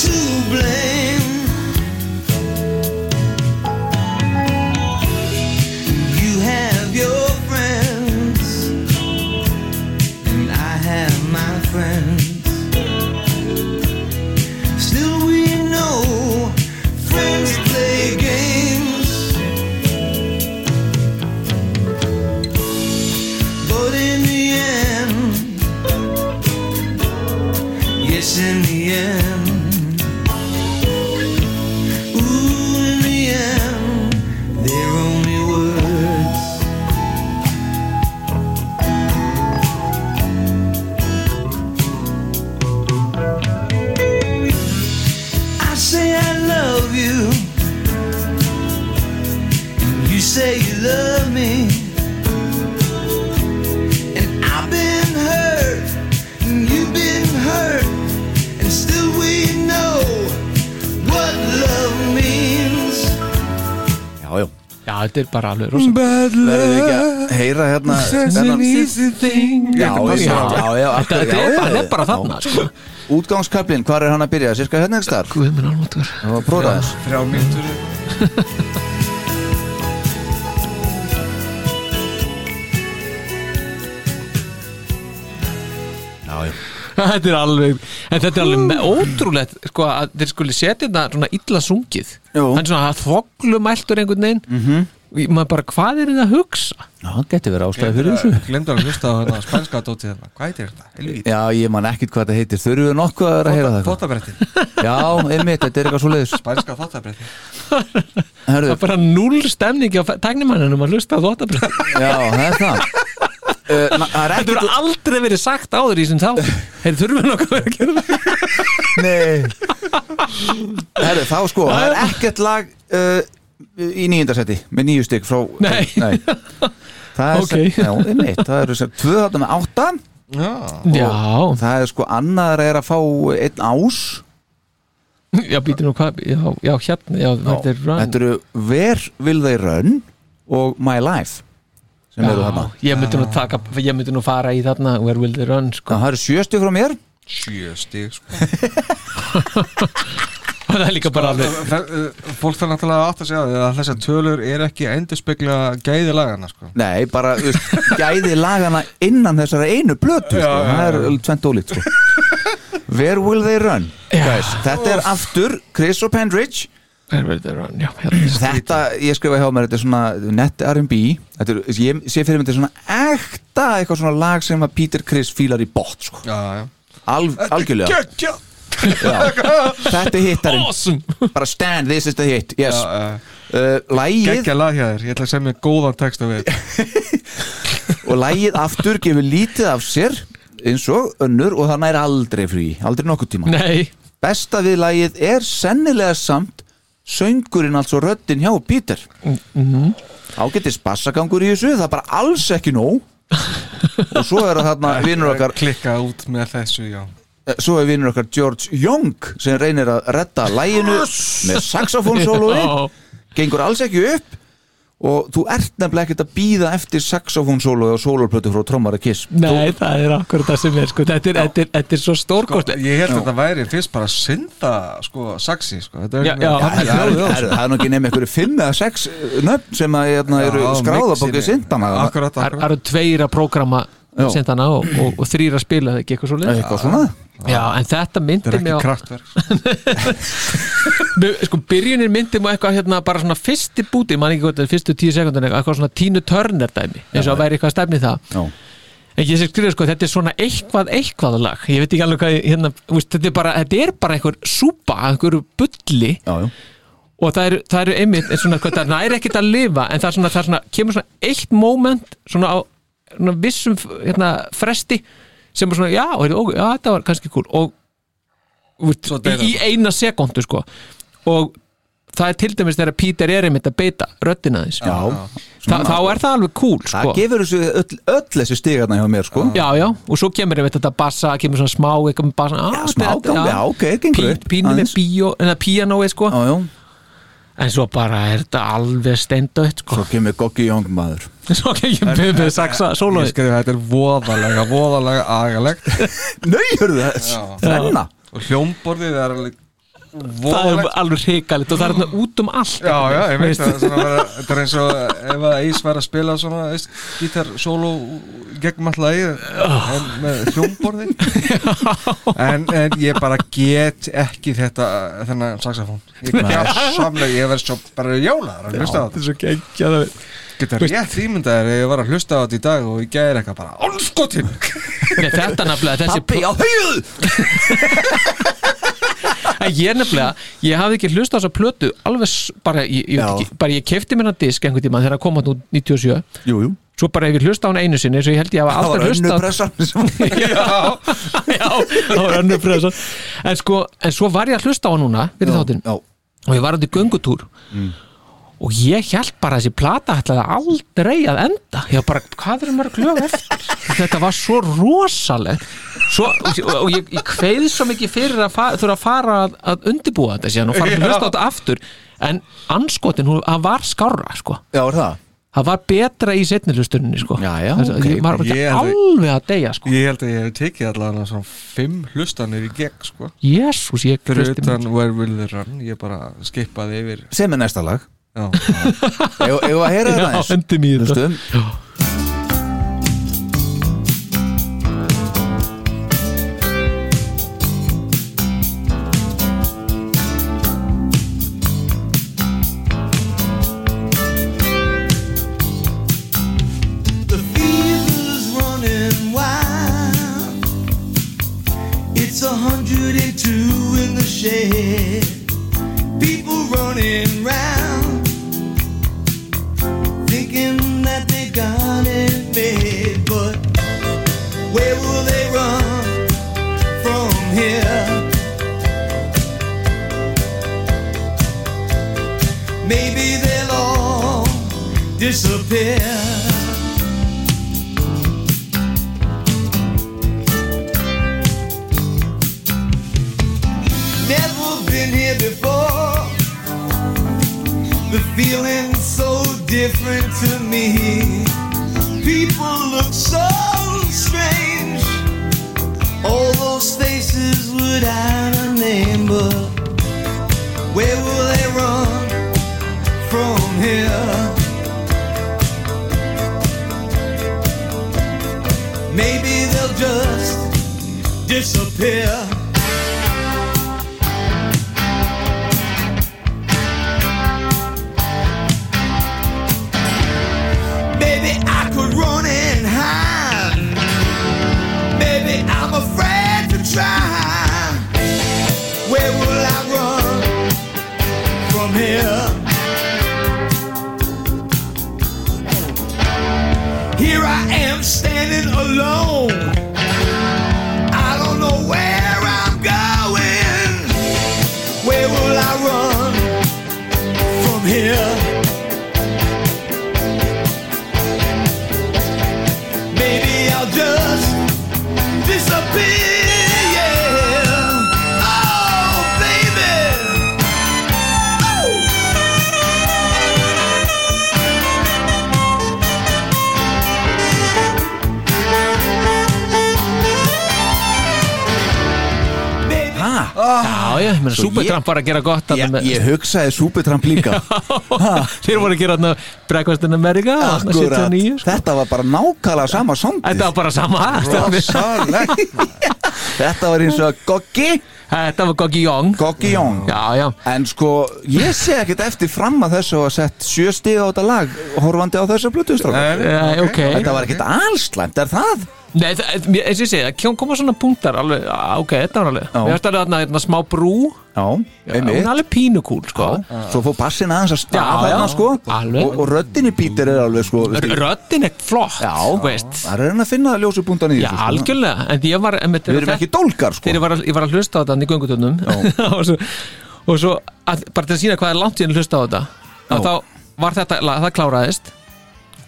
You yes, in the end. Já, já. Já, þetta er bara alveg rosa ekki að heyra hérna þennan- easy thing Já, já, já, já, Þetta þetta er bara- þetta er bara þarna, sko. Útgangskablin, hvar er hann að byrja? Sirka hérna ekki starf? Guð minn almáttur Það var prófað þess Þrjá mínútur. <laughs> Já, já Þetta er alveg, en þetta er alveg me- ótrúlegt sko að þeir skuli setja þetta svona illa sungið. Er svona þvoglumæltur einhvern veginn. Mm -hmm. maður bara, hvað er þetta að hugsa? Já, það geti verið ástæði fyrir þessu. Glemdur að hlusta á hérna spænska dótið hérna. Hvað heitir þetta? Helvíti. Já, ég man ekkit hvað þetta heitir. Þurfum við nokkuð að vera að heyra það eitthvað? Þóttabretti Já, einmitt, þetta er eitthvað svo leiðis Spænska þóttabretti Það er bara null stemningi á tæknimanninum að hlusta á þvóttabröð já, það er það Þetta ekkit verður aldrei verið sagt áður í sem þá Þeir þurfum við nokkuð að vera að gera það. Nei. Herru, þá sko, það er ekkert lag uh, í nýjundasetti með nýju stygg frá Nei. Það er Ok. sem, já, einmitt, það eru sem tvö þarna með átta. Já. Já, Það er sko annar er að fá einn ás. Já býtir nú hvað Já, já hérna, já, þetta er run. Þetta eru Where Will They Run og My Life sem eru þarna ég myndi nú taka, ég myndi nú fara í þarna Where will they run, sko Það eru sjö stygg frá mér Sjö stig sko. <laughs> Það er líka bara alveg Það- uh, Fólk þarf náttúrulega að átta sig að þessar tölur er ekki að endurspegla gæði lagana sko. Nei, bara gæði lagana innan þessara einu blötu sko. það er tvent ólít sko. Where Will They Run Guys, Þetta er aftur Chris og Run, já, hérna. <clears throat> Þetta, ég skrifa hjá mér, þetta er svona net R&B Þetta er, ég sé fyrir mig þetta er svona ekta eitthvað svona lag sem að Peter Chris fílar í bótt sko. Já, já. Al, algjörlega. Já. Þetta er hittarinn. Awesome. Bara stand, this is the hit. Yes. Já, uh, Lægið Gekkja lag hjá þér, ég ætla að segja mér góðan texta við og lægið <laughs> aftur gefur lítið af sér eins og önnur og það næri aldrei frí. Aldrei nokkuð tíma. Nei, besta við lægið er sennilega samt söngurinn altså röddin hjá Peter. Ágættis bassagangur í þessu það er bara alls ekki nóg. Og svo er það þarna vinnur okkar Klikka út með þessu, já. Eh, svo er vinnur okkar George Young sem reynir að redda læginu með saxofónsólói gengur alls ekki upp og þú ert nefnilega ekkert að býða eftir saxofónsólói og sólóplötu frá trommara Kiss. Nei, það er akkur það sem er sko. Þetta er, þetta er, þetta er svo stórkost Ég held að þetta væri fyrst bara að synda sko, saxi sko. Er Það er, það, er, það er nú ekki nefn einhverju fimm eða sex nöfn sem að hérna, eru Já, skráðabókið mixinu. sindana Akkurat, Það akkurat eru tveir að prógrama og, og, og þrýr að spila það ekki eitthvað svo leið eitthvað svona Já, en þetta Þetta myndi er mig ekki á kraftverk <laughs> Mér- sko byrjunin myndi mig á eitthvað hérna bara svona fyrsti búti, mann ekki hvað þetta er fyrstu tíu sekundin eitthvað, eitthvað svona tínu törner dæmi eins og að væri eitthvað stefni það. Já. en ég sé skrifa sko, þetta er svona eitthvað eitthvað lag, ég veit ekki alveg hvað hérna, þú veist, þetta er bara, þetta er bara einhver súpa, einhver bulli. Já, já. og það eru, það eru einmitt svona, hvað, það næri ekkert að lifa en það, er svona, það er svona, kemur svona eitt moment svona á vissum hérna, fresti sem er svona, já, ó, já, þetta var kannski cool. Og út, í, í eina sekundu sko. Og það er til dæmis þegar Peter er einmitt að beita röddina þess Já, Þa, þá er það alveg cool sko. það gefur þessu öll, öll þessi stigarna hjá mér sko. Já, já, og svo kemur einmitt þetta bassa, kemur svona smá eitthvað með bassa, já, smá gang, já, ok, gengur pínu með píanói sko. Já, já, en svo bara er þetta alveg steindautt sko. svo kemur Goggi Young maður. <laughs> Svo kemur með saxa Ég sólói skrifa þetta er voðalega, voðalega agalegt. Nauður þess, þrenna Og hljómborðið er alveg það er alveg hrikalegt og það er hérna út um allt Já, já, ég veit það svona, vera, Þetta er eins og ef að Eis væri að spila svona veist, gítar solo gegnum alltaf en með hljómborði. <laughs> En, en ég bara get ekki þetta þennan saxofón. Ég get samlega, ég verð svo bara jólaður að hlusta á þetta. svo geggjað. Geta rétt ímyndaðir ef ég var að hlusta á þetta í dag og ég gæri eitthvað bara onskotin þetta nefnilega þessi Pappi á En <laughs> ég nefnilega, ég hafði ekki hlust á þessa plötu alveg bara, ég, ég, Já. bara ég kefti mér hann disk einhvern tíma þegar það kom hann út 97 Jú, jú. Svo bara ef ég hlusta á hann einu sinni svo ég held ég hafa Það var aldrei hlusta önnu pressan <laughs> Já, það var önnur pressa. En sko, en svo var ég að hlusta á hann núna fyrir þáttinn. Já, og ég var hann í göngutúr og ég held bara að þessi plata ætlaði aldrei að enda ég var bara, hvað er mörg lög eftir þetta var svo rosaleg svo, og, og ég, ég kveið svo mikið fyrir að fa þurfa að fara að, að undibúa þetta síðan og fara <laughs> að hlusta á þetta aftur en anskotin, hún það var skárra sko. já, er það? það var betra í setni hlustunni sko. Já, já, Þess- ok. ég var ekki Ég alveg að deyja sko. Ég held að ég hef tekið allavega svona fimm hlustanir í gegn sko jésús, ég Fyrir hlusti utan Where Will They Run Ég bara skipaði yfir Sem er næsta lag Já, eigum við að heyra þetta Já, eins? endum í þetta. Disappear. Never been here before. The feeling's so different to me. People look so strange. All those faces without a disappear. Ég meina Supertramp var að gera gott Ég, með- ég hugsaði Supertramp líka. <laughs> Þeir voru að gera þarna Breakfast in America Akkurat, 79, sko. þetta var bara nákvæmlega sama songið Þetta var bara sama. <laughs> Þetta var eins og Goggi. Þetta var Goggi Young Goggi Young Já, já. En sko, ég sé ekkert eftir fram að þessu að sett sjö stig á þetta lag horfandi á þessu blötustrákar Nei, ok. Þetta var ekkert allslæmt, er það? Nei, það- mér- eins og ég segi, það koma svona punktar alveg, á, ok, þetta var alveg. Mér finnst alveg þarna þarna smá brú. Já, einmitt. er alveg pínukúl, sko. Svo fór bassin aðeins að Já, staða já, þarna sko. Alveg. Og, og röddin í Pítur er alveg sko veistu, Röddin er flott, Já, veist. Það er hann að finna ljósupunktan í Já, þessu sko. algjörlega, en ég var Við erum ekki dólgar sko. Þegar ég var, að- ég var að hlusta á þetta í göngutöndum <laughs> og svo, og svo að, bara til að sína hvað er langt síðan að hlusta á þetta Já. þá var þetta, það kláraðist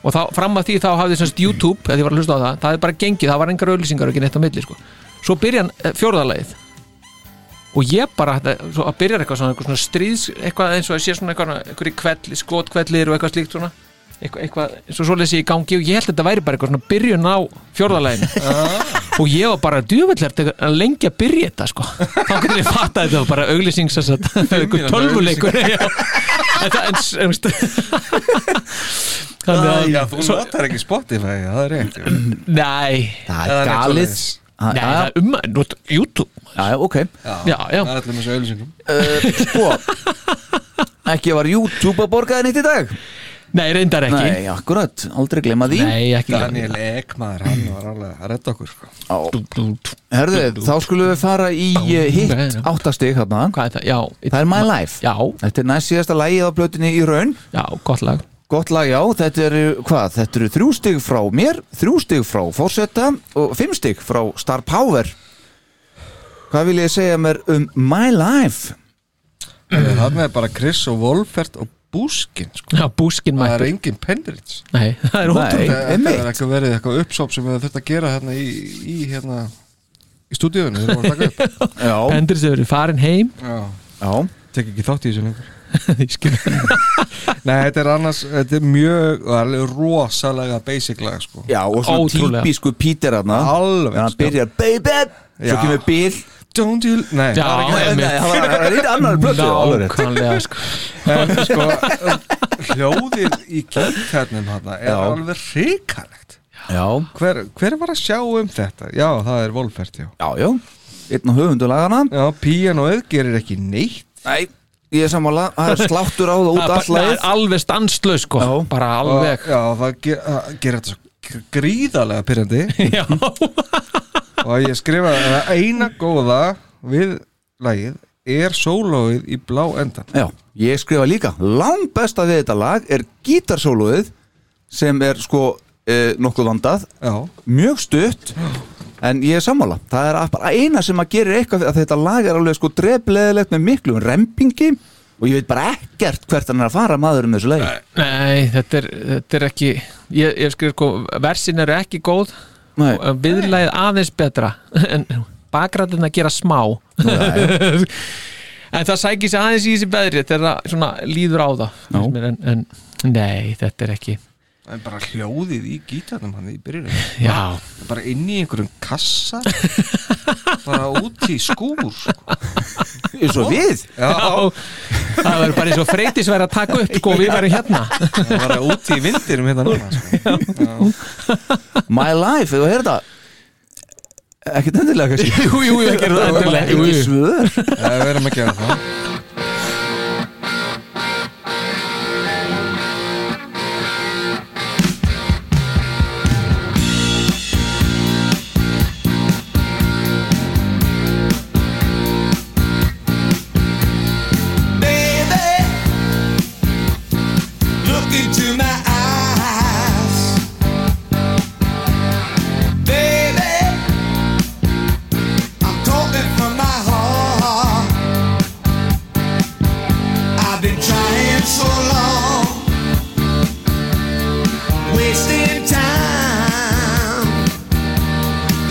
og þá fram að því þá hafði semst YouTube, þegar ég var að hlusta á það það hefði bara gengið, það var engar auðlýsingar og ekki neitt á milli sko. svo byrja hann fjórðarleið og ég bara að byrja eitthvað svona, eitthvað svona stríðs eitthvað eins og að sé svona eitthvað, eitthvað kvelli, skotkvellir og eitthvað slíkt svona eitthvað, eitthvað eins og svoleiðis í gangi og ég held að þetta væri bara eitthvað svona byrjun á fjórðarleginu og ég var bara djúvöldlegt að lengi að byrja þetta sko. Þá getur ég fatta að þetta var bara auglýsings eitthvað tölvuleikur. já. þetta en, en, þannig að Já, þú notar ekki Spotify, það er jú. nei. Það er galið. Ah, Nei, það er um að nota YouTube. Já, ok. Já, já Það er allir með þessu auðlýsingum uh, Sko Ekki var YouTube að borga þér neitt í dag Nei, reyndar ekki. Nei, akkurat, aldrei glema því. Nei, ekki Daniel Ekmaður, hann var alveg að redda okkur sko. Herðu, þá skulum við fara í eh, hitt áttastig hérna Hvað er það? Já, Það er My Life. Já, Þetta er næst síðasta lagið á blötinni í raun. Já, gott lag. Gott lag, já, þetta eru, hvað, þetta eru þrjú stig frá mér, þrjú stig frá Fórsetta og fimm stig frá Star Power. Hvað vil ég segja mér um My Life? Það er bara Chris og Wolfert og Búskin sko. Já, búskin <laughs> Það er engin Pendrits Nei, það er ótrúlega Það einmitt. er ekki verið eitthvað uppsóp sem við þurft að gera hérna í, í hérna í stúdíunum þegar við vorum að taka upp. <laughs> Já, Endris hefur verið farin heim. Já, já, tek ekki þátt í þessu lengur. <laughs> Nei, þetta er annars, þetta er mjög alveg rosalega basic lag sko. Já, og svona Ótrúlega. típisku Þegar hann sko. byrjar, baby, svo kemur bíl Don't you, nei, Já, það er ekki það var- í annar blötu. Nákvæmlega, sko. En sko, <laughs> hljóðið í kjöldkærnum hann er Já. alveg hrikalegt. Já, hver, hver var að sjá um þetta? Já, það er Wolfert, já. Já, já. Einn á höfundu lagana Já, píanoið gerir ekki neitt. Nei, ég er sammála, það er sláttur á það út bara- allt það er lagið alveg stanslaus, sko. Já. Bara alveg. Og, Já, það ge- það gerir þetta svo gríðarlega pyrrandi <laughs> Já, og ég skrifa að eina góða við lagið er sólóið í blá endan Já, ég skrifa líka. Lang besta við þetta lag er gítarsóluðið sem er sko eh, nokkuð vandað. Já, mjög stutt en ég er sammála, það er bara eina sem að gera eitthvað að þetta lag er alveg sko drefleðilegt með miklu rempingi og ég veit bara ekkert hvert hann er að fara maður um þessu lagi. Nei, þetta er, þetta er ekki Ég, ég skrif, sko, versin eru ekki góð viðlæðið aðeins betra <laughs> en bakrættin að gera smá. <laughs> En það sækir sér aðeins í þessi beðri þegar það líður á það en, en nei, þetta er ekki það er bara hljóðið í gítarnum hann í byrjunum. Já, bara inn í einhverjum kassa. Bara út í skúr sko. eins og við. Já, það verður bara eins og freytis verið að taka upp sko, við verðum hérna. Það var út í vindinum hérna núna sko. My Life, þú heyrðu það? Ekkert endilega kannski? Jú, jú, ég gerði það endilega. jú, ekki jú. svör. Já, við erum að gera það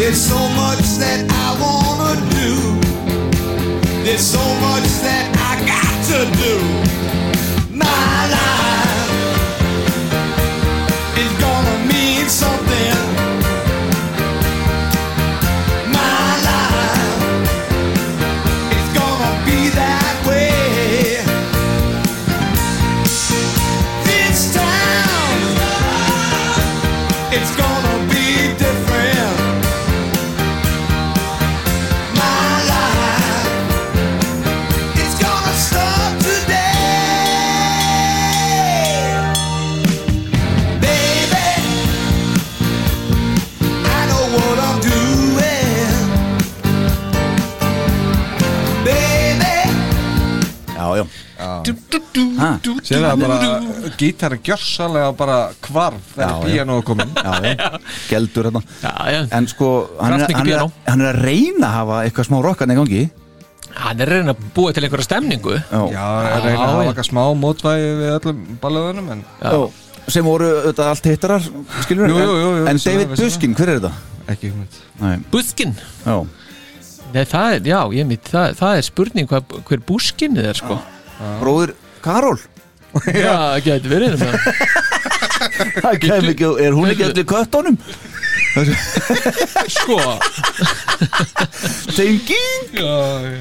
There's so much that I wanna do. There's so much that Sér það bara Gítarinn gjörsalega bara hvarf Já, Þegar píanóðu komin Já, <laughs> já, geldur hérna. En sko, hann er, hann, er, hann er að reyna að hafa eitthvað smá rockan í gangi. Hann er reyna að búa til einhverja stemningu. Já, Já, er reyna að hafa eitthvað smá mótvægi við öllum ballöðunum en sem voru þetta allt hittarar skilur Jú, jú, jú, En David. Buskin, hver er þetta? ekki Nei, Buskin? Já, Nei, það er, já, ég mitt, það, það er spurning hvað, hver búskinnið er sko. Bróður Karol? Já, gæti verið með Það kem ekki, er hún ekki allir köttunum? Sko, Tenging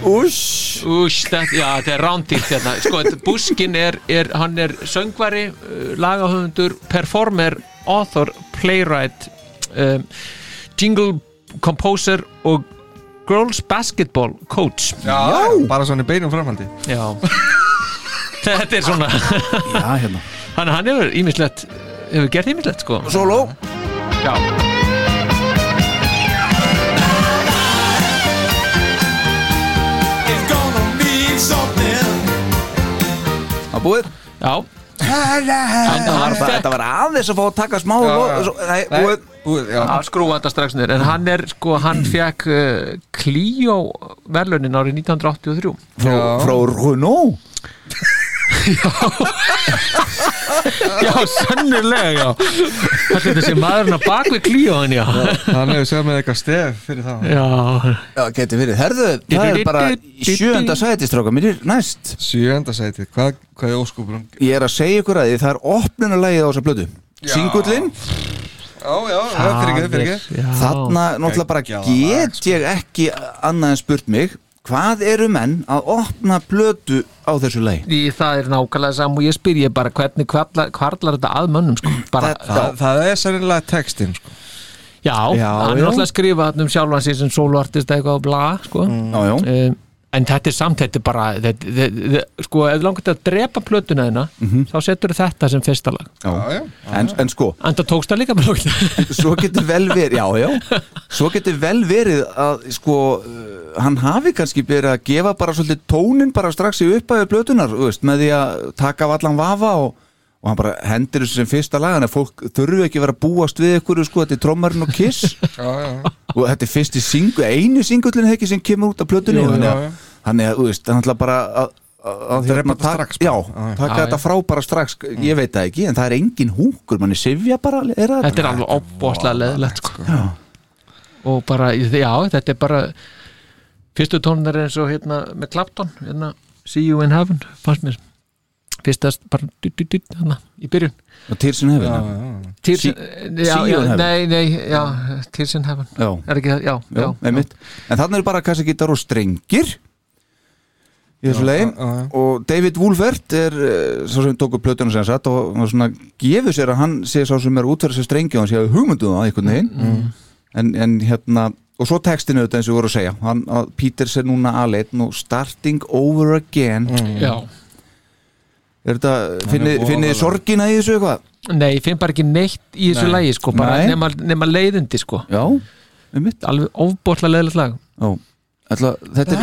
Úss. Ús, þetta, já, þetta er rándýrt hérna. Sko, þetta- Buskin er, er, hann er söngvari, uh, lagahöfundur, performer, author, playwright um, jingle composer og girls basketball coach. Já, bara svona í beinum framhaldi. Já <laughs> Þetta er svona. Já, hérna. Hann, hann hefur ímislegt hefur gert ímislegt sko. Solo Já. It's gonna mean something. Það búið? Já. Þetta var, bara, þetta var aðeins að fá að taka smá Já, svo- Nei, búið. búið, já. Að skrúa þetta strax niður. En hann er sko, hann fekk uh, Clio verlunin árið 1983 Frá, frá Renault <laughs> Já, sennilega, já. Þetta er þessi maðurinn að bak við Clio hann, hefur segjað með eitthvað stef fyrir það Já, Já, geti verið. Herðu, það er bara í sjöunda sæti stráka Mér er næst. Sjönda sætið, hvað, hvað er óskúpulum? Ég er að segja ykkur að það er opnunarlægið á þessa blödu Singullin Já, já, það er fyrir ekki, fyrir ekki. Þarna náttúrulega bara get ég ekki annað en spurt mig Hvað eru menn að opna blödu á þessu leið? Í, það er nákvæmlega sam og ég spyr ég bara hvernig kvarlar, kvarlar þetta að mönnum sko. bara, Það, það er sérlega textin sko. já, Já, hann er náttúrulega að skrifa um sjálfan sem soloartist eitthvað og bla sko. Já, já, um, en þetta er samt þetta er bara þetta, þetta, sko, ef þú langar til að drepa plötuna þina þá setur þetta sem fyrsta lag já. já. En, en sko, en það tókst það líka með lókina <laughs> svo getur vel verið Já, já, svo getur vel verið að sko, uh, hann hafi kannski verið að gefa bara svolítið tónin bara strax í upphæðu blötunar, þú veist, með því að taka af allan vafa og, og hann bara hendir þessu sem fyrsta lag, en að fólk þurfi ekki að búast við ykkur, sko, þetta er trommarinn og kiss <laughs> Já, já, og þetta er fyrsti singu, einu singullin ekki sem kemur út af plötunni þannig já, að, já. þannig að, þú veist, hann ætla bara að að- að Drepa hérna, þetta tak- strax bara. já, Já, já. taka Já, þetta já. frá bara strax ég veit það ekki, en það er engin húkur manni sifja bara, er það þetta er alveg opbóðslega leðilegt sko. og bara, já, þetta er bara fyrstu tónar eins og hérna með Clapton, hérna See You in Heaven, fannst mér fyrstast bara hana, í byrjun. Og Tears in Heaven já, já, já. Tears, See- já, See You já, in Heaven. nei, nei, já, Tears in Heaven. Já, er ekki það, já, já, einmitt. En þannig er bara kassagítar og strengir í þessu Já, legin já, já. og David Wolfert er uh, sá sem tók upp plötunum sem satt og, og svona gefur sér að hann sé sá sem er útverðið sér strengi og hann sé að hugmyndu það einhvern veginn. Mm. en, en hérna og svo textinu þetta eins og við vorum að segja. Hann, að Peters er núna aðleitt og starting over again. Já. Er finnið þið sorgina í þessu eitthvað? nei, ég finn bara ekki neitt í þessu Nei. lagi sko, bara Nei. nema, nema leiðindi sko, Já, einmitt. Alveg ofbóðslega leiðilegt lag. Já, ætla, þetta er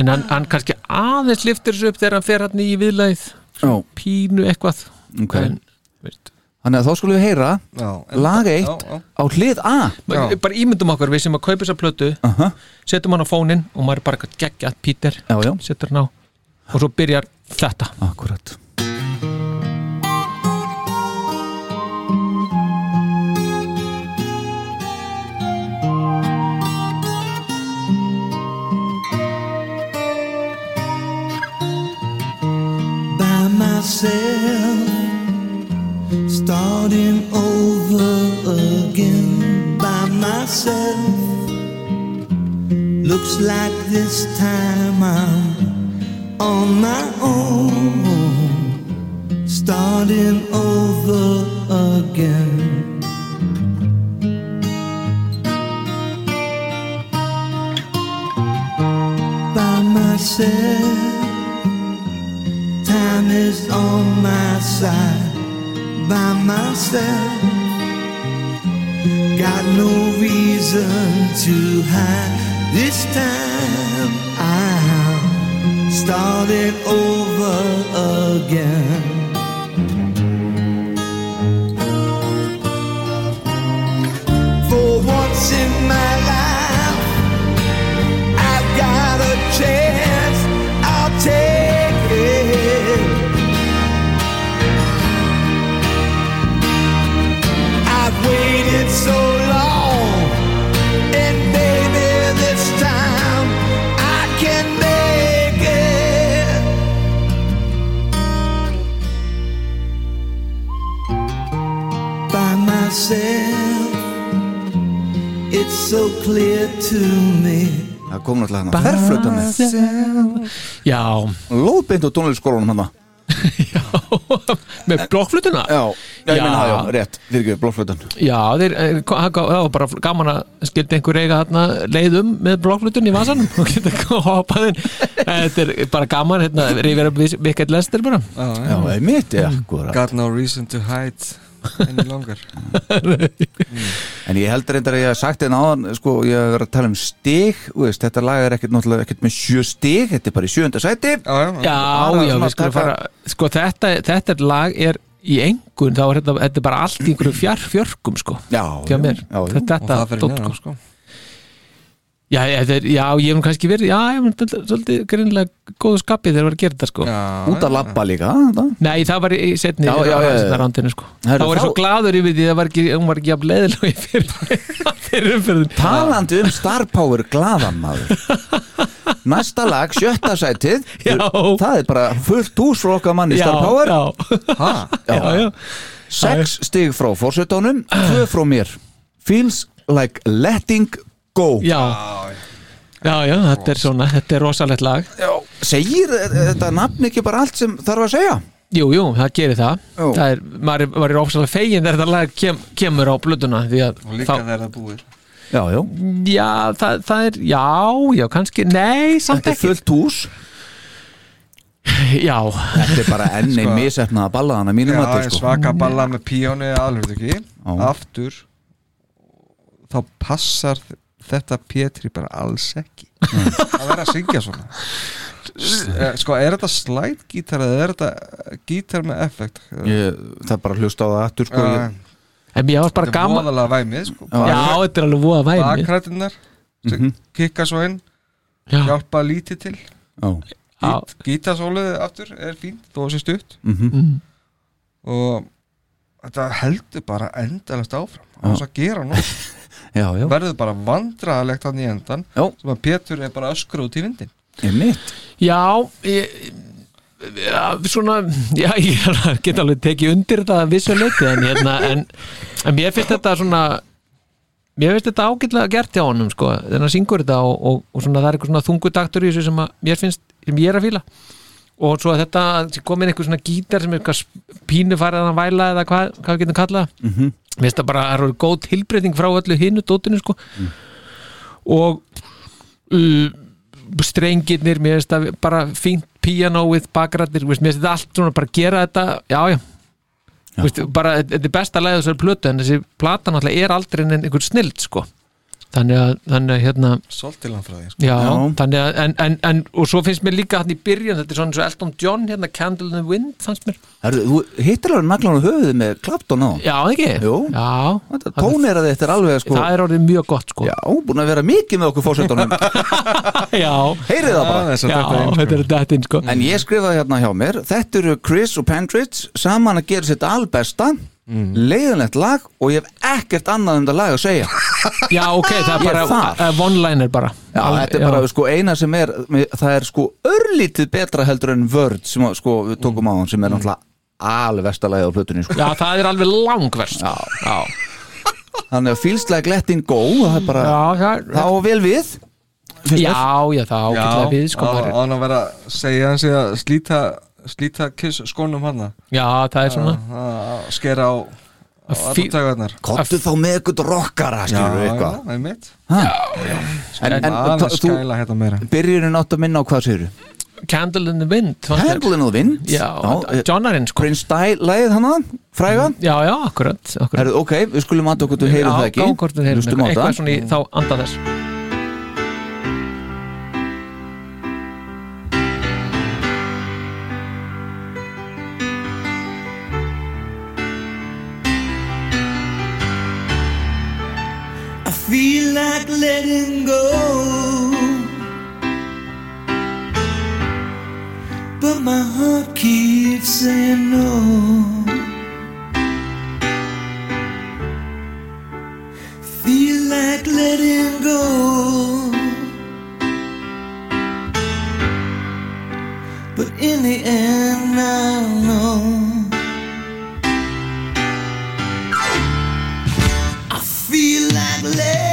en hann, hann kannski aðeins liftir þessu upp þegar hann fer hann í viðlagið. Já, pínu eitthvað. Ok. En, veist, Þannig að þá skulum við heyra Já, en- lag já, eitt já. á hlið A. Já. bara ímyndum okkur, við sem að kaupa þessa plötu Aha, setjum hann á fóninn og maður er bara geggjað Peter, Já, já, setur hann á. Og svo byrjar þetta akkurat by myself, starting over again by myself. Looks like this time I'm on my own, starting over again. By myself. Time is on my side by myself. Got no reason to hide. This time I'm starting over again. For once in my life, myself, it's so clear to me. Það kom náttúrulega hann að ferflöta með Já, Lóðbeint á tónleikskólanum hann með blokkflutuna Já, já, ég Já. meina það, já, rétt Fyrir ekki, blokkflötan Já, þeir, eh, það var bara gaman að skildi einhver eiga þarna leiðum með blokkflutun í vasanum og geta <laughs> hoppað inn. Þetta er bara gaman, hérna, rifir upp Vikket Lester bara. Já, það er mitt, já, Got no reason to hide any longer <laughs> En ég heldur reyndar að ég hef sagt þetta áðan sko, ég hef verið að tala um stig þú veist, þetta lag er ekkert náttúrulega ekkert með sjö stig þetta er bara í sjönda sæti. Já, já, Já, við skulum fara Sko, þetta, þetta er lag er í engun, þá er þetta, þetta er bara allt í einhverju fjár, fjörkum, sko Já, mér, já, já. þetta, Og þetta það fyrir neðan sko. Já, er, já, ég hef kannski verið Já, ég hef svolítið greinlega góðu skapið þegar ég var að gera þetta, sko. Já, út að labba líka þetta. Nei, það var í setni Já, já, já, já. rándinu, sko. Þá var ég svo gladur yfir því að það var ekki, hún var ekki jafn leiðilega í fyrir, <laughs> fyrir umferðin talandi um Star Power glaðan maður. <laughs> Næsta lag, sjötta sætið. Það er bara fullt hús frá okkar manni Star Power. já, Ha? <laughs> já, já. sex stig frá fórsetónum tvö frá mér. Feels like letting go Já, já, já, þetta er svona, þetta er rosalegt lag. Já. segir þetta nafn ekki bara allt sem þarf að segja? Jú, jú, það gerir það. Það er, maður maður er ofsalega fegin þegar þetta lag kem, kemur á blöðuna því að Og líka þegar það búir já, já, Já, það, það er, já, já, kannski Nei, samt þetta er ekki. fullt hús. Já, þetta er bara enn ein Sko. misefnaða ballaðana mínum Já, að en sko. svaka balla með píónu aðlur ekki? Já. Aftur Þá passar þetta Pétri bara alls ekki. Að vera að syngja svona. Eh, Sko, er þetta slide gítar eða er þetta gítar með effekt? ég, það er bara að hlusta á það aftur sko, ég, en mér var bara Þetta er gaman voðalega væmið sko. Já, þetta er alveg voða væmi Bakrætinnar sem Mhm. kikka svo inn Já, hjálpa lítið til. Gít, Gítasóluðið aftur er fínt þó sé stutt. Mhm, Mm. og þetta heldur bara endalast áfram. Á þess að gera nú <laughs> já, já, verður bara vandraðalegt hann í endan Já. sem að Pétur er bara öskur út í vindin ég mitt já ég, já, svona Já, ég get alveg tekið undir þetta að vissu leiti en, hérna, en, en mér finnst þetta svona Mér finnst þetta ágætlega gert hjá honum sko, þannig að syngur þetta og, og, og svona, það er eitthvað svona þungudaktur í þessu sem að mér finnst, sem ég er að fíla. Og svo að þetta sé komin einhver svona gítar sem er eitthvað pínu farið að væla eða hvað, hvað við getum kallað. Mm -hmm. Mér finnst það bara, það er góð tilbreyting frá öllu hinu dótinu sko. Og uh, strengirnir, mér finnst það bara fínt píanóið, bakrættir mér finnst þetta allt svona bara gera þetta já, já, bara, þetta er besta leið þessari plötu en þessi plata náttúrulega er aldrei en einhver snild sko þannig að, þannig að hérna Soltilanfræði sko. já, Já. þannig að en, en, en, og svo finnst mér líka hann í byrjun þetta er svona eins og Elton John hérna Candle in the Wind fannst mér, Herru, þú hittir alveg naglan á höfuðið með Clapton á. Já ekki? Jú. já, Þetta tóneraði þetta er alveg sko það er orðið mjög gott sko. Já, búin að vera mikið með okkur fórsetunum <laughs> já, Heyrið það bara. Já, þetta er þetta er þetta inn sko. En ég skrifaði hérna hjá mér Þetta eru Chris og Pendridge saman að gera sitt albesta Mm. leiðanlegt lag og ég hef ekkert annað um þetta lag að segja. <laughs> Já, ok, það er Ég bara uh, one-liner bara. Já, þetta er bara sko eina sem er það er sko örlítið betra heldur en Word sem sko við tókum á hann sem er náttúrulega alveg vestalagi á plötunni sko. já, það er alveg langverst. Já. já, Þannig að feels like letting go það er bara, já, já, þá vel við. Já, já, það ágætlega við sko á, maður- á hann að vera að segja hans að slíta slíta kiss skónum hann já, það er svona. Að skera á, á Að fí- aðbúrtægarnar Kottu þá með eitthvað rockara skilur við eitthvað. það er mitt En, en aðeins þú skæla hérna átt að minna á hvað séru Candle in the Wind. Handle in the Wind? Já, eh, Johnarinn sko. Prince Di lagið hann að fræga já, já, akkurat, ok, við skulum aðtöku hvort við heyrum það ekki. Já, hvort við heyrum Hlustum á eitthvað, það. svona í þá anda þess like letting go. But my heart keeps saying no. Feel like letting go. But in the end, I know. I feel like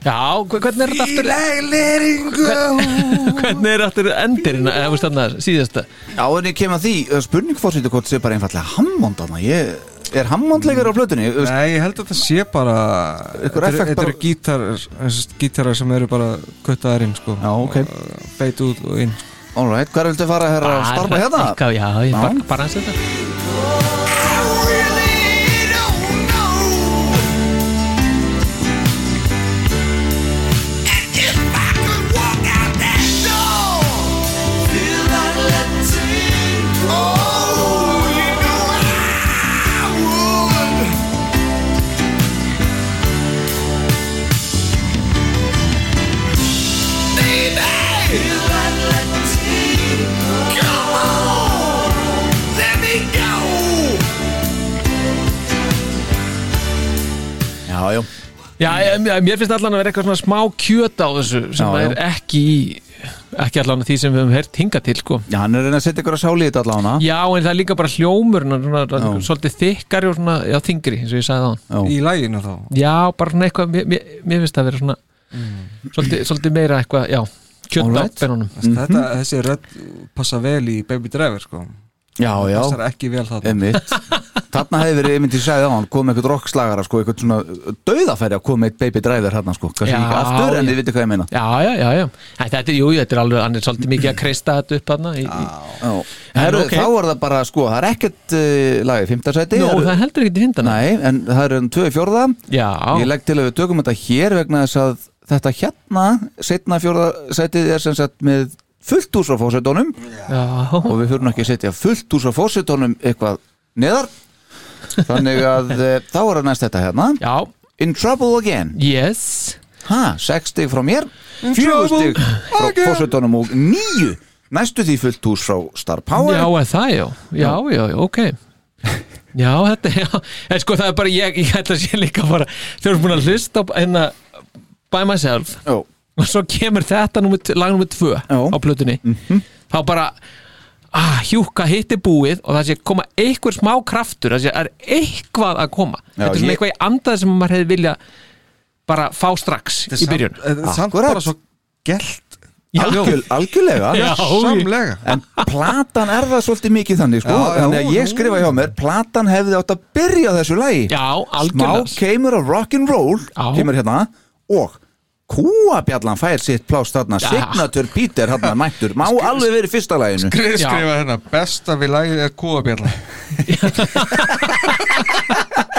já Já, hve- hvernig er þetta aftur? Go <laughs> Hvernig er aftur endirinn? Eða veist þarna síðasta. Já, en ég kem að því, uh, spurning fórsýttu hvort sé bara einfallega Hammond þarna. Ég, Er Hammondleikar á veist, Nei, ég held að þetta sé bara Þetta eru- þetta gítarar Gítarar sem eru bara kuttaðar inn sko. Já, ok. Og Beit út og inn. Alright, hvað viltu fara herra? Að starfa hérna? Já, ég bara hans þetta já Já, ég- mér finnst allan að vera eitthvað svona smá kjöt á þessu sem Já, já. er ekki í ekki allan því sem við höfum heyrt hinga til sko. Já, hann er að reyna að setja ykkur að sáli í þetta allavega Já, en það er líka bara hljómur svona, svona, svolítið þykkari og svona, já, þingri eins og ég sagði það Í læginu þá? Já, bara svona eitthvað, mér, mér, mér finnst það að vera svona svolítið, svolítið meira eitthvað, já kjöt Alright. á benunum Þetta, Þessi rödd passa vel í Baby Driver sko. Já, já. Passar ekki vel þarna. <laughs> Þarna hefði verið, ég myndi sagði á hann, komið eitthvað rockslagara sko, eitthvað svona dauðafæri að koma eitt baby driver hérna sko, kannski ekki aftur en þið viti hvað ég meina. Já, já, já, já. Æ, Þetta er, jú, þetta er alveg, hann er svolítið mikið að kreista þetta upp þarna í, í, Já. Herru, ok. þá er það bara, sko, það er ekkert uh, lagið, fimmtarsæti Nú, það er heldur ekki til hindana Nei, en það er um tvö í fjórða. Já, Ég legg til að við tökum þetta hér vegna þess að þetta hérna, setna fjórða sætið er sem sagt með fullt úr á fósettónum og við fyrir ekki að setja fullt úr á fósettónum eitthvað neðar. Þannig að uh, <laughs> þá er það næst þetta hérna. Já, In Trouble Again. Yes. Ha, sex stig frá mér fjögur stig frá fósettónum og níu. Næstu því fullt úr frá Star Power. Já, er það, já, já, já, já, ok. <laughs> Já, þetta, já. En sko, það er bara, ég, ég ætla að sé líka bara þú erum búin að hlusta hérna By Myself. Já. Og svo kemur þetta lag nummer tvö Já. á plötunni Þá bara ah, hjúka hitti búið og það sé koma einhver smá kraftur það sé er eitthvað að koma Já, Þetta er svona ég- eitthvað í andað sem maður hefði vilja bara fá strax í byrjun samt- er bara svo gælt Já. Algjör, <laughs> algjörlega Já. Samlega En platan er það svolítið mikið þannig sko Já, já, Þannig að ég já. skrifa hjá mér Platan hefði átt að byrja á þessu lagi Já, Smá keimur af rock'n'roll Já. Kemur hérna Og Kúabjallan fær sitt plást þarna. Signatur Peter hérna <laughs> mættur. Má alveg verið fyrsta laginu. Skrifa Já. skrifa hérna Besta við lagið er kúabjalla <laughs>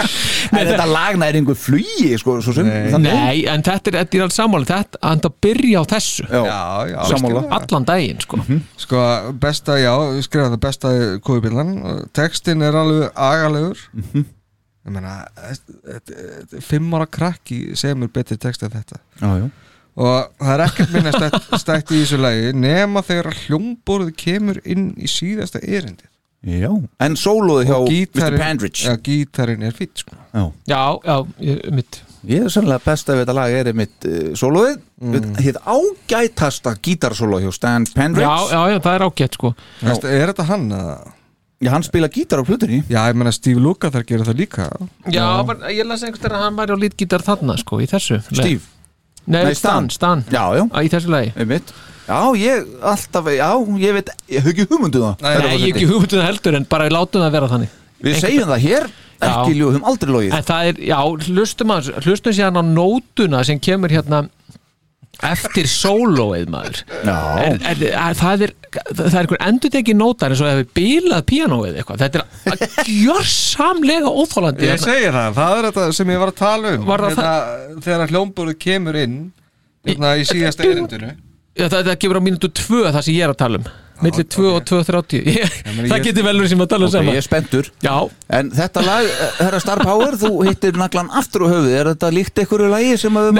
<laughs> En þetta lagna er einhver flugi sko, svo sem, Nei. Nei, en þetta er, þetta er alveg sammála. Þetta, hann að byrja á þessu. Já, Já, Sammála. allan daginn sko. Sko, besta, já, skrifa það besta kúabjallan. Textin er alveg agalegur Ég meina þetta- þetta þetta er Fimm ára krakki semur betri text en þetta já, já. og það er ekkert minna stætt, <laughs> stætt í þessu lagi nema þegar hljómborðið kemur inn í síðasta erindi Já, en sólóði hjá Og Mr. Pandridge Já, gítarinn er fýtt sko Já, Já, já, ég- mitt ég er sannlega best að þetta lag er mitt uh, sólóðið mm. Hitt ágætasta gítarsóló hjá Stan Pandridge Já, já, já, það er ágætt sko Veistu, Er þetta hann? eða? Já, hann spila gítar á plutunni Já, ég menna Steve Luka þar gerir það líka. Já, bara, ég las einhvers að hann væri á lítgítar þarna sko, í þessu Steve? Nei, Nei, Stan, Stan, Já, já, Í þessu lagi. Einmitt. Já, ég alltaf, já, ég veit, ég hef ekki hugmyndu það Nei, ég ekki hugmyndu það heldur en bara látum það vera þannig. Við segjum það hér, ekki ljóðum aldrei logið. En það er, já, hlustum að hlustum síðan á nótuna sem kemur hérna eftir sólóið maður. Já. er, er, er, það er það er einhver endur tekið nótar eins og hefur bílað píanóið eitthvað. Þetta er gjörsamlega óþólandi Ég segi það, það er þetta sem ég var að tala um. Það Hérna, Þegar hljómbúrið kemur inn hérna, í síðasta erindinu Já, það, það gefur á mínútu tvö það sem ég er að tala um. Millir 2 og 2.30 Ég- meni, það ég- getur velur sem að tala um Ok, saman. ég er spenntur. Já, En þetta lag, eh, herra Star Power, þú hittir naglan aftur á höfuð Er þetta líkt einhverju lagi sem að við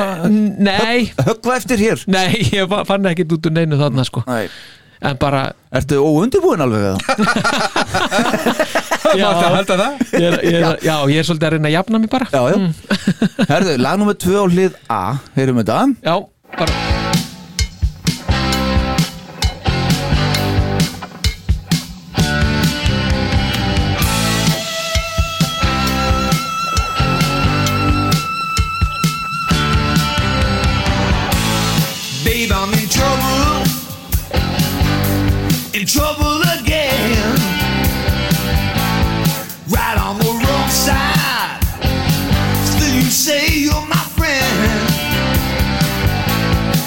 höggva eftir hér? nei, ég fa- fann ekkert út úr neinu þarna sko. Nei. En bara, Ertu óundibúin alveg eða? <laughs> já, Halda það? ég er, ég er, já, ég er svolítið að reyna að jafna mig bara. Já, já. Herðu, lag nummer 2 á hlið A. Heyrum við þetta. Já, bara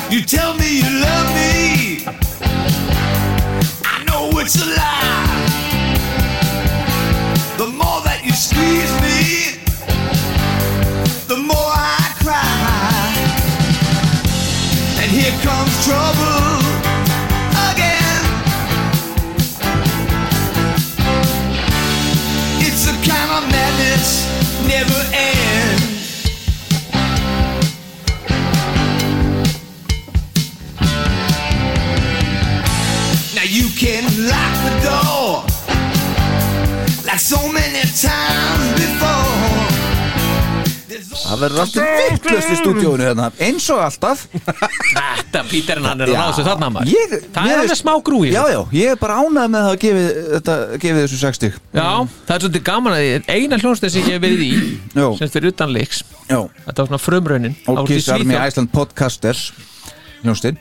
You tell me you love me. I know it's a lie. The more that you squeeze me, Það verður alltaf vittlust í stúdíónu hérna. Eins og alltaf. Þetta Píterinn hann er að Já. ná sér þarna maður. Ég- Það er alveg smá grúi Já, já, ég er bara ánægð með að gefi, þetta, gefi þessu 60 Já, það er svolítið gaman að því eina hljónstæð sem ég hef verið í sem fyrir utan leiks Já. Þetta var svona frumraunin Og Kiss Army Iceland Podcasters Hljónstinn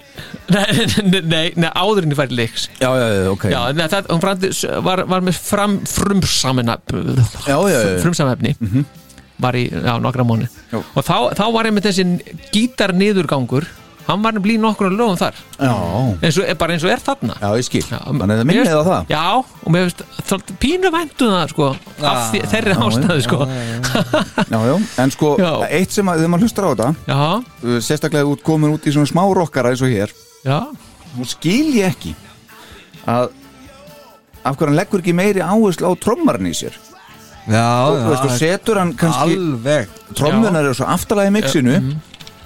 Nei, <laughs> nei, nei, nei, áður en ég færi leiks. Já, já, já, ok. Já, nei, það, var, var með fram, frumsamina Já, já, já. Var í, já, nokkra mánu Já. og þá, þá var með þessi gítar niðurgangur hann var nefnilega í nokkrum lögum þar. Já, eins og, bara eins og er þarna. Já, ég skil. Já, Þannig að það minnið á það. Já, og mér finnst pínu væntu það sko, af því, þeirri já, ástæðu sko. Já, já, en sko, Já. eitt sem að þegar maður hlustar á þetta Já, uh, Sérstaklega út komin út í svona smá rockara eins og hér já. Nú skil ég ekki að af hverju hann leggur ekki meiri áherslu á trommarinn í sér? Já, og, já, veist, og setur hann kannski alveg trommunar eru svo aftalega í mixinu Mhm.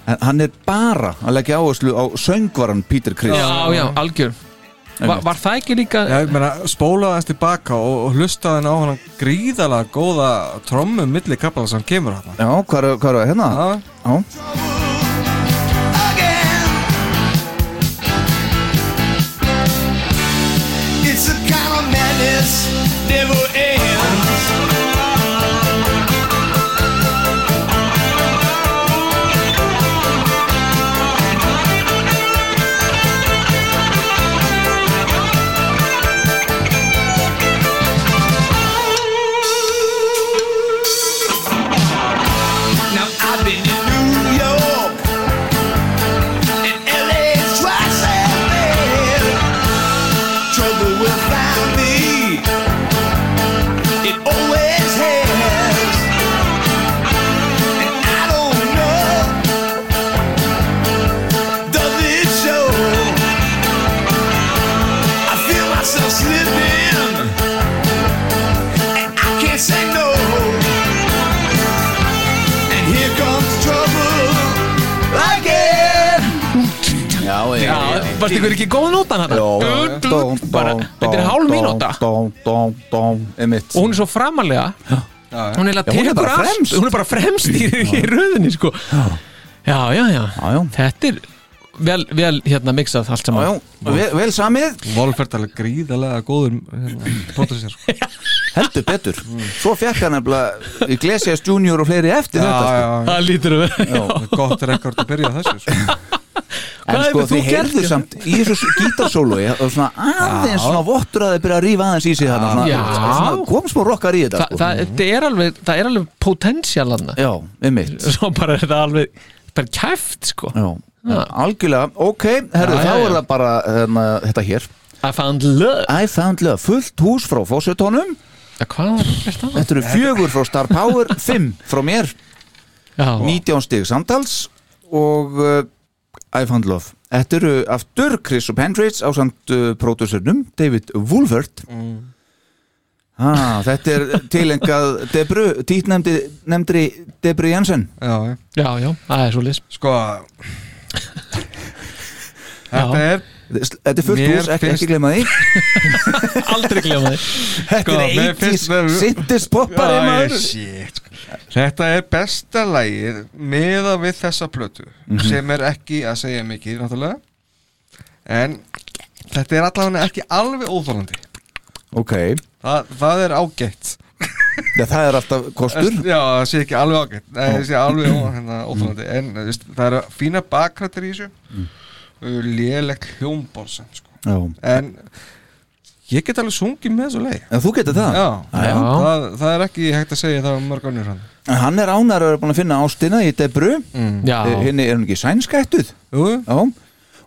en hann er bara að leggja áherslu á söngvaran Peter Criss Já, já, algjör. Var, var það ekki líka Já, ég meina, spólaði hans tilbaka og, og hlustaði hann á hann gríðalega góða trommu milli kapla sem kemur hann Já, hvað er, hvað er hérna? Já, Já, Fannst ykkur ekki góð nótan dón, þetta er hálf mínúta. Og hún er svo framalega Hún er, Já, hún er bara fremst. Hún er bara fremst í, röðinni sko. Já, já, já, já. Þetta er vel, vel hérna mixað allt Já, saman. Já, vel, vel samið. Wolfert alveg gríðalega góður hérna, pródusser Heldur betur. Svo fekk hann nefnilega Iglesias Junior og fleiri eftir Já, þetta já, sko. Það lítur við já Gott rekord að byrja þessu sko. <laughs> En sko þið heyrðu samt í þessu <laughs> gítarsólói og svona aðeins svona vottur að þið byrja að rífa aðeins í sig þarna kom smá rockar í þetta Þa, sko. það, það er alveg Það er alveg hann Já, einmitt. <laughs> Svo bara er það alveg bara kæft sko. Já, algjörlega, ok, herru Já, þá er það bara hérna, þetta hér. I found love. I found love, fullt hús frá fósutónum ja, þetta? Eru fjögur frá Star Power, fimm frá mér. Já, 19 stig samtals og I found love. Þetta eru aftur Chris og Pendridge á samt uh, pródusernum David Wolfert Mm. ah, Þetta er tilengað Debru, títnefndi nefndri Debru Jensen. Já, já. Já, það er svo lis Sko Þetta er Þetta er fullt hús, ekki, ekki glema því. Aldrei glemma þig Þetta er mér 80s finnst það- Sintis poppari Já, maður. shit. Þetta er besta lægið meða við þessa plötu Mhm. sem er ekki að segja mikið náttúrulega. En þetta er allavega ekki alveg óþólandi Ok, Þa, það er ágætt. Ja, það er alltaf kostur. <laughs> Já, það sé ekki alveg ágætt. Nei, það sé alveg hérna, óþólandi en veist, það eru fína bakrættir í þessu. Mm. lélegt hljómborð sem, sko. Já. en ég get alveg sungið með þessu leið En þú getur það? Já, Já. Það, það er ekki hægt að segja það um mörg önnur hann. En Hann er ánar að vera búin að finna ástina í Debru. Já. Eh, Henni er hún ekki sænskættuð? Jú, Já.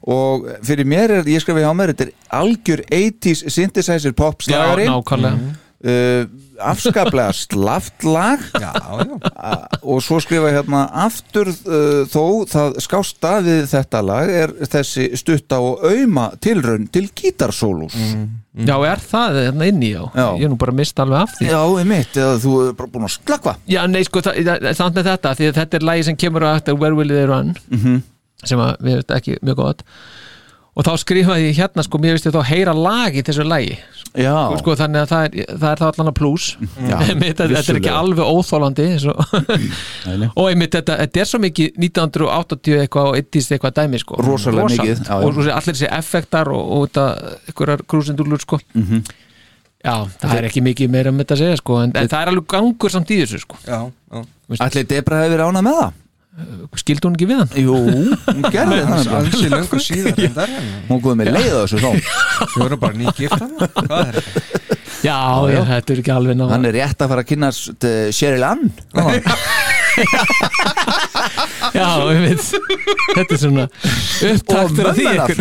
Og fyrir mér er, ég skrifa hjá mér Þetta er algjör 80s synthesizer pop Já, slagari nákvæmlega uh, Afskaplega slaft lag. Já, já. A- Og svo skrifa ég hérna Aftur uh, þó það skásta við þetta lag Er þessi stutta og auðma tilraun til gítarsólus Já, er það hérna inni á? Já. Ég er nú bara mist alveg af því. Já, einmitt, eða þú er bara búin að slakva. Já, nei, sko, það er þetta því að þetta er lagi sem kemur á eftir Where Will They Run Mhm. sem að við veist ekki mjög gott og þá skrifaði ég hérna, sko, mér veist ég þá heyra lag í þessu lagi Já, sko, þannig að það er, það er þá allan að plús <laughs> Já, þetta, þetta er ekki alveg óþólandi <laughs> og einmitt þetta, þetta er svo mikið 1980 eitthvað og 80 eitthvað dæmi sko. Rosalega Rosa. mikið, já, já. og svo sé allir þessi effektar og, og þetta, einhverjar krúsindúlur sko. Mhm. já, það er ekki mikið meira um þetta að segja sko, en, en það er alveg gangur samt í þessu sko. Já, já Ætli Debra hefur verið ánað með það? Skildi hún ekki við hann? Jú, hún gerði það nefnilega. Ansi löngu síðar en það er Hún góði með leið á þessu þá. Við vorum bara nýgift hann þetta? Já, já, þetta er ekki alveg ná Hann er rétt að fara að kynast uh, Cheryl Ann Já, <laughs> ég veit Þetta er svona upptaktur af því ykkur.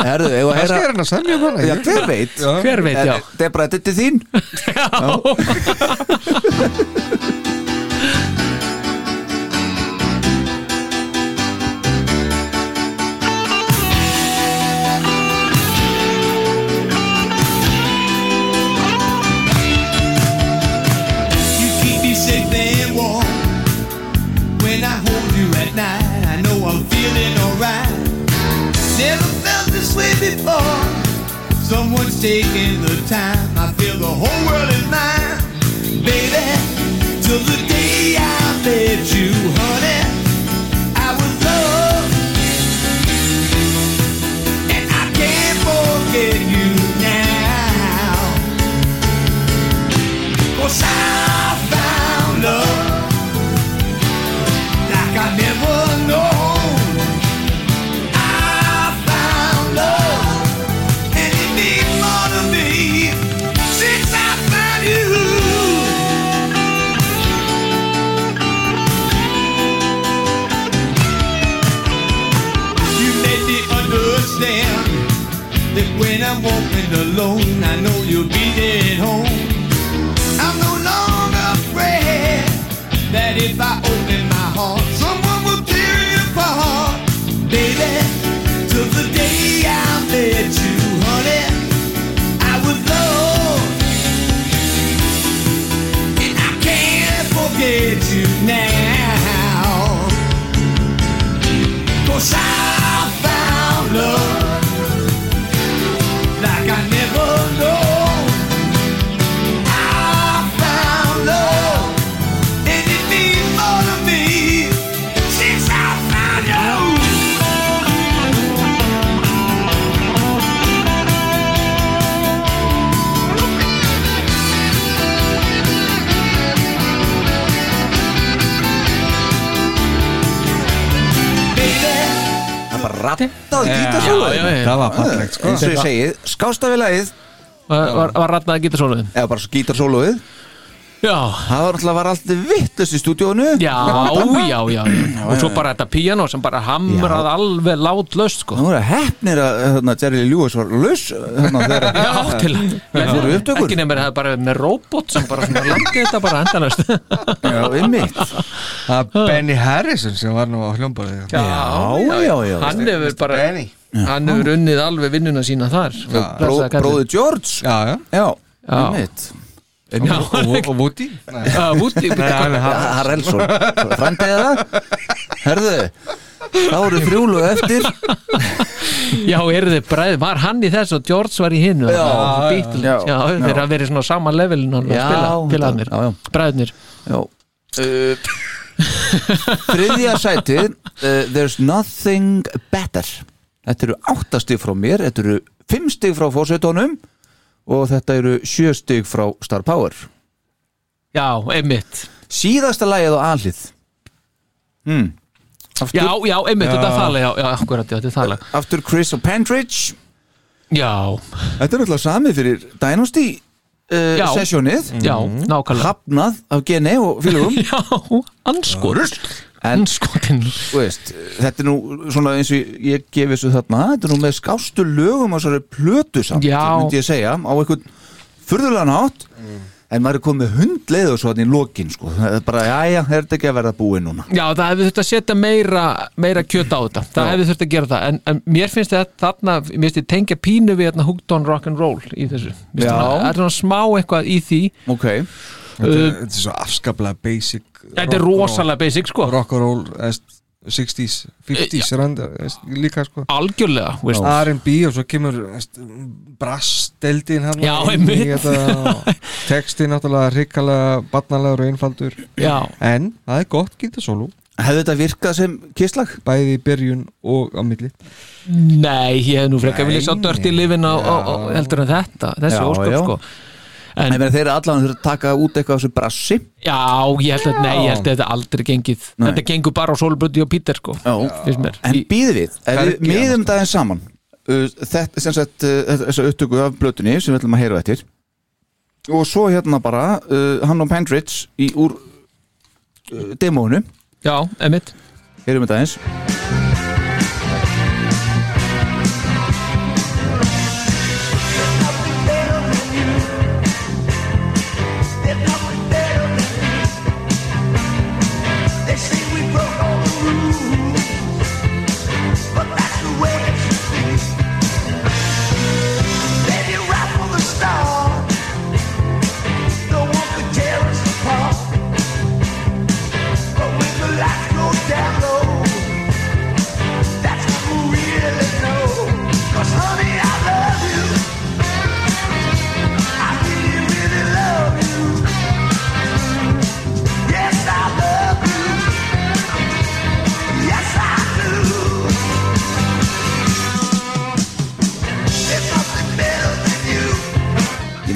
Herðu, að heyra sker hann að semja um hana Já, hver veit. Já. Hver veit, já. Er- Debra, þetta er til þín. <laughs> You <laughs> before. Someone's taking the time. I feel the whole world is mine. Baby, till the day I met you, alone, I know you'll be there at home. I'm no longer afraid that if I rattað gítarsóluð Já, já, já. Það var fallegt sko. Eins og ég segið, skástafélagið Var, ratnaði gítarsóluðin eða bara gítarsóluð Já, það var alltaf var alltaf vittlust í stúdíónu já, já, já, já Og svo bara þetta píano sem bara hamrað alveg látlöst sko. Það voru hefnir að hérna, Jerry Lewis var laus hérna, Já, til það voru upptökur. Ekki nefnir það bara með robot sem bara landi þetta bara endanast já, einmitt. Það er Benny Harrison sem var nú á hljómborðið. Já, já, já, Hann hefur bara Benny. Hann hefur unnið alveg vinnuna sína þar. Bró, bróði George. Já, já. Já, Já. einmitt. Já, Og, og Woody Woody er Harrelson frændið það herðu þá eru þrjúlu eftir. Já, eru þið bræð, var hann í þess og George var í hinu? Já, Beatles, já, já, þeir já. hafa verið svona á sama levelin að Já, spila, félagarnir, já, já. bræðnir uh, <laughs> þriðja sætið uh, there's nothing better. Þetta eru áttastig frá mér þetta eru fimm stig frá fórsveitónum og þetta eru sjö stig frá Star Power. Já, einmitt. Síðasta lagið á hmm. aftur, Já, já, einmitt, þetta er þaðlega, já, já, akkurat, já, þetta er þaðlega aftur Chris og Pentridge. Já, þetta er náttúrulega samið fyrir Dynasty uh, Já. sessjónið já, nákvæmlega. Hafnað af geni og fylgum <laughs> Já, anskot en Anskotin þú veist, þetta er nú svona eins og ég- gefi þessu þarna þetta er nú með skástu lögum á þessari plötu samt, Já. myndi ég segja á einhvern furðulegan hátt en maður er komið hundleið og svo hann í lokin sko. það er bara, jæja, er þetta ekki að verða búið núna Já, það hefði þurft að setja meira, meira kjöt á þetta Það Já. hefði þurft að gera það En, en mér finnst þetta þarna Mér finnst ég tengja pínu við hérna Hooked on Rock'n'Roll í þessu Já. svona- Það er svona smá eitthvað í því ok, Þetta er- þetta er svo afskaplega basic Þetta er rosalega basic sko. Rock and roll eðst, 60s, 50s randa, líka sko. Algjörlega, R&B og svo kemur brassdeldin hann Já, einmitt. <laughs> texti náttúrulega hrikalega barnalegur og einfaldur. Já, en það er gott gítarsólu hefði þetta virkað sem kisslag? bæði í byrjun og á milli. Nei, ég hef nú frekar Nei, viljað sá dörti lifin á, á, á heldur en þetta. Þessi já. sko En En þeir eru allan að taka út eitthvað af þessu brassi. Já, ég held að, nei, ég held að þetta aldrei gengið. Nei. Þetta gengur bara á Solbrutti og Peter sko Já. Finnst mér. En býðum við, ef við miðum daginn saman uh, þetta, sem sagt, uh, þessa upptöku af blötunni sem við ætlum að heyra eftir. Og svo hérna bara uh, hann og Pendridge í úr uh, demónu, Já, emitt heyrum þetta eins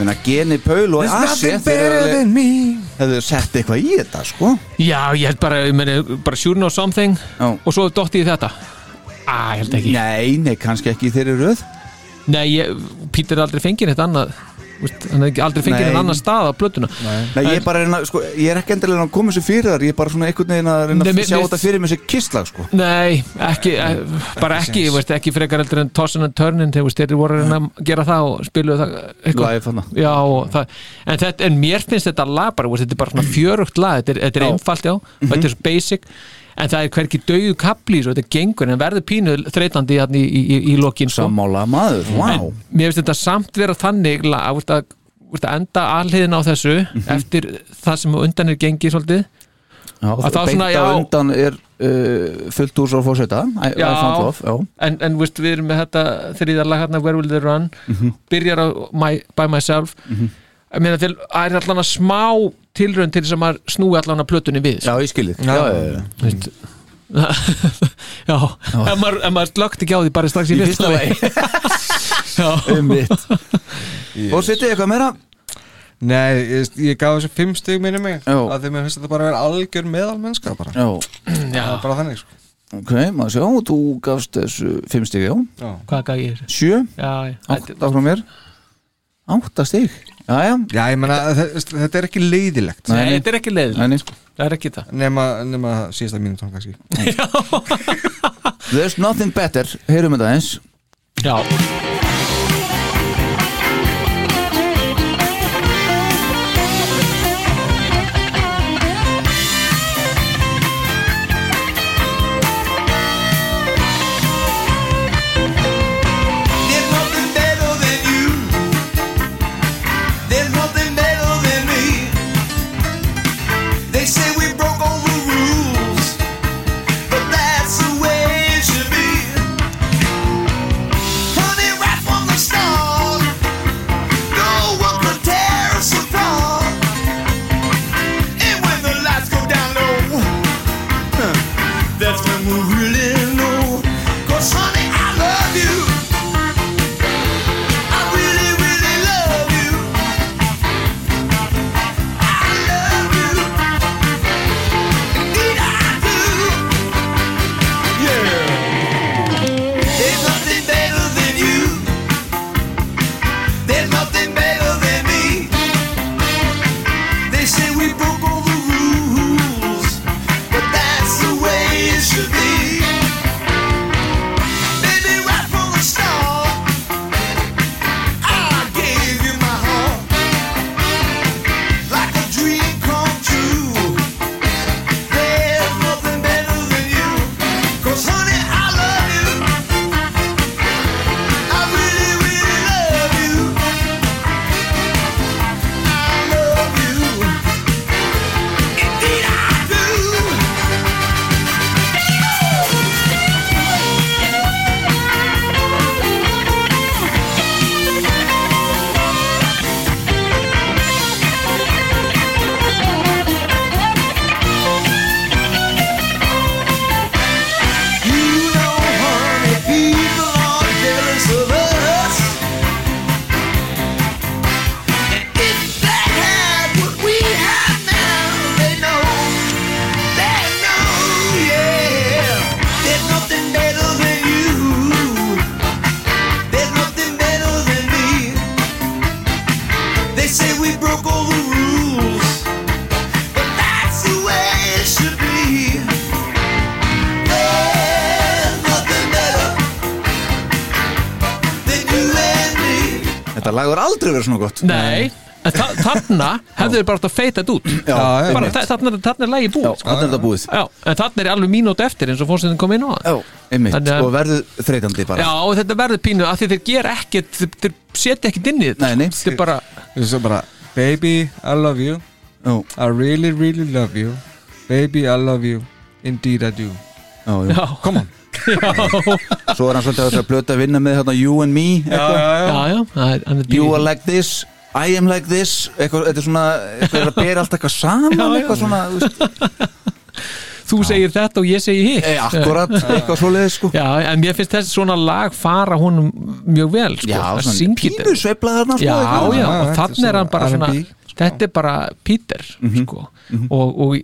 meina Geni Paul og Asi hefðu sett eitthvað í þetta sko. Já, ég held bara, ég meni, bara sure know something Já. og svo dotti ég þetta. Ég held ekki. Nei, nei, kannski ekki í þeirri röð. Nei, ég, Peter er aldrei fengið eitt annað hann ekki aldrei fengið Nei. einn annan stað á plötuna Nei, ég er bara reyna, sko, ég er ekki endilega að koma þessu fyrir þar, ég er bara svona einhvern veginn að reyna Nei, að sjá þetta fyrir með þessi kistlag, sko Nei, ekki, eh, bara ekki, veist, ekki frekar heldur en Tossin and Turnin þegar veist, þeir voru að reyna að gera það og spiluðu það eitthvað. Já, og það, en, þetta, en mér finnst þetta lag bara, veist, þetta er bara svona fjörugt lag þetta er, þetta er Já. einfalt, já, þetta er svo basic en það er hverki dauðu kapli svo þetta gengur, en verður pínu þreytandi í, í, í, í lokin sko. Sammála maður, vá. en mér finnst þetta samt vera þannig að, veist, að enda alliðin á þessu eftir það sem undan er gengið svolítið. Já, Að beint svona, já. undan er uh, fullt úr svo I Já. love, já. En, en veist, við erum með þetta þriðarlag hérna Where Will They Run? Byrjar á my, By Myself. Ég meina til það er allan að smá tilraun til þess að maður snúi allan að plötunni við Já, ég skilið Já, já, já. Veist, <laughs> já, ef maður, ef maður slögt ekki á því bara strax í Í fyrsta lagi. <laughs> já, Um mitt Fórsetið eitthvað meira? Nei, ég, ég gaf þessu fimm stig minni mig Já. að því mér finnst þetta bara að vera algjör meðalmennska bara. Já, já, bara þannig sko. Ok, maður sjá, þú gafst þessu fimm stig, já. Hvað gaf ég þér? Sjö, Já, já. átta frá mér Átta stig, já, já. Já, ég meina, þe- þetta er ekki leiðilegt. Nei, þetta er ekki leið Nei, nei. Það er ekki það. Nema, nema síðasta mínúton kannski. There's nothing better, heyrum þetta eins Já aldrei verið svona gott. Nei, en þa þarna <laughs> hefðu þið bara átt að feita þetta út. Já, bara, einmitt. þa- þarna, þarna er lagi búið sko. Þarna er þetta búið. Já, en þarna er alveg mínúti eftir eins og fórstæðin kom inn á það. Já, einmitt, Þannig að- og verður þreytandi bara. Já, og þetta verður pínu að því þeir gera ekkert þeir, þeir setja ekkert inn í þetta Nei, nei. Þetta er bara, er svo bara Baby, I love you. Já, I really, really love you. Baby, I love you. Indeed I do. Já, já. Já, Come on Svo er hann svolítið að blöta að vinna með hérna You and me eitthvað. já, já. Það er- hann er You are like this, I am like this eitthvað, Þetta er svona, eitthvað er að bera allt eitthvað saman Já, já. eitthvað svona, þú veist, Þú segir þetta og ég segir hitt. E, akkurat eitthvað svoleiðis sko. Já, en mér finnst þessi svona lag fara honum mjög vel sko, Já, að syngja þetta. pínu sveiflað þarna sko Já, eitthvað. já, Já, og er þannig er hann bara svona svona R&B, Þetta er bara Peter sko, og, og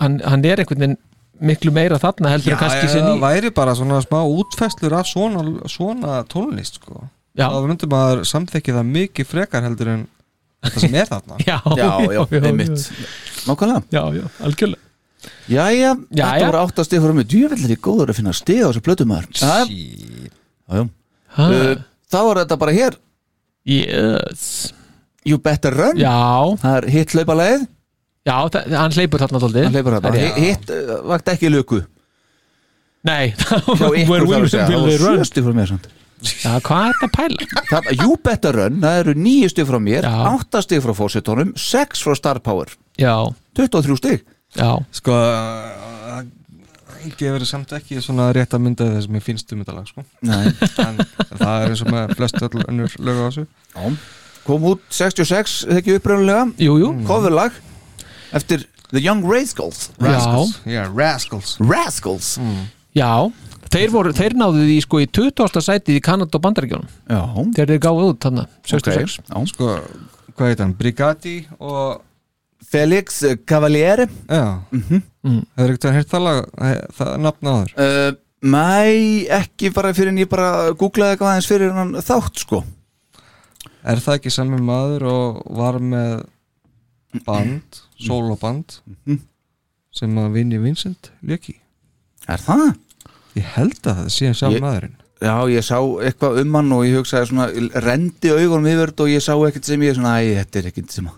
hann, hann er einhvern veginn miklu meira þarna heldur Já, kannski já, sem það í væri bara svona smá útfæslur af svona, svona tónlist sko. Já. þá myndum maður samþekki það mikið frekar heldur en þetta sem er þarna. <laughs> Já, Já, já, einmitt. Nákvæmlega. Já, já, algjörlega. Jæja, þetta voru átt að stig fyrir mig. Djöfellir í góður að finna stig á þessu plötum maður. Já, já, já Ha, Uh, Þá er þetta bara hér. Yes. You better run. Já, Það er hitt hlaupaleið já, það, hann hleypur þarna tóldi Hann hleypur Já. Hitt uh, vakt ekki löku Nei, <laughs> Það var run? sjö stig fyrir mér samt. Já, hvað er þetta að pæla? Það, You better run, það eru níu stig frá mér átta stig frá fósitónum, sex frá Star Power. Já, 23 stig. Já, sko það gefur samt ekki svona rétt að mynda þess að mér finnst um þetta lag sko. Nei. en það er eins og með flest öll önnur lög á þessu. Já. Kom út 66, ekki uppröðulega jú, jú. Coverlag Eftir The Young Rascals. Rascals, yeah, Rascals. Rascals. Já, þeir, voru, þeir náðu því sko í 20. sætið í Kanada og Bandaríkjónum Já, þegar þeir gáðu út þarna 66 Já. sko, hvað heit hann, Brigati og Felix Cavaliere. Já. Mhm. Hefur ekkert að heyrt það lag, eh, það nafna áður uh, Mæ, ekki bara fyrir en ég bara googlaði eitthvað aðeins fyrir hann þátt sko. Er það ekki sami maður og var með band, sóloband Mhm. sem að Vinni Vincent leki Er það? Ég held að það sé sami Ég- maðurinn Já, ég sá eitthvað um hann og ég hugsaði svona, rendi augunum yfir þetta og ég sá ekkert sem ég svona, æ, þetta er ekkert sem að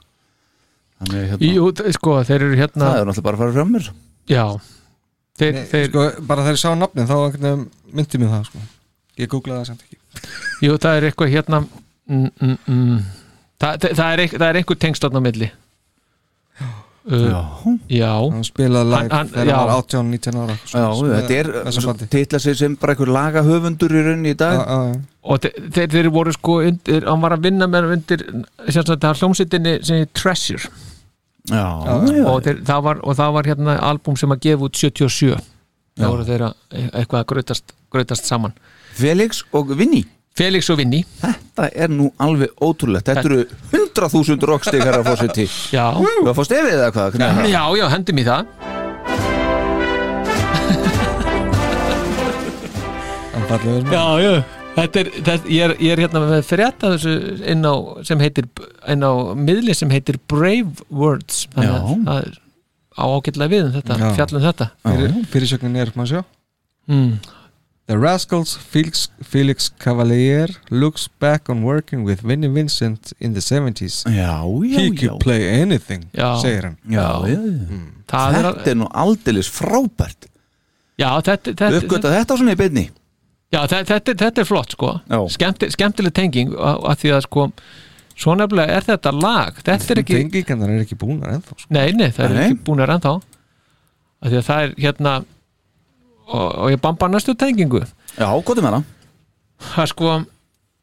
Þannig hérna, Jú, sko, þeir eru hérna það er náttúrulega bara að fara fram mér Já Þeir, Nei, þeir, sko, bara þegar ég sá nafnin þá myndi mér það sko. Ég googlaði það samt ekki jú, það er eitthvað hérna mm, mm, mm. Það, það, það, er, er einhver tengstarn á milli uh, Já. Hann spilaði live Hann- hann- þegar hann var 18-19 ára sko, Já, þetta er, titla sig sem bara einhver lagahöfundur í rauninni í dag. Já, já, og þe- þeir, þeir voru sko undir, hann var að vinna með undir það er hljómsveitinni sem er Treasure. Já, og, þeir, það var, og það var hérna albúm sem að gefa út 77 Já. það voru þeirra eitthvað að grautast, grautast saman. Felix og Vinni Felix og Vinni Þetta er nú alveg ótrúlegt Þetta eru 100.000 rockstig herra fórseti Já, Þú að fá stefið eða hvað? Það? já, já, hendum í það. Já, já Þetta er, þetta, ég, er, ég er hérna með frétta þessu inn á, sem heitir inn á miðli sem heitir Brave Words þannig að Já. það er á ágætlega við um þetta, Já. fjallum þetta Fyrir, Fyrirsögnin er, maður sjá mm. The Rascals Felix, Felix Cavalier looks back on working with Vinnie Vincent in the 70s Já, já, He já. could play anything, Já. segir hann. Er, Þetta er nú aldeilis frábært. Já, þetta, þetta, svona í beinni. Já, þetta, þetta, þetta er flott sko. Já. Skemmti, skemmtileg tenging að, því að sko svo nefnilega er þetta lag. Þetta er ekki, Tengingarnar er ekki búnar ennþá sko. nei, nei, það er Nei. ekki búin að ennþá. Að því að það er hérna og, og ég bamba næstu tengingu Já, er með það? það sko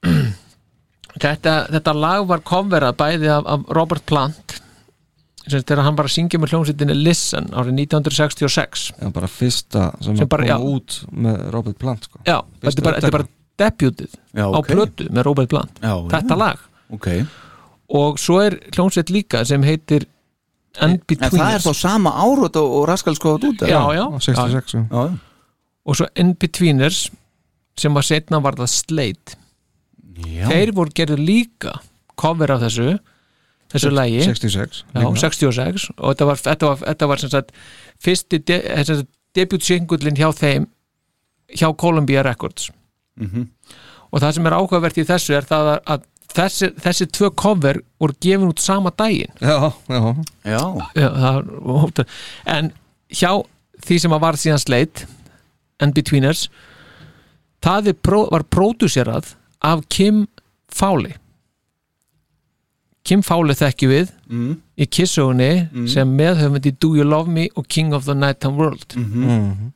<clears throat> þetta, þetta lag var coverað bæði af, af Robert Plant sem þegar hann var að syngja með hljómsveitinni Listen árið 1966 Já, bara fyrsta sem, Sem bara- koma já. út með Robert Plant sko. já, þetta er bara, þetta er bara debutið Já, á ok. plötu með Robert Plant Já, þetta já. lag Ok og svo er hljómsveit líka sem heitir En það er þá sama árut og, skoðað út já, já, Á 66 já. Og svo In-Betweeners sem var setna var það Slate. Já. þeir voru gerðu líka cover af þessu þessu lagi. 66 Já, 66 og þetta var, þetta var, þetta var sem sagt fyrsti de, sem sagt, debut-singullin hjá þeim hjá Columbia Records. Mhm. og það sem er áhugavert í þessu er það að, að þessi, þessi tvö cover voru gefin út sama daginn. Já, já, Já, Já, það en hjá því sem að var síðan sleit and betweeners það er pró, var pródúserað af Kim Fowley. Kim Fowley þekki við mm. í kissugunni sem meðhöfandi Do You Love Me og King of the Nighttime World. Mm.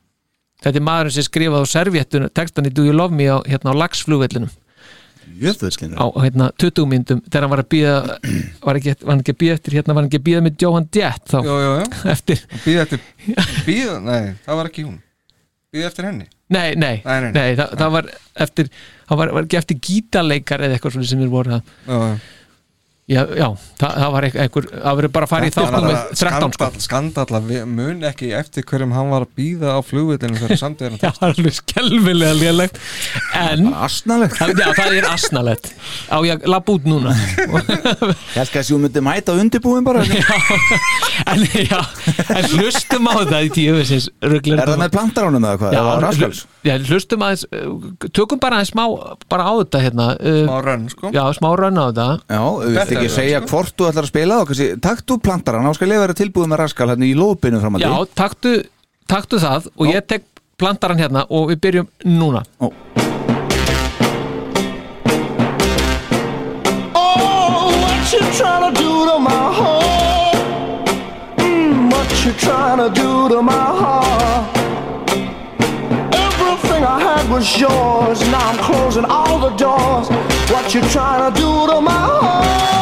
þetta er maðurinn sem skrifaði á servjettun textan í Do You Love Me á, hérna, á lagsflugvellinum á hérna, 20 myndum þegar hann var að býða <clears throat> var, ekki, var hann ekki að býða eftir hérna var hann ekki að býða með Johan Jett þá? Já, já, já. eftir. Býða eftir Býða, nei, það var ekki hún Býða eftir henni? Nei, nei, Nei, nei, nei, nei. það, það var eftir það var, var ekki eftir gítarleikar eða eitthvað svona sem við voru að Já, já já, já það, það var einhver, það verður bara að fara í þáttum með bara 13 sko. skandall, skandall að við mun ekki eftir hverjum hann var að býða á flugvillinu þegar samt er Já, það er alveg skelvilega lélegt. En Asnalegt. Það, já, það er asnalegt. Á ég að labba út núna? Ég held að þú myndi mæta undirbúin bara En já, en hlustum á það í tíu Er það með plantaránum eða hvað? Já, Rascals? já, hlustum aðeins tökum bara aðeins smá bara á þetta hérna uh, Smá rönn, sko. Já, smá rönn á þetta. Já, vilt ekki segja hvort þú ætlar að spila og kannski, takt þú plantarann, þá skal ég vera tilbúið með Rascal hérna í lópinu framandi Já, taktu, taktu það og ég tek plantaran hérna og við byrjum núna Ó. Oh, what you trying to do to my heart? Mm, what you trying to do to my heart? Everything I had was yours. Now I'm closing all the doors. What you trying to do to my heart?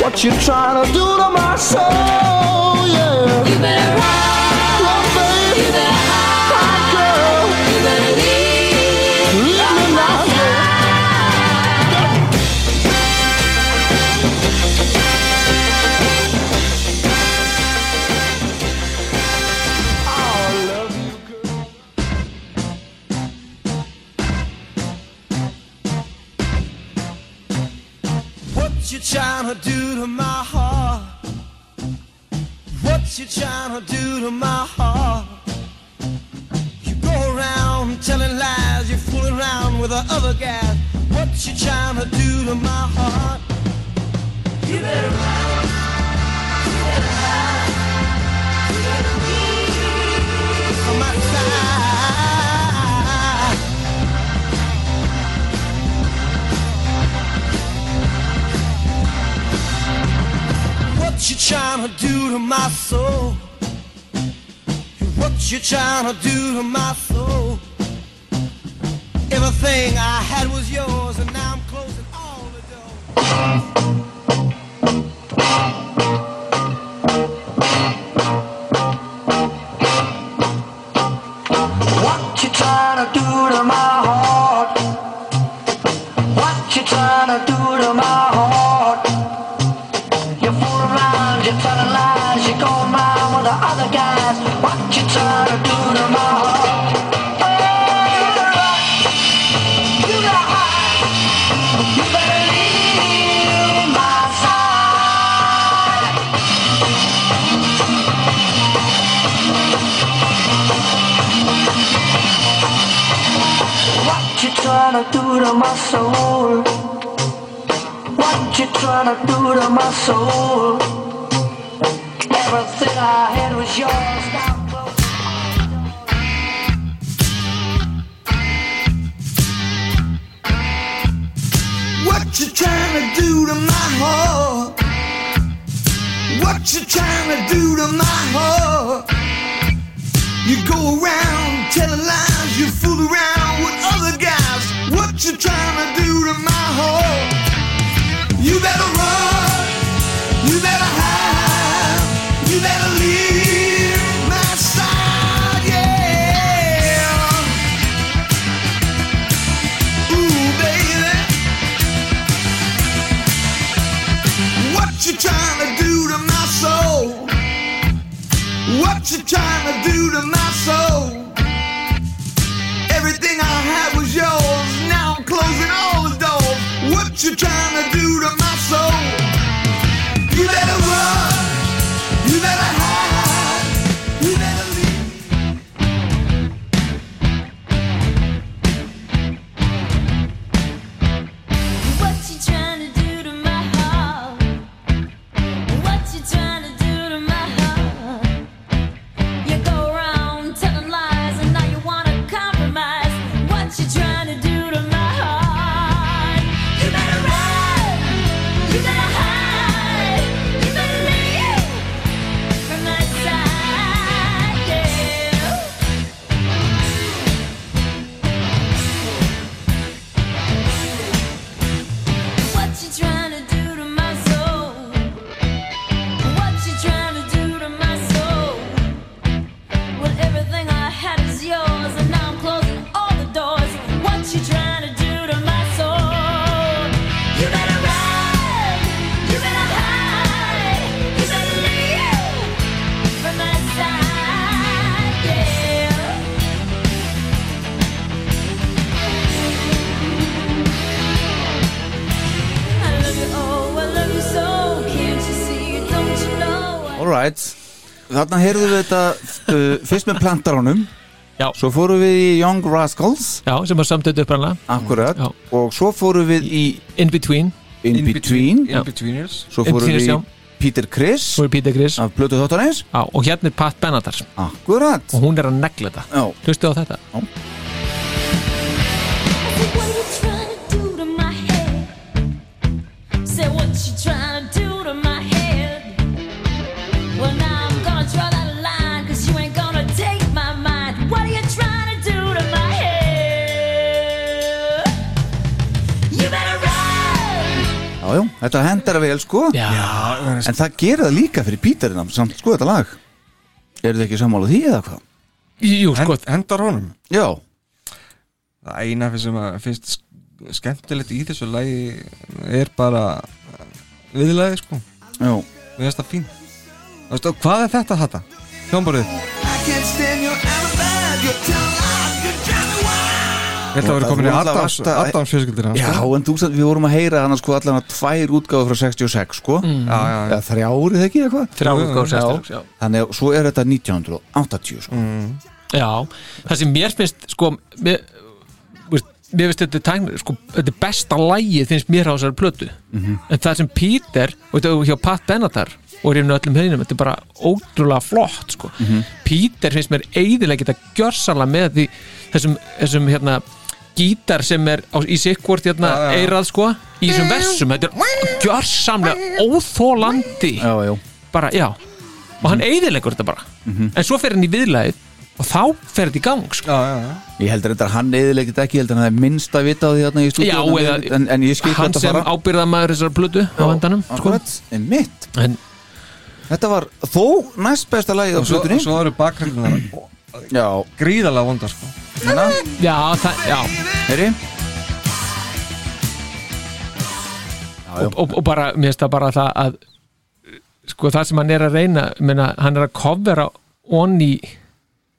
What you trying to do to my soul? Yeah. You better run, What you trying to do to my heart? What you trying to do to my heart? You go around telling lies, you fool around with the other guys. What you trying to do to my heart? You better run. What you trying to do to my soul? What you trying to do to my soul? Everything I had was yours, and now I'm closing all the doors. Soul? Everything I had was yours. What you trying to do to my heart? What you trying to do to my heart? You go around telling lies, you fool around with other guys. What you trying to do trying to þarna heyrðum við þetta uh, fyrst með plantarónum Já. Svo fórum við í Young Rascals. Já, sem var samtöðu upprænlega Akkurat. Og svo fórum við í In Between. In Between. Já. In-Betweeners Svo fórum við í Peter Criss Svo er Peter Criss Af Blötu Já, og hérna er Pat Benatar. Akkurat. Og hún er að negla þetta. Já. Hlustu á þetta. Já Já, já, þetta hendar vel sko. Já. En það gerir það líka fyrir Píterinn samt sko þetta lag. Eru þið ekki sammála því eða hvað? Jú, sko. Hendar honum. Já. Það eina fyrir sem að finnst sk- skemmtilegt í þessu lagi er bara viðlagi sko. Já. Við veist það fín Þú veist, og Hvað er þetta þetta? Hljómborðið. Ég held að vera komin í Adams, Adams fjölskyldina Já, en þú sagði, við vorum að heyra hana sko allan að tvær útgáður frá 66 sko Mm. Já, já, já. Já, þrjárið ekki eitthvað Þrjár útgáfur 66, já. Þannig að svo er þetta 1980 sko Já, það sem mér finnst sko, mér, mér finnst þetta tækni, sko, þetta er besta lægið finnst mér á þessari plötu Mhm. en það sem Peter, og þetta er hjá Pat Benatar og er öllum höfðinum, þetta er bara ótrúlega flott sko. Mhm. Peter finnst mér eiðilega geta gjörsanlega með því þessum, þessum hérna gítar sem er á, í sikkvort hérna Já, já. eirað sko, í þessum versum þetta er gjörsamlega óþólandi Já, já bara, já. Og hann eiðilegur þetta bara. Mhm. en svo fer hann í viðlæðið og þá fer þetta í gang sko. já, já, já. Ég heldur þetta að hann eðilegit ekki, ég heldur að það er minnst að vita á því hérna í Já, stúdíunum eða en, en ég skil hann þetta sem fara ábyrðamaður þessar plötu á endanum sko. Akkurat, en mitt en, Þetta var þó næst besta lagið á Og svo, plötunni. svo eru bakgrindunar Já. Gríðalega vondar sko. Hérna, Já, það, já. Heyri? Og, og, og bara, mér finnst það bara það að sko það sem hann er að reyna meina, hann er að covera onni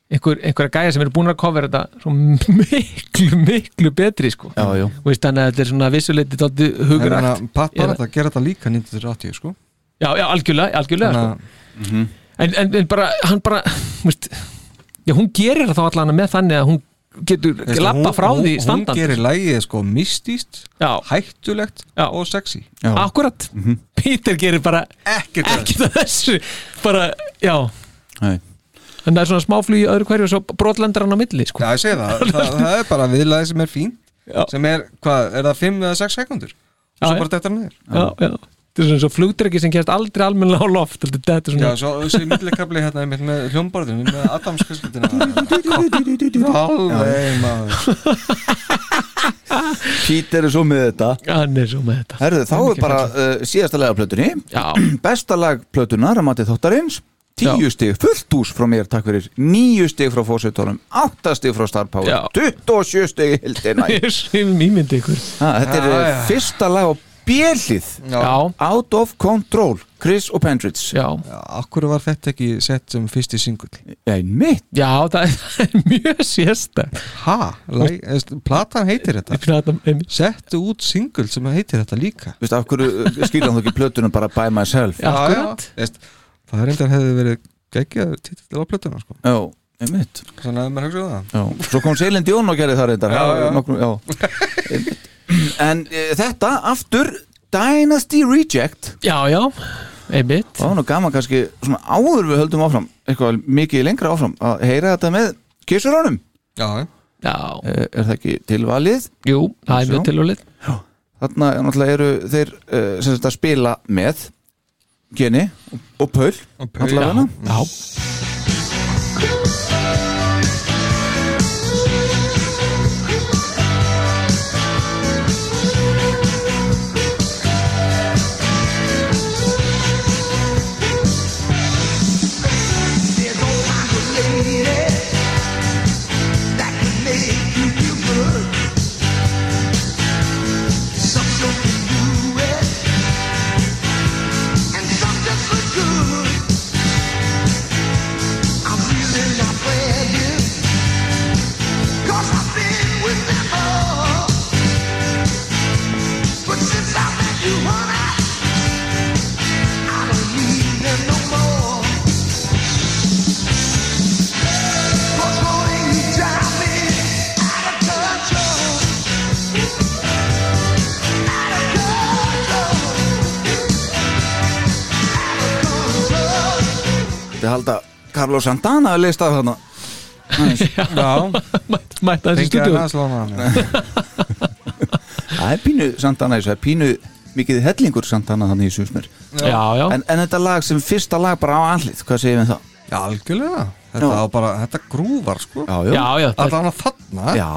einhver, einhverja gæja sem eru búin að covera þetta svo miklu, miklu betri sko. Já, já. Og veist þannig að þetta er svona vissuleiti tótti hugurætt. Pat bara þetta gera þetta líka 1980 sko. Já, já, algjörlega, algjörlega Þannig sko. en, en, en bara, hann bara veist, já, hún gerir það þá allan með þannig að hún getur lappa hún- frá hún- því Hún standandi gerir lægið sko mystíst Já. Hættulegt Já. og sexy Já. Akkurat, Peter gerir bara Ekkert ekkert þessu bara, já Nei. en það er svona smáflug í öðru hverju og svo brotlendar hann á milli sko. Já, ég segi það, það, <laughs> það er bara viðlæði sem er fín Já. sem er, hvað, er það 5 eða 6 sekundur Já, svo bara þetta niður já, já. Þetta er svona svo flugdreki sem kemst aldrei almennilega á loft þetta þetta er Já, svona svo þessi millikabli hérna með hljómborðinu með Adams fjölskyldina <laughs> Alveg maður. Píter er svo með þetta. Hann er svo með þetta. Herðu, þá er bara uh, síðasta lag af plötunni Já. <clears throat> Besta lag plötunar að matið þáttarins. Tíu stig fullt hús frá mér, takk fyrir. Níu stig frá fósittónum Átta stig frá Star Power. Já. 27 stig hildina <laughs> ég sem ímyndi ykkur. Ha, Þetta er Já, já, já. fyrsta lag á bjellið já, Out of Control Chris og Já, akkur var þetta ekki sett sem fyrsti singull Já, mitt já það er, það mjög? Læg, eðst, platan heitir þetta Platan, einmitt. Settu út singull sem heitir þetta líka Veistu, af hverju skilja þú ekki plötunum bara by myself Já, akkurat. Það er reyndar hefði verið geggjaður titill á plötuna sko. Já, einmitt Þannig að maður hugsa um það Já, svo kom Seilin Dion og gerði það reyndar Já, já. Nokkrum, já. Einmitt. <laughs> En e, þetta aftur Dynasty Reject. Já, já, einmitt. Það var nú gaman kannski svona áður við höldum áfram eitthvað mikið lengra áfram að heyra þetta með kissuránum Já, já, er, er það ekki tilvalið? jú, það er mjög tilvalið. Þarna er náttúrulega eru þeir uh, sem að spila með Geni og, og Paul Og Paul, alla vegana. já, halda Carlos Santana að lista þarna. <laughs> Já, mætti þessi stúdíu hann Það er pínu Santana það er pínu mikið hellingur Santana þannig í susmur já, já, en, en þetta lag sem fyrsta lag bara á allið, hvað segir við um það? Já, algjörlega. Þetta, bara, þetta grúvar sko. Já, já. Já, það- Allan að þarna. Já,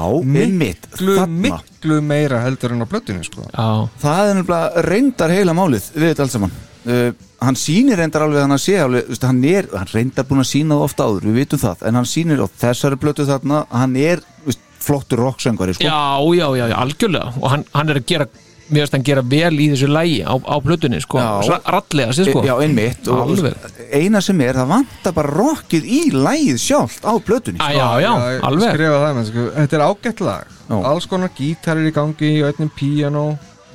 einmitt, Miklu, miklu meira heldur en á blöttinu sko. Já, Það er nefnilega reyndar heila málið við þetta alls saman. Uh, Hann sýnir reyndar alveg hann að sé alveg, veist, hann er, hann reyndar búin að sína það ofta áður, við vitum það en hann sýnir á þessari blötu þarna hann er veist, flottur rocksöngari sko. já, já, já, já, algjörlega og hann, hann er að gera mér finnst hann gera vel í þessu lægi á, á plötunni sko, Já. rallega sér sko Já, einmitt og Alveg. eina sem er, það vantar bara rockið í lægið sjálft á plötunni Á, já, já, ég alveg. skrifa það með, sko. Þetta er ágætt lag Já. Alls konar gítarir í gangi í öllum píanó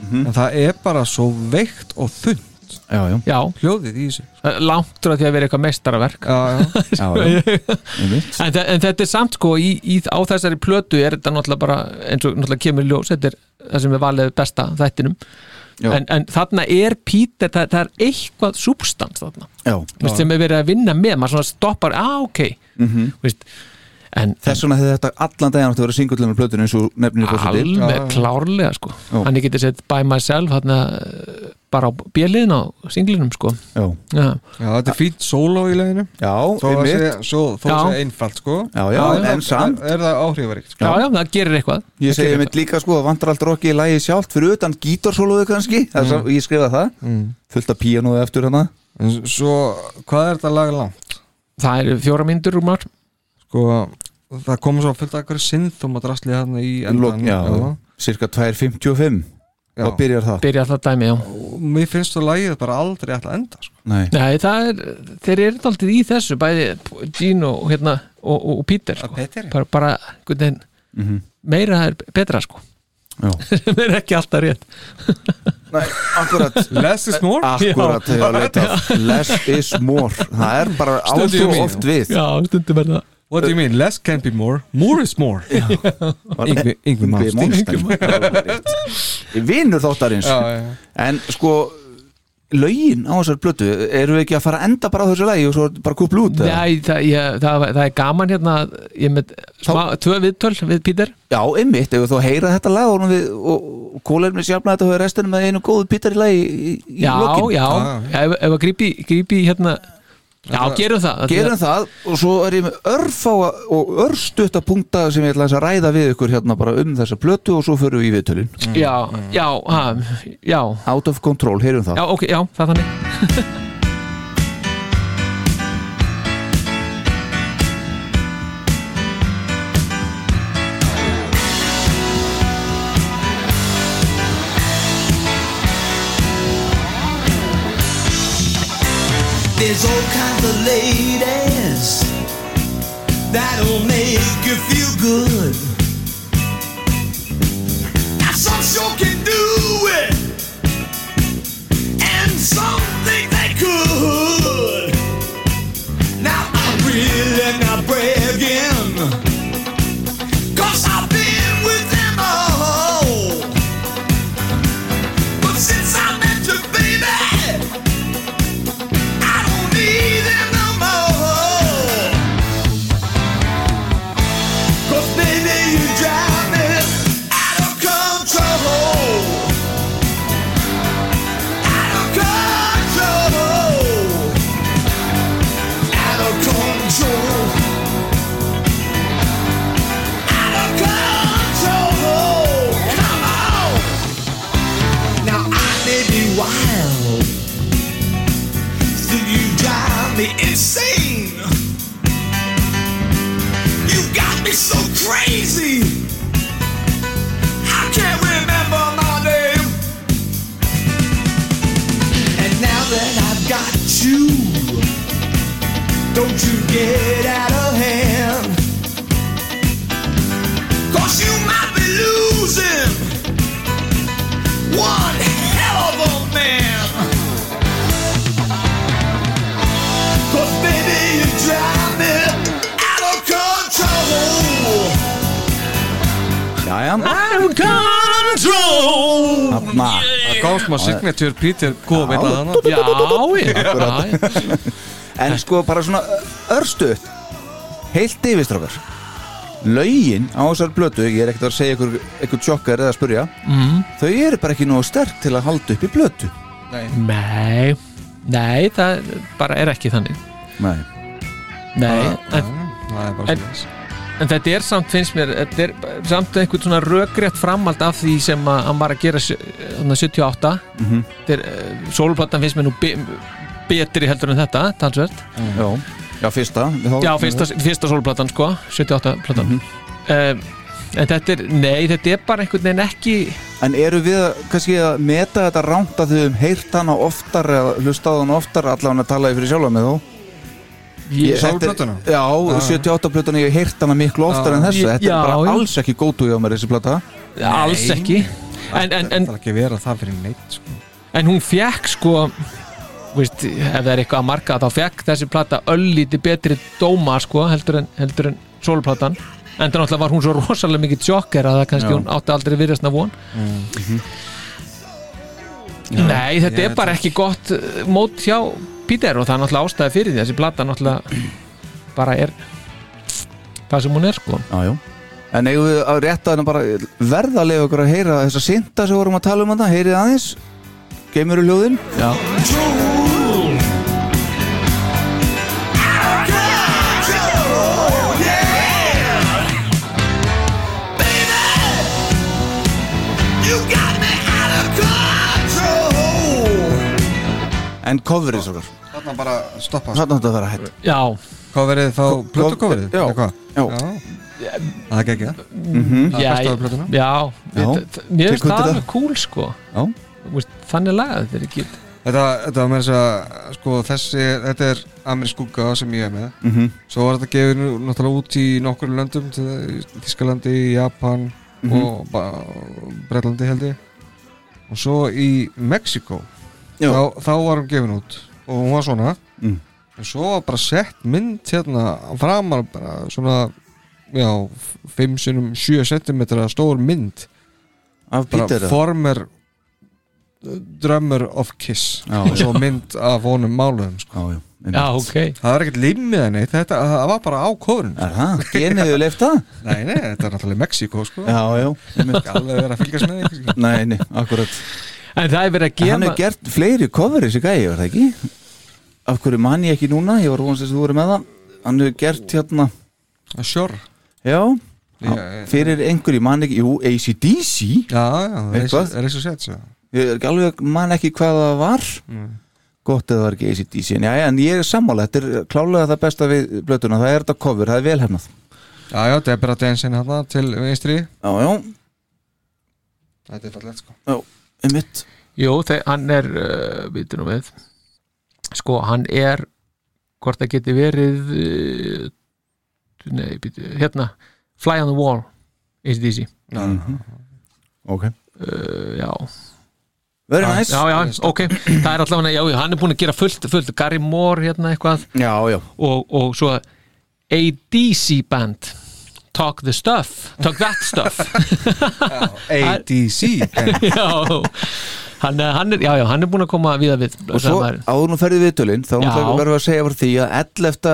En það er bara svo veikt og þund Já, já, já. Hljóðið í þessu. Langt frá því að vera eitthvað meistaraverk. Já, já, <laughs> já, já. einmitt. En, en þetta er samt sko í, í, á þessari plötu er þetta náttúrulega bara eins og náttúrulega kemur í ljós þetta er það sem er valið besta þættinum. Já. en, en þarna er Peter það, það er eitthvað substans þarna. Já, Vist, sem er verið að vinna með maður svona stoppar, á ok. Mhm. Vist, en Þess vegna hefði þetta allan daginn átti að vera singullum með plötunni eins og nefnir fórsetið alveg klárlega sko. Já. hann getið sett by myself þarna, eh, bara á bjöliðin á singlinum sko. Já, já, já þetta er fínt sóló í leginu já, Þó að einmitt. svo, þó Já. sé einfalt sko. Já, já, en samt. Er það áhrifaríkt sko? Já, já, það gerir eitthvað. Ég segi mitt líka sko, það vantar allt rokki í lægi sjálft fyrir utan gítarsóluðu kannski. Mm. ég skrifa það, Mm. fullt af píanóðu eftir hana En svo, hvað er þetta lag langt? það eru fjóra myndur úr maður Sko, það kom svo fullt af eitthvað synþum að drasli hérna í Lok, endan já, cirka 2.55 Já. Hvað byrjar það? byrja það dæmi, já. Og mér finnst þú lagið bara aldrei alltaf enda sko. Nei, Nei, það er, þeir eru alltaf í þessu bæði Gene og, hérna, og, og, og Peter sko. Peter, bara, bara einhvern veginn, Mhm. meira er betra sko. Sem <laughs> er ekki alltaf rétt. <laughs> Nei, akkurat. Less is more? Akkurat hefur að leita. <laughs> Less is more. Það er bara mín. oft við. Já, stundum er það What do you mean? Less can be more. More is more. <laughs> Yngvi, Malmsteen Vinnur þáttarins. Já, já, já. En sko Lögin á þessar blötu Eru við ekki að fara að enda bara á þessu lagi og svo bara kúpla út? Nei, það, ég, það, það er gaman hérna ég með smá, tvö viðtöl við Peter Já, einmitt, ef þú heyra þetta lag og, við, og, og kóleirni sjálfna þetta og restina með einu góðu pítar í lagi í, í Já, lokin. já, já, ef, ef að grípi, grípi hérna Já, gerum það Gerum það og svo er ég með örfáa og örstutta punkta sem ég ætla að ræða við ykkur hérna bara um þessa plötu og svo förum við í viðtölin. Já, já, ha, já. Out of control, heyrum það. Já, ok, já, það er þannig <laughs> There's all kinds of ladies that'll make you feel good. Now some sure can do it, and some think they could. Now I'm really not bragging, me insane. You got me so crazy. I can't remember my name. And now that I've got you Don't you get out of hand. Cause you might be losing One hell of a man Jæja, Out of control þarna. Það kom smá signature Peter komið Já. að hana Já, já, En sko bara svona örstuðt Heilt yfirstrákar Lögin á þessar blötu Ég er ekkert að segja ykkur, ykkur tjokkar eða að spurja. Mm. Þau eru bara ekki nógu sterk til að halda upp í blötu Nei, nei, það bara er ekki þannig. Nei. Nei, en, það er bara en, en þetta er samt, finnst mér þetta er samt einhvern svona rökrétt framhald af því sem að hann var að gera sjö- þarna 78 Mhm. þetta er, uh, sólplatan finnst mér nú be, betri heldur en þetta, talsvert. Já, já fyrsta. Já, fyrsta, fyrsta sólplatan sko 78 platan. Mhm. um, En þetta er, nei, þetta er bara einhvern veginn ekki En eru við að, kannski að meta þetta rámt að þau heyrt hana oftar eða hlustað hana oftar allavega að tala fyrir sjálfa með þó Ég- þetta Sólplötuna? Já, Já. 78 plötuna ég hef heyrt hana miklu oftar Já. en þessa Þetta Já, er bara já. alls ekki gótu hjá mér þessi plata alls ekki en, en, en, Það er ekki vera það fyrir neitt sko. en hún fekk sko veist, ef það er eitthvað að marka þá fekk þessi plata öllíti betri dóma sko heldur en, heldur en sólplatan en það náttúrulega var hún svo rosalega mikið sjokker að það kannski Já. hún átti aldrei virðast von Nei, þetta Ég er bara ekki gott uh, mót hjá Peter og það er náttúrulega ástæði fyrir því þessi plata náttúrulega bara er það sem hún er sko. Já, já. En eigum við að rétta þarna bara verða að leiða okkur að heyra þessa synda sem við vorum að tala um þetta, heyrið aðeins. Geimur hljóðin. Já En coverið svo Þarna bara stoppa Þarna þetta að vera hætt Já Coverið þá, Co- plötu coverið? Já. eða hvað? Já. Það er ekki það Mhm. Það er Já, af plötuna já, Já. Mér- finnst það alveg cool sko Já. Þannig lagað þetta er ekki Þetta, þetta var með þess að sko, þessi, þetta er amerísk skugga sem ég er með Mhm. Svo var þetta gefið nú- náttúrulega út í nokkur löndum til Þískalandi, Japan Mhm. og ba- Bretlandi held ég og svo í Mexiko Já. Þá, þá var hún gefin út og hún var svona Mm. en svo var bara sett mynd hérna framar bara svona já, 5 sinum 7 cm stór mynd Af Peter former drömmur of Kiss Já, og svo mynd af honum máluðum sko. Já, já einmitt. Já, ok það var ekkert limmið henni þetta var bara á kóðurinn Er það? Genið þau leift það? nei, nei, þetta er náttúrulega Mexiko sko. Alveg verið að fylgjast með því Nei, nei, akkurat En það er verið að Hann gefa hefur gert fleiri cover þessi gæi, var það ekki? Af hverju man ég ekki núna? Ég var vonast þess að þú voru með það. Hann hefur gert hérna Sure? Já, Já, já fyrir einhverju man ekki Jú, ACDC já, já, Eitthvað? er þessu sett svo Ég er alveg man ekki hvað það var. Mm. Gott eða það var ekki ACDC En, já, en ég er sammála, þetta er klálega það besta við blötuna. Það er þetta cover, það er vel hernað. Já, já, Deborah Densin hérna til vinstri. Já, já, þetta er fallegt sko. Já, einmitt. Jú, þeir, hann er uh, við. Sko, hann er Hvort það geti verið uh, Nei, býtu, hérna Fly on the Wall ACDC já, Mhm. Ok. Uh, Já. Very nice. Já, já, ok, það er allavega, já, já, hann er búin að gera fullt, fullt, Gary Moore hérna eitthvað. Já, já. Og, og svo ADC band Talk the stuff, talk that stuff. <laughs> ADC <laughs> Já, hann, hann er, já, já, hann er búin að koma við að við Og svo áður nú ferðið viðtölinn þá verðum við að segja frá því að 11.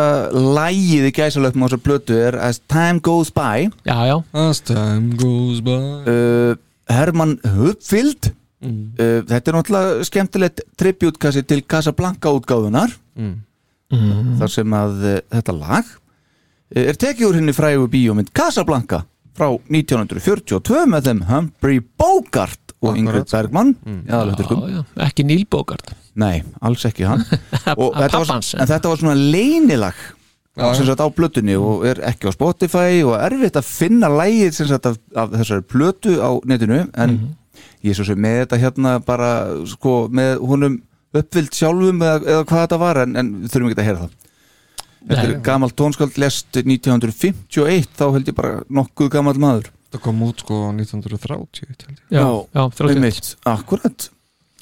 lægið í gæsalöfum á þessar plötu er As Time Goes By. Já, já, as time goes by. Uh, Herman Hupfield Mm. uh, Þetta er náttúrulega skemmtilegt tributkassi til Casablanca útgáfunar Mm. þar sem að uh, þetta lag er tekið úr henni frægu bíómynd Casablanca frá 1942 með þeim Humphrey Bogart og Ingrid Bergman. Mm. já, já, ekki Neil Bogart. Nei, alls ekki hann. <laughs> Og þetta var. En þetta var svona leynilag Já, sem sagt á plötunni og er ekki á Spotify og erfitt að finna lægið sem sagt af, af þessari plötu á netinu. En ég er svo sem með þetta hérna bara sko með honum uppfyllt sjálfum eða, eða hvað þetta var en, en þurfum ekki að heyra það Þetta er Nei. gamalt tónskald lest 1951 þá held ég bara nokkuð gammal maður það kom út sko 1930 held ég. Já, já, 31. einmitt, akkurat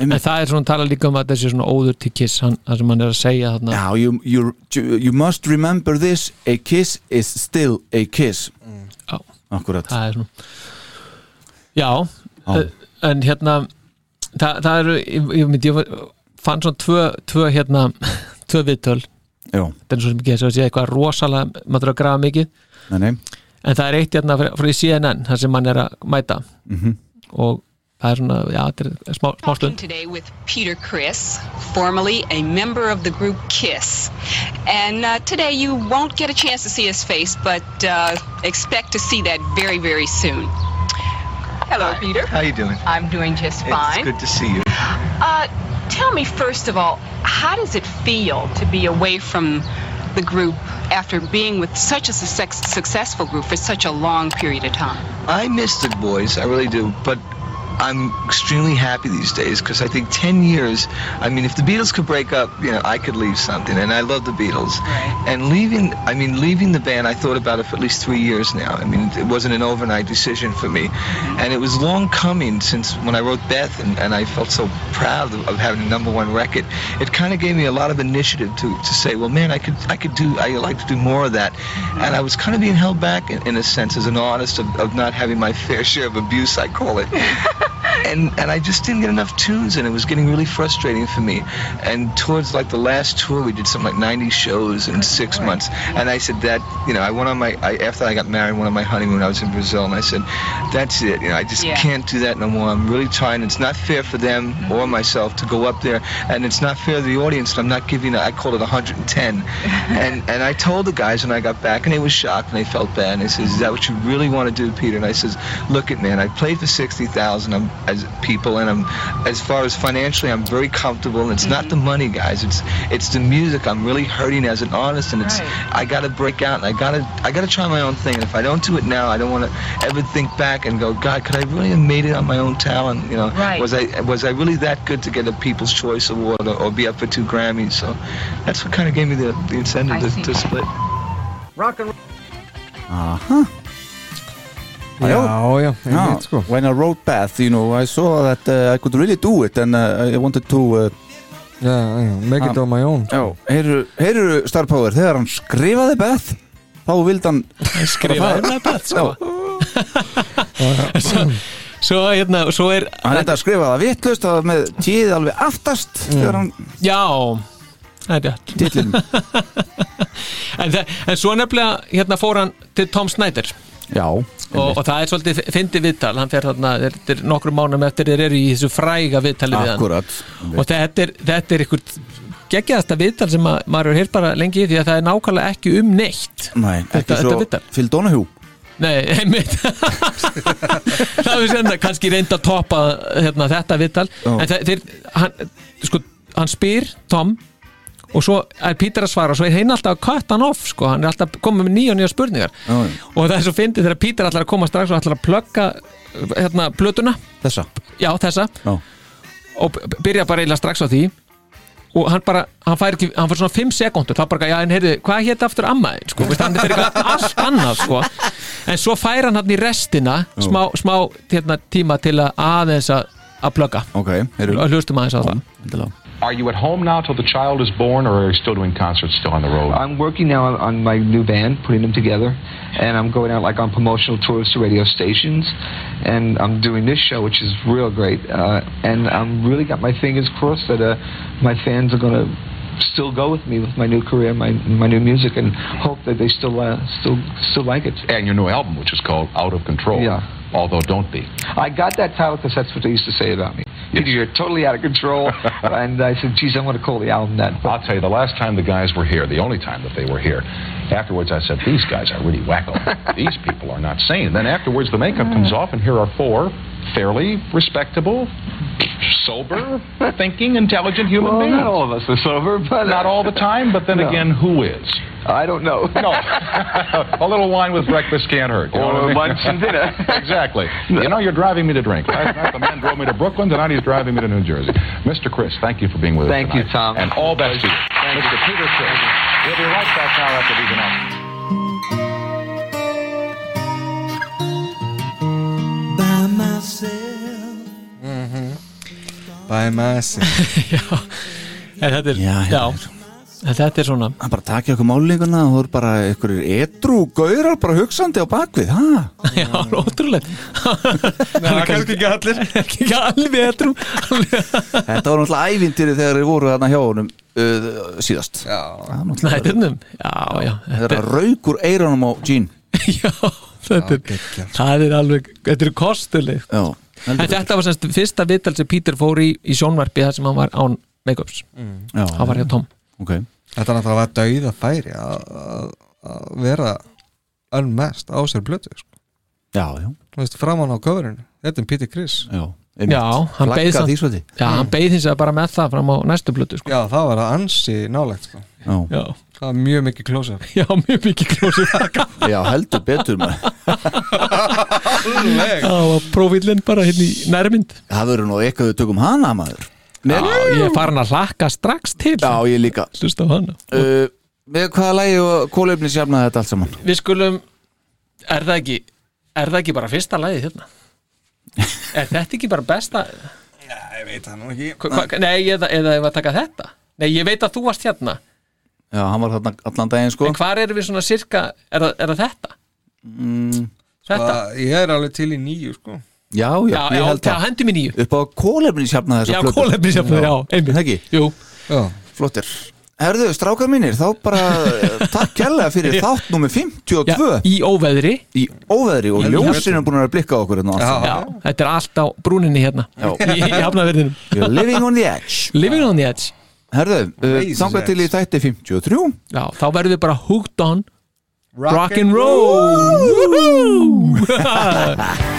En það er svona tala líka um að þessi svona óður til kiss hann, það sem hann er að segja þarna Já, you, you, you must remember this a kiss is still a kiss Já. Akkurat það er svona Já, Já. eh, en hérna það, það eru, ég, ég, myndi, ég fann svona tvö, tvö hérna <laughs> tvö viðtöl Já. þetta er svo sem ekki að segja eitthvað rosalega maður þarf að grafa mikið Nei, nei en það er eitt hérna frá frá í CNN þar sem hann er að mæta Mhm. og það er svona, já, þetta er smá, smá stund today with Peter Chris, formerly a member of the group KISS. And uh, today you won't get a chance to see his face, but uh, expect to see that very, very soon. Hello, Peter. How you doing? I'm doing just fine. It's good to see you. Uh, tell me, first of all, how does it feel to be away from the group after being with such a success- successful group for such a long period of time? I miss the boys, I really do, but I'm extremely happy these days because I think 10 years, I mean, if the Beatles could break up, you know, I could leave something, and I love the Beatles. And leaving, I mean, leaving the band, I thought about it for at least three years now. I mean, it wasn't an overnight decision for me. Mm-hmm. And it was long coming since when I wrote Beth, and, and I felt so proud of, of having a number one record. It kind of gave me a lot of initiative to, to say, well, man, I could, I could do, I like to do more of that. Mm-hmm. And I was kind of being held back in, in a sense as an artist of, of not having my <laughs> fair share of abuse, I call it. <laughs> and and I just didn't get enough tunes, and it was getting really frustrating for me. And towards like the last tour, we did something like 90 shows in six months. And I said that you know I went on my I, after I got married, went on my honeymoon. I was in Brazil, and I said, that's it. You know I just Yeah. can't do that no more. I'm really trying. It's not fair for them mm-hmm. or myself to go up there, and it's not fair to the audience. I'm not giving. I called it 110, <laughs> and and I told the guys when I got back, and they was shocked and they felt bad. And they said, "Is that what you really want to do, Peter?" And I says, "Look, at man, I played for 60,000 I'm- as people, and I'm as far as financially, I'm very comfortable. And it's not the money, guys. It's it's the music. I'm really hurting as an artist, and it's I got to break out, and I got to I got to try my own thing. And if I don't do it now, I don't want to ever think back and go, God, could I really have made it on my own talent? You know, Right. was I was I really that good to get a People's Choice Award or, or be up for two Grammys? So that's what kind of gave me the, the incentive to, to split. Rock and Aha Já, já, einmitt, sko. When I wrote Beth, you know, I saw that uh, I could really do it and uh, I wanted to uh, Já, já, make it on my own. Já, heyru, heyru Star Power þegar hann skrifaði Beth þá vildi hann Skrifaði með Beth, sko. <laughs> svo, svo, hérna, svo er Hann reyndi að skrifa það vittlust með tíð alveg aftast þegar hann Já, það er rétt. Titlinum. <laughs> En, en svo nefnilega hérna fór hann til Tom Snyder Já. Og, og það er svolítið fyndi viðtal hann fer þarna, nokkrum mánum eftir þeir eru í þessu fræga viðtali við hann. Akkurat. Og þetta er, þetta er ykkur geggjaðasta viðtal sem að, maður hefur heyrt bara lengi í því að það er nákvæmlega ekki um neitt. Nei, Þetta- ekki þetta svo. Phil Donahue. Nei, <laughs> einmitt. Það er sem það kannski reynda að toppa hérna, þetta viðtal. Já. en þeir, hann, sko, hann spyr Tom og svo er Pítur að svara og svo er hinn alltaf að cut hann off sko. hann er alltaf komið með nýja og nýja spurningar. Já, já. og það er svo fyndið þegar Pítur ætlar að koma strax og ætlar að plugga hérna, plötuna. Þessa? Já, þessa. Já. og byrja bara eiginlega strax á því. Og hann bara, hann fær ekki, hann fær svona 5 sekundur þá bara, já, en heyrðu, hvað hétt aftur ammaðin sko, hann er fyrir allt annað sko. En svo fær hann hann í restina smá, smá hérna, tíma til að aðeins að að plugga. Ok, heyru og hlustum aðeins á það. Are you at home now till the child is born, or are you still doing concerts still on the road? I'm working now on, on my new band, putting them together, and I'm going out like on promotional tours to radio stations, and I'm doing this show, which is real great, uh, and I'm really got my fingers crossed that uh, my fans are gonna still go with me with my new career, my my new music, and hope that they still uh, still still like it. And your new album, which is called Out of Control. Yeah. Although Don't Be. I got that title because that's what they used to say about me. <laughs> You're totally out of control, <laughs> and I said, geez, I'm going to call the album that. I'll tell you, the last time the guys were here, the only time that they were here, afterwards I said, these guys are really wacko. <laughs> these people are not sane. Then afterwards the makeup comes off, and here are four fairly respectable, sober, thinking, intelligent human Well, beings. not all of us are sober, but Not all the time, but then No. again, who is? I don't know. No. <laughs> a little wine with breakfast can't hurt. you know Or what I mean? lunch and dinner. <laughs> exactly. You know, you're driving me to drink. Last night the man drove me to Brooklyn, tonight he's driving me to New Jersey. Mr. Chris, thank you for being with Thank us Thank you. Tom. And all best to you. Mr. Peter Chris. We'll be right back now after these announcements. By myself. <laughs> By myself en þetta er, Já, já, en þetta er svona Hann bara takja okkur málinguna og þú er bara ykkur edru gaurar bara hugsandi á bakvið ha? já, ótrúlega Það er kannski ekki allir. <laughs> Ekki alveg etrum Þetta var náttúrulega ævintýri þegar þeir voru þarna hjá honum uh, síðast. Já. Snædurnum, já, já. Þeir eru raukur eiranum á Jean. Já, þetta er, það er alveg þetta er kostuleg Já En þetta var semst fyrsta viðtal sem Peter fór í, í sjónvarpi þar sem hann var án make-ups Já. hann var hjá Tom okay. Þetta er náttúrulega var dauða færi að að- að vera unmest á sér blötu sko. Já, já Þú veist, framan á coverinu Þetta er Peter Criss Já, Já, hann beið hins vegar bara með það fram á næstu blötu sko. Já, það var að ansi nálegt sko. Já. Já. Það var mjög mikið close-up. <laughs> Já, mjög mikið close-up. <laughs> Já, heldur betur maður. Já, og prófílinn bara hérna í nærmynd. Það verður nú eitthvað við tökum hana maður. Já, ég er farin að hlakka strax til. Já, ég líka. Hlusta á hana. Uh, Með hvaða lægi og kólefni sjafnaði þetta allt saman? Við skulum, er það ekki er það ekki bara fyrsta lagið hérna? <laughs> er þetta ekki bara besta? Já, ég veit það nú ekki. Hva, hva, Nei, eða, eða ef að taka þetta. Nei, ég veit að þú varst hérna Já, hann var þarna allan daginn sko. En hvar erum við svona sirka, er það, er það þetta? mm, Þetta? Ég er alveg til í nýju sko. Já, já, Já, ég já, held já, hendum í nýju. Upp á kólefni sjafnaði þessa Já, plötu. kolefnisjafnaði, já, einmitt. Það ekki? Jú. Já. Flottir. Herðu, strákar mínir, þá bara eh, takk kærlega fyrir <laughs> Já. þátt nummer 52 Í óveðri. Í óveðri og ljósin er búin að blikka á okkur hérna Já, allt. þetta er allt á brúninni hérna. Já. <laughs> Í, í hafnaverðinum You're living on the edge. Living on the edge Herðu, uh, þangað til í þætti 53 Já, þá verðum við bara hooked on Rock, <laughs> <laughs>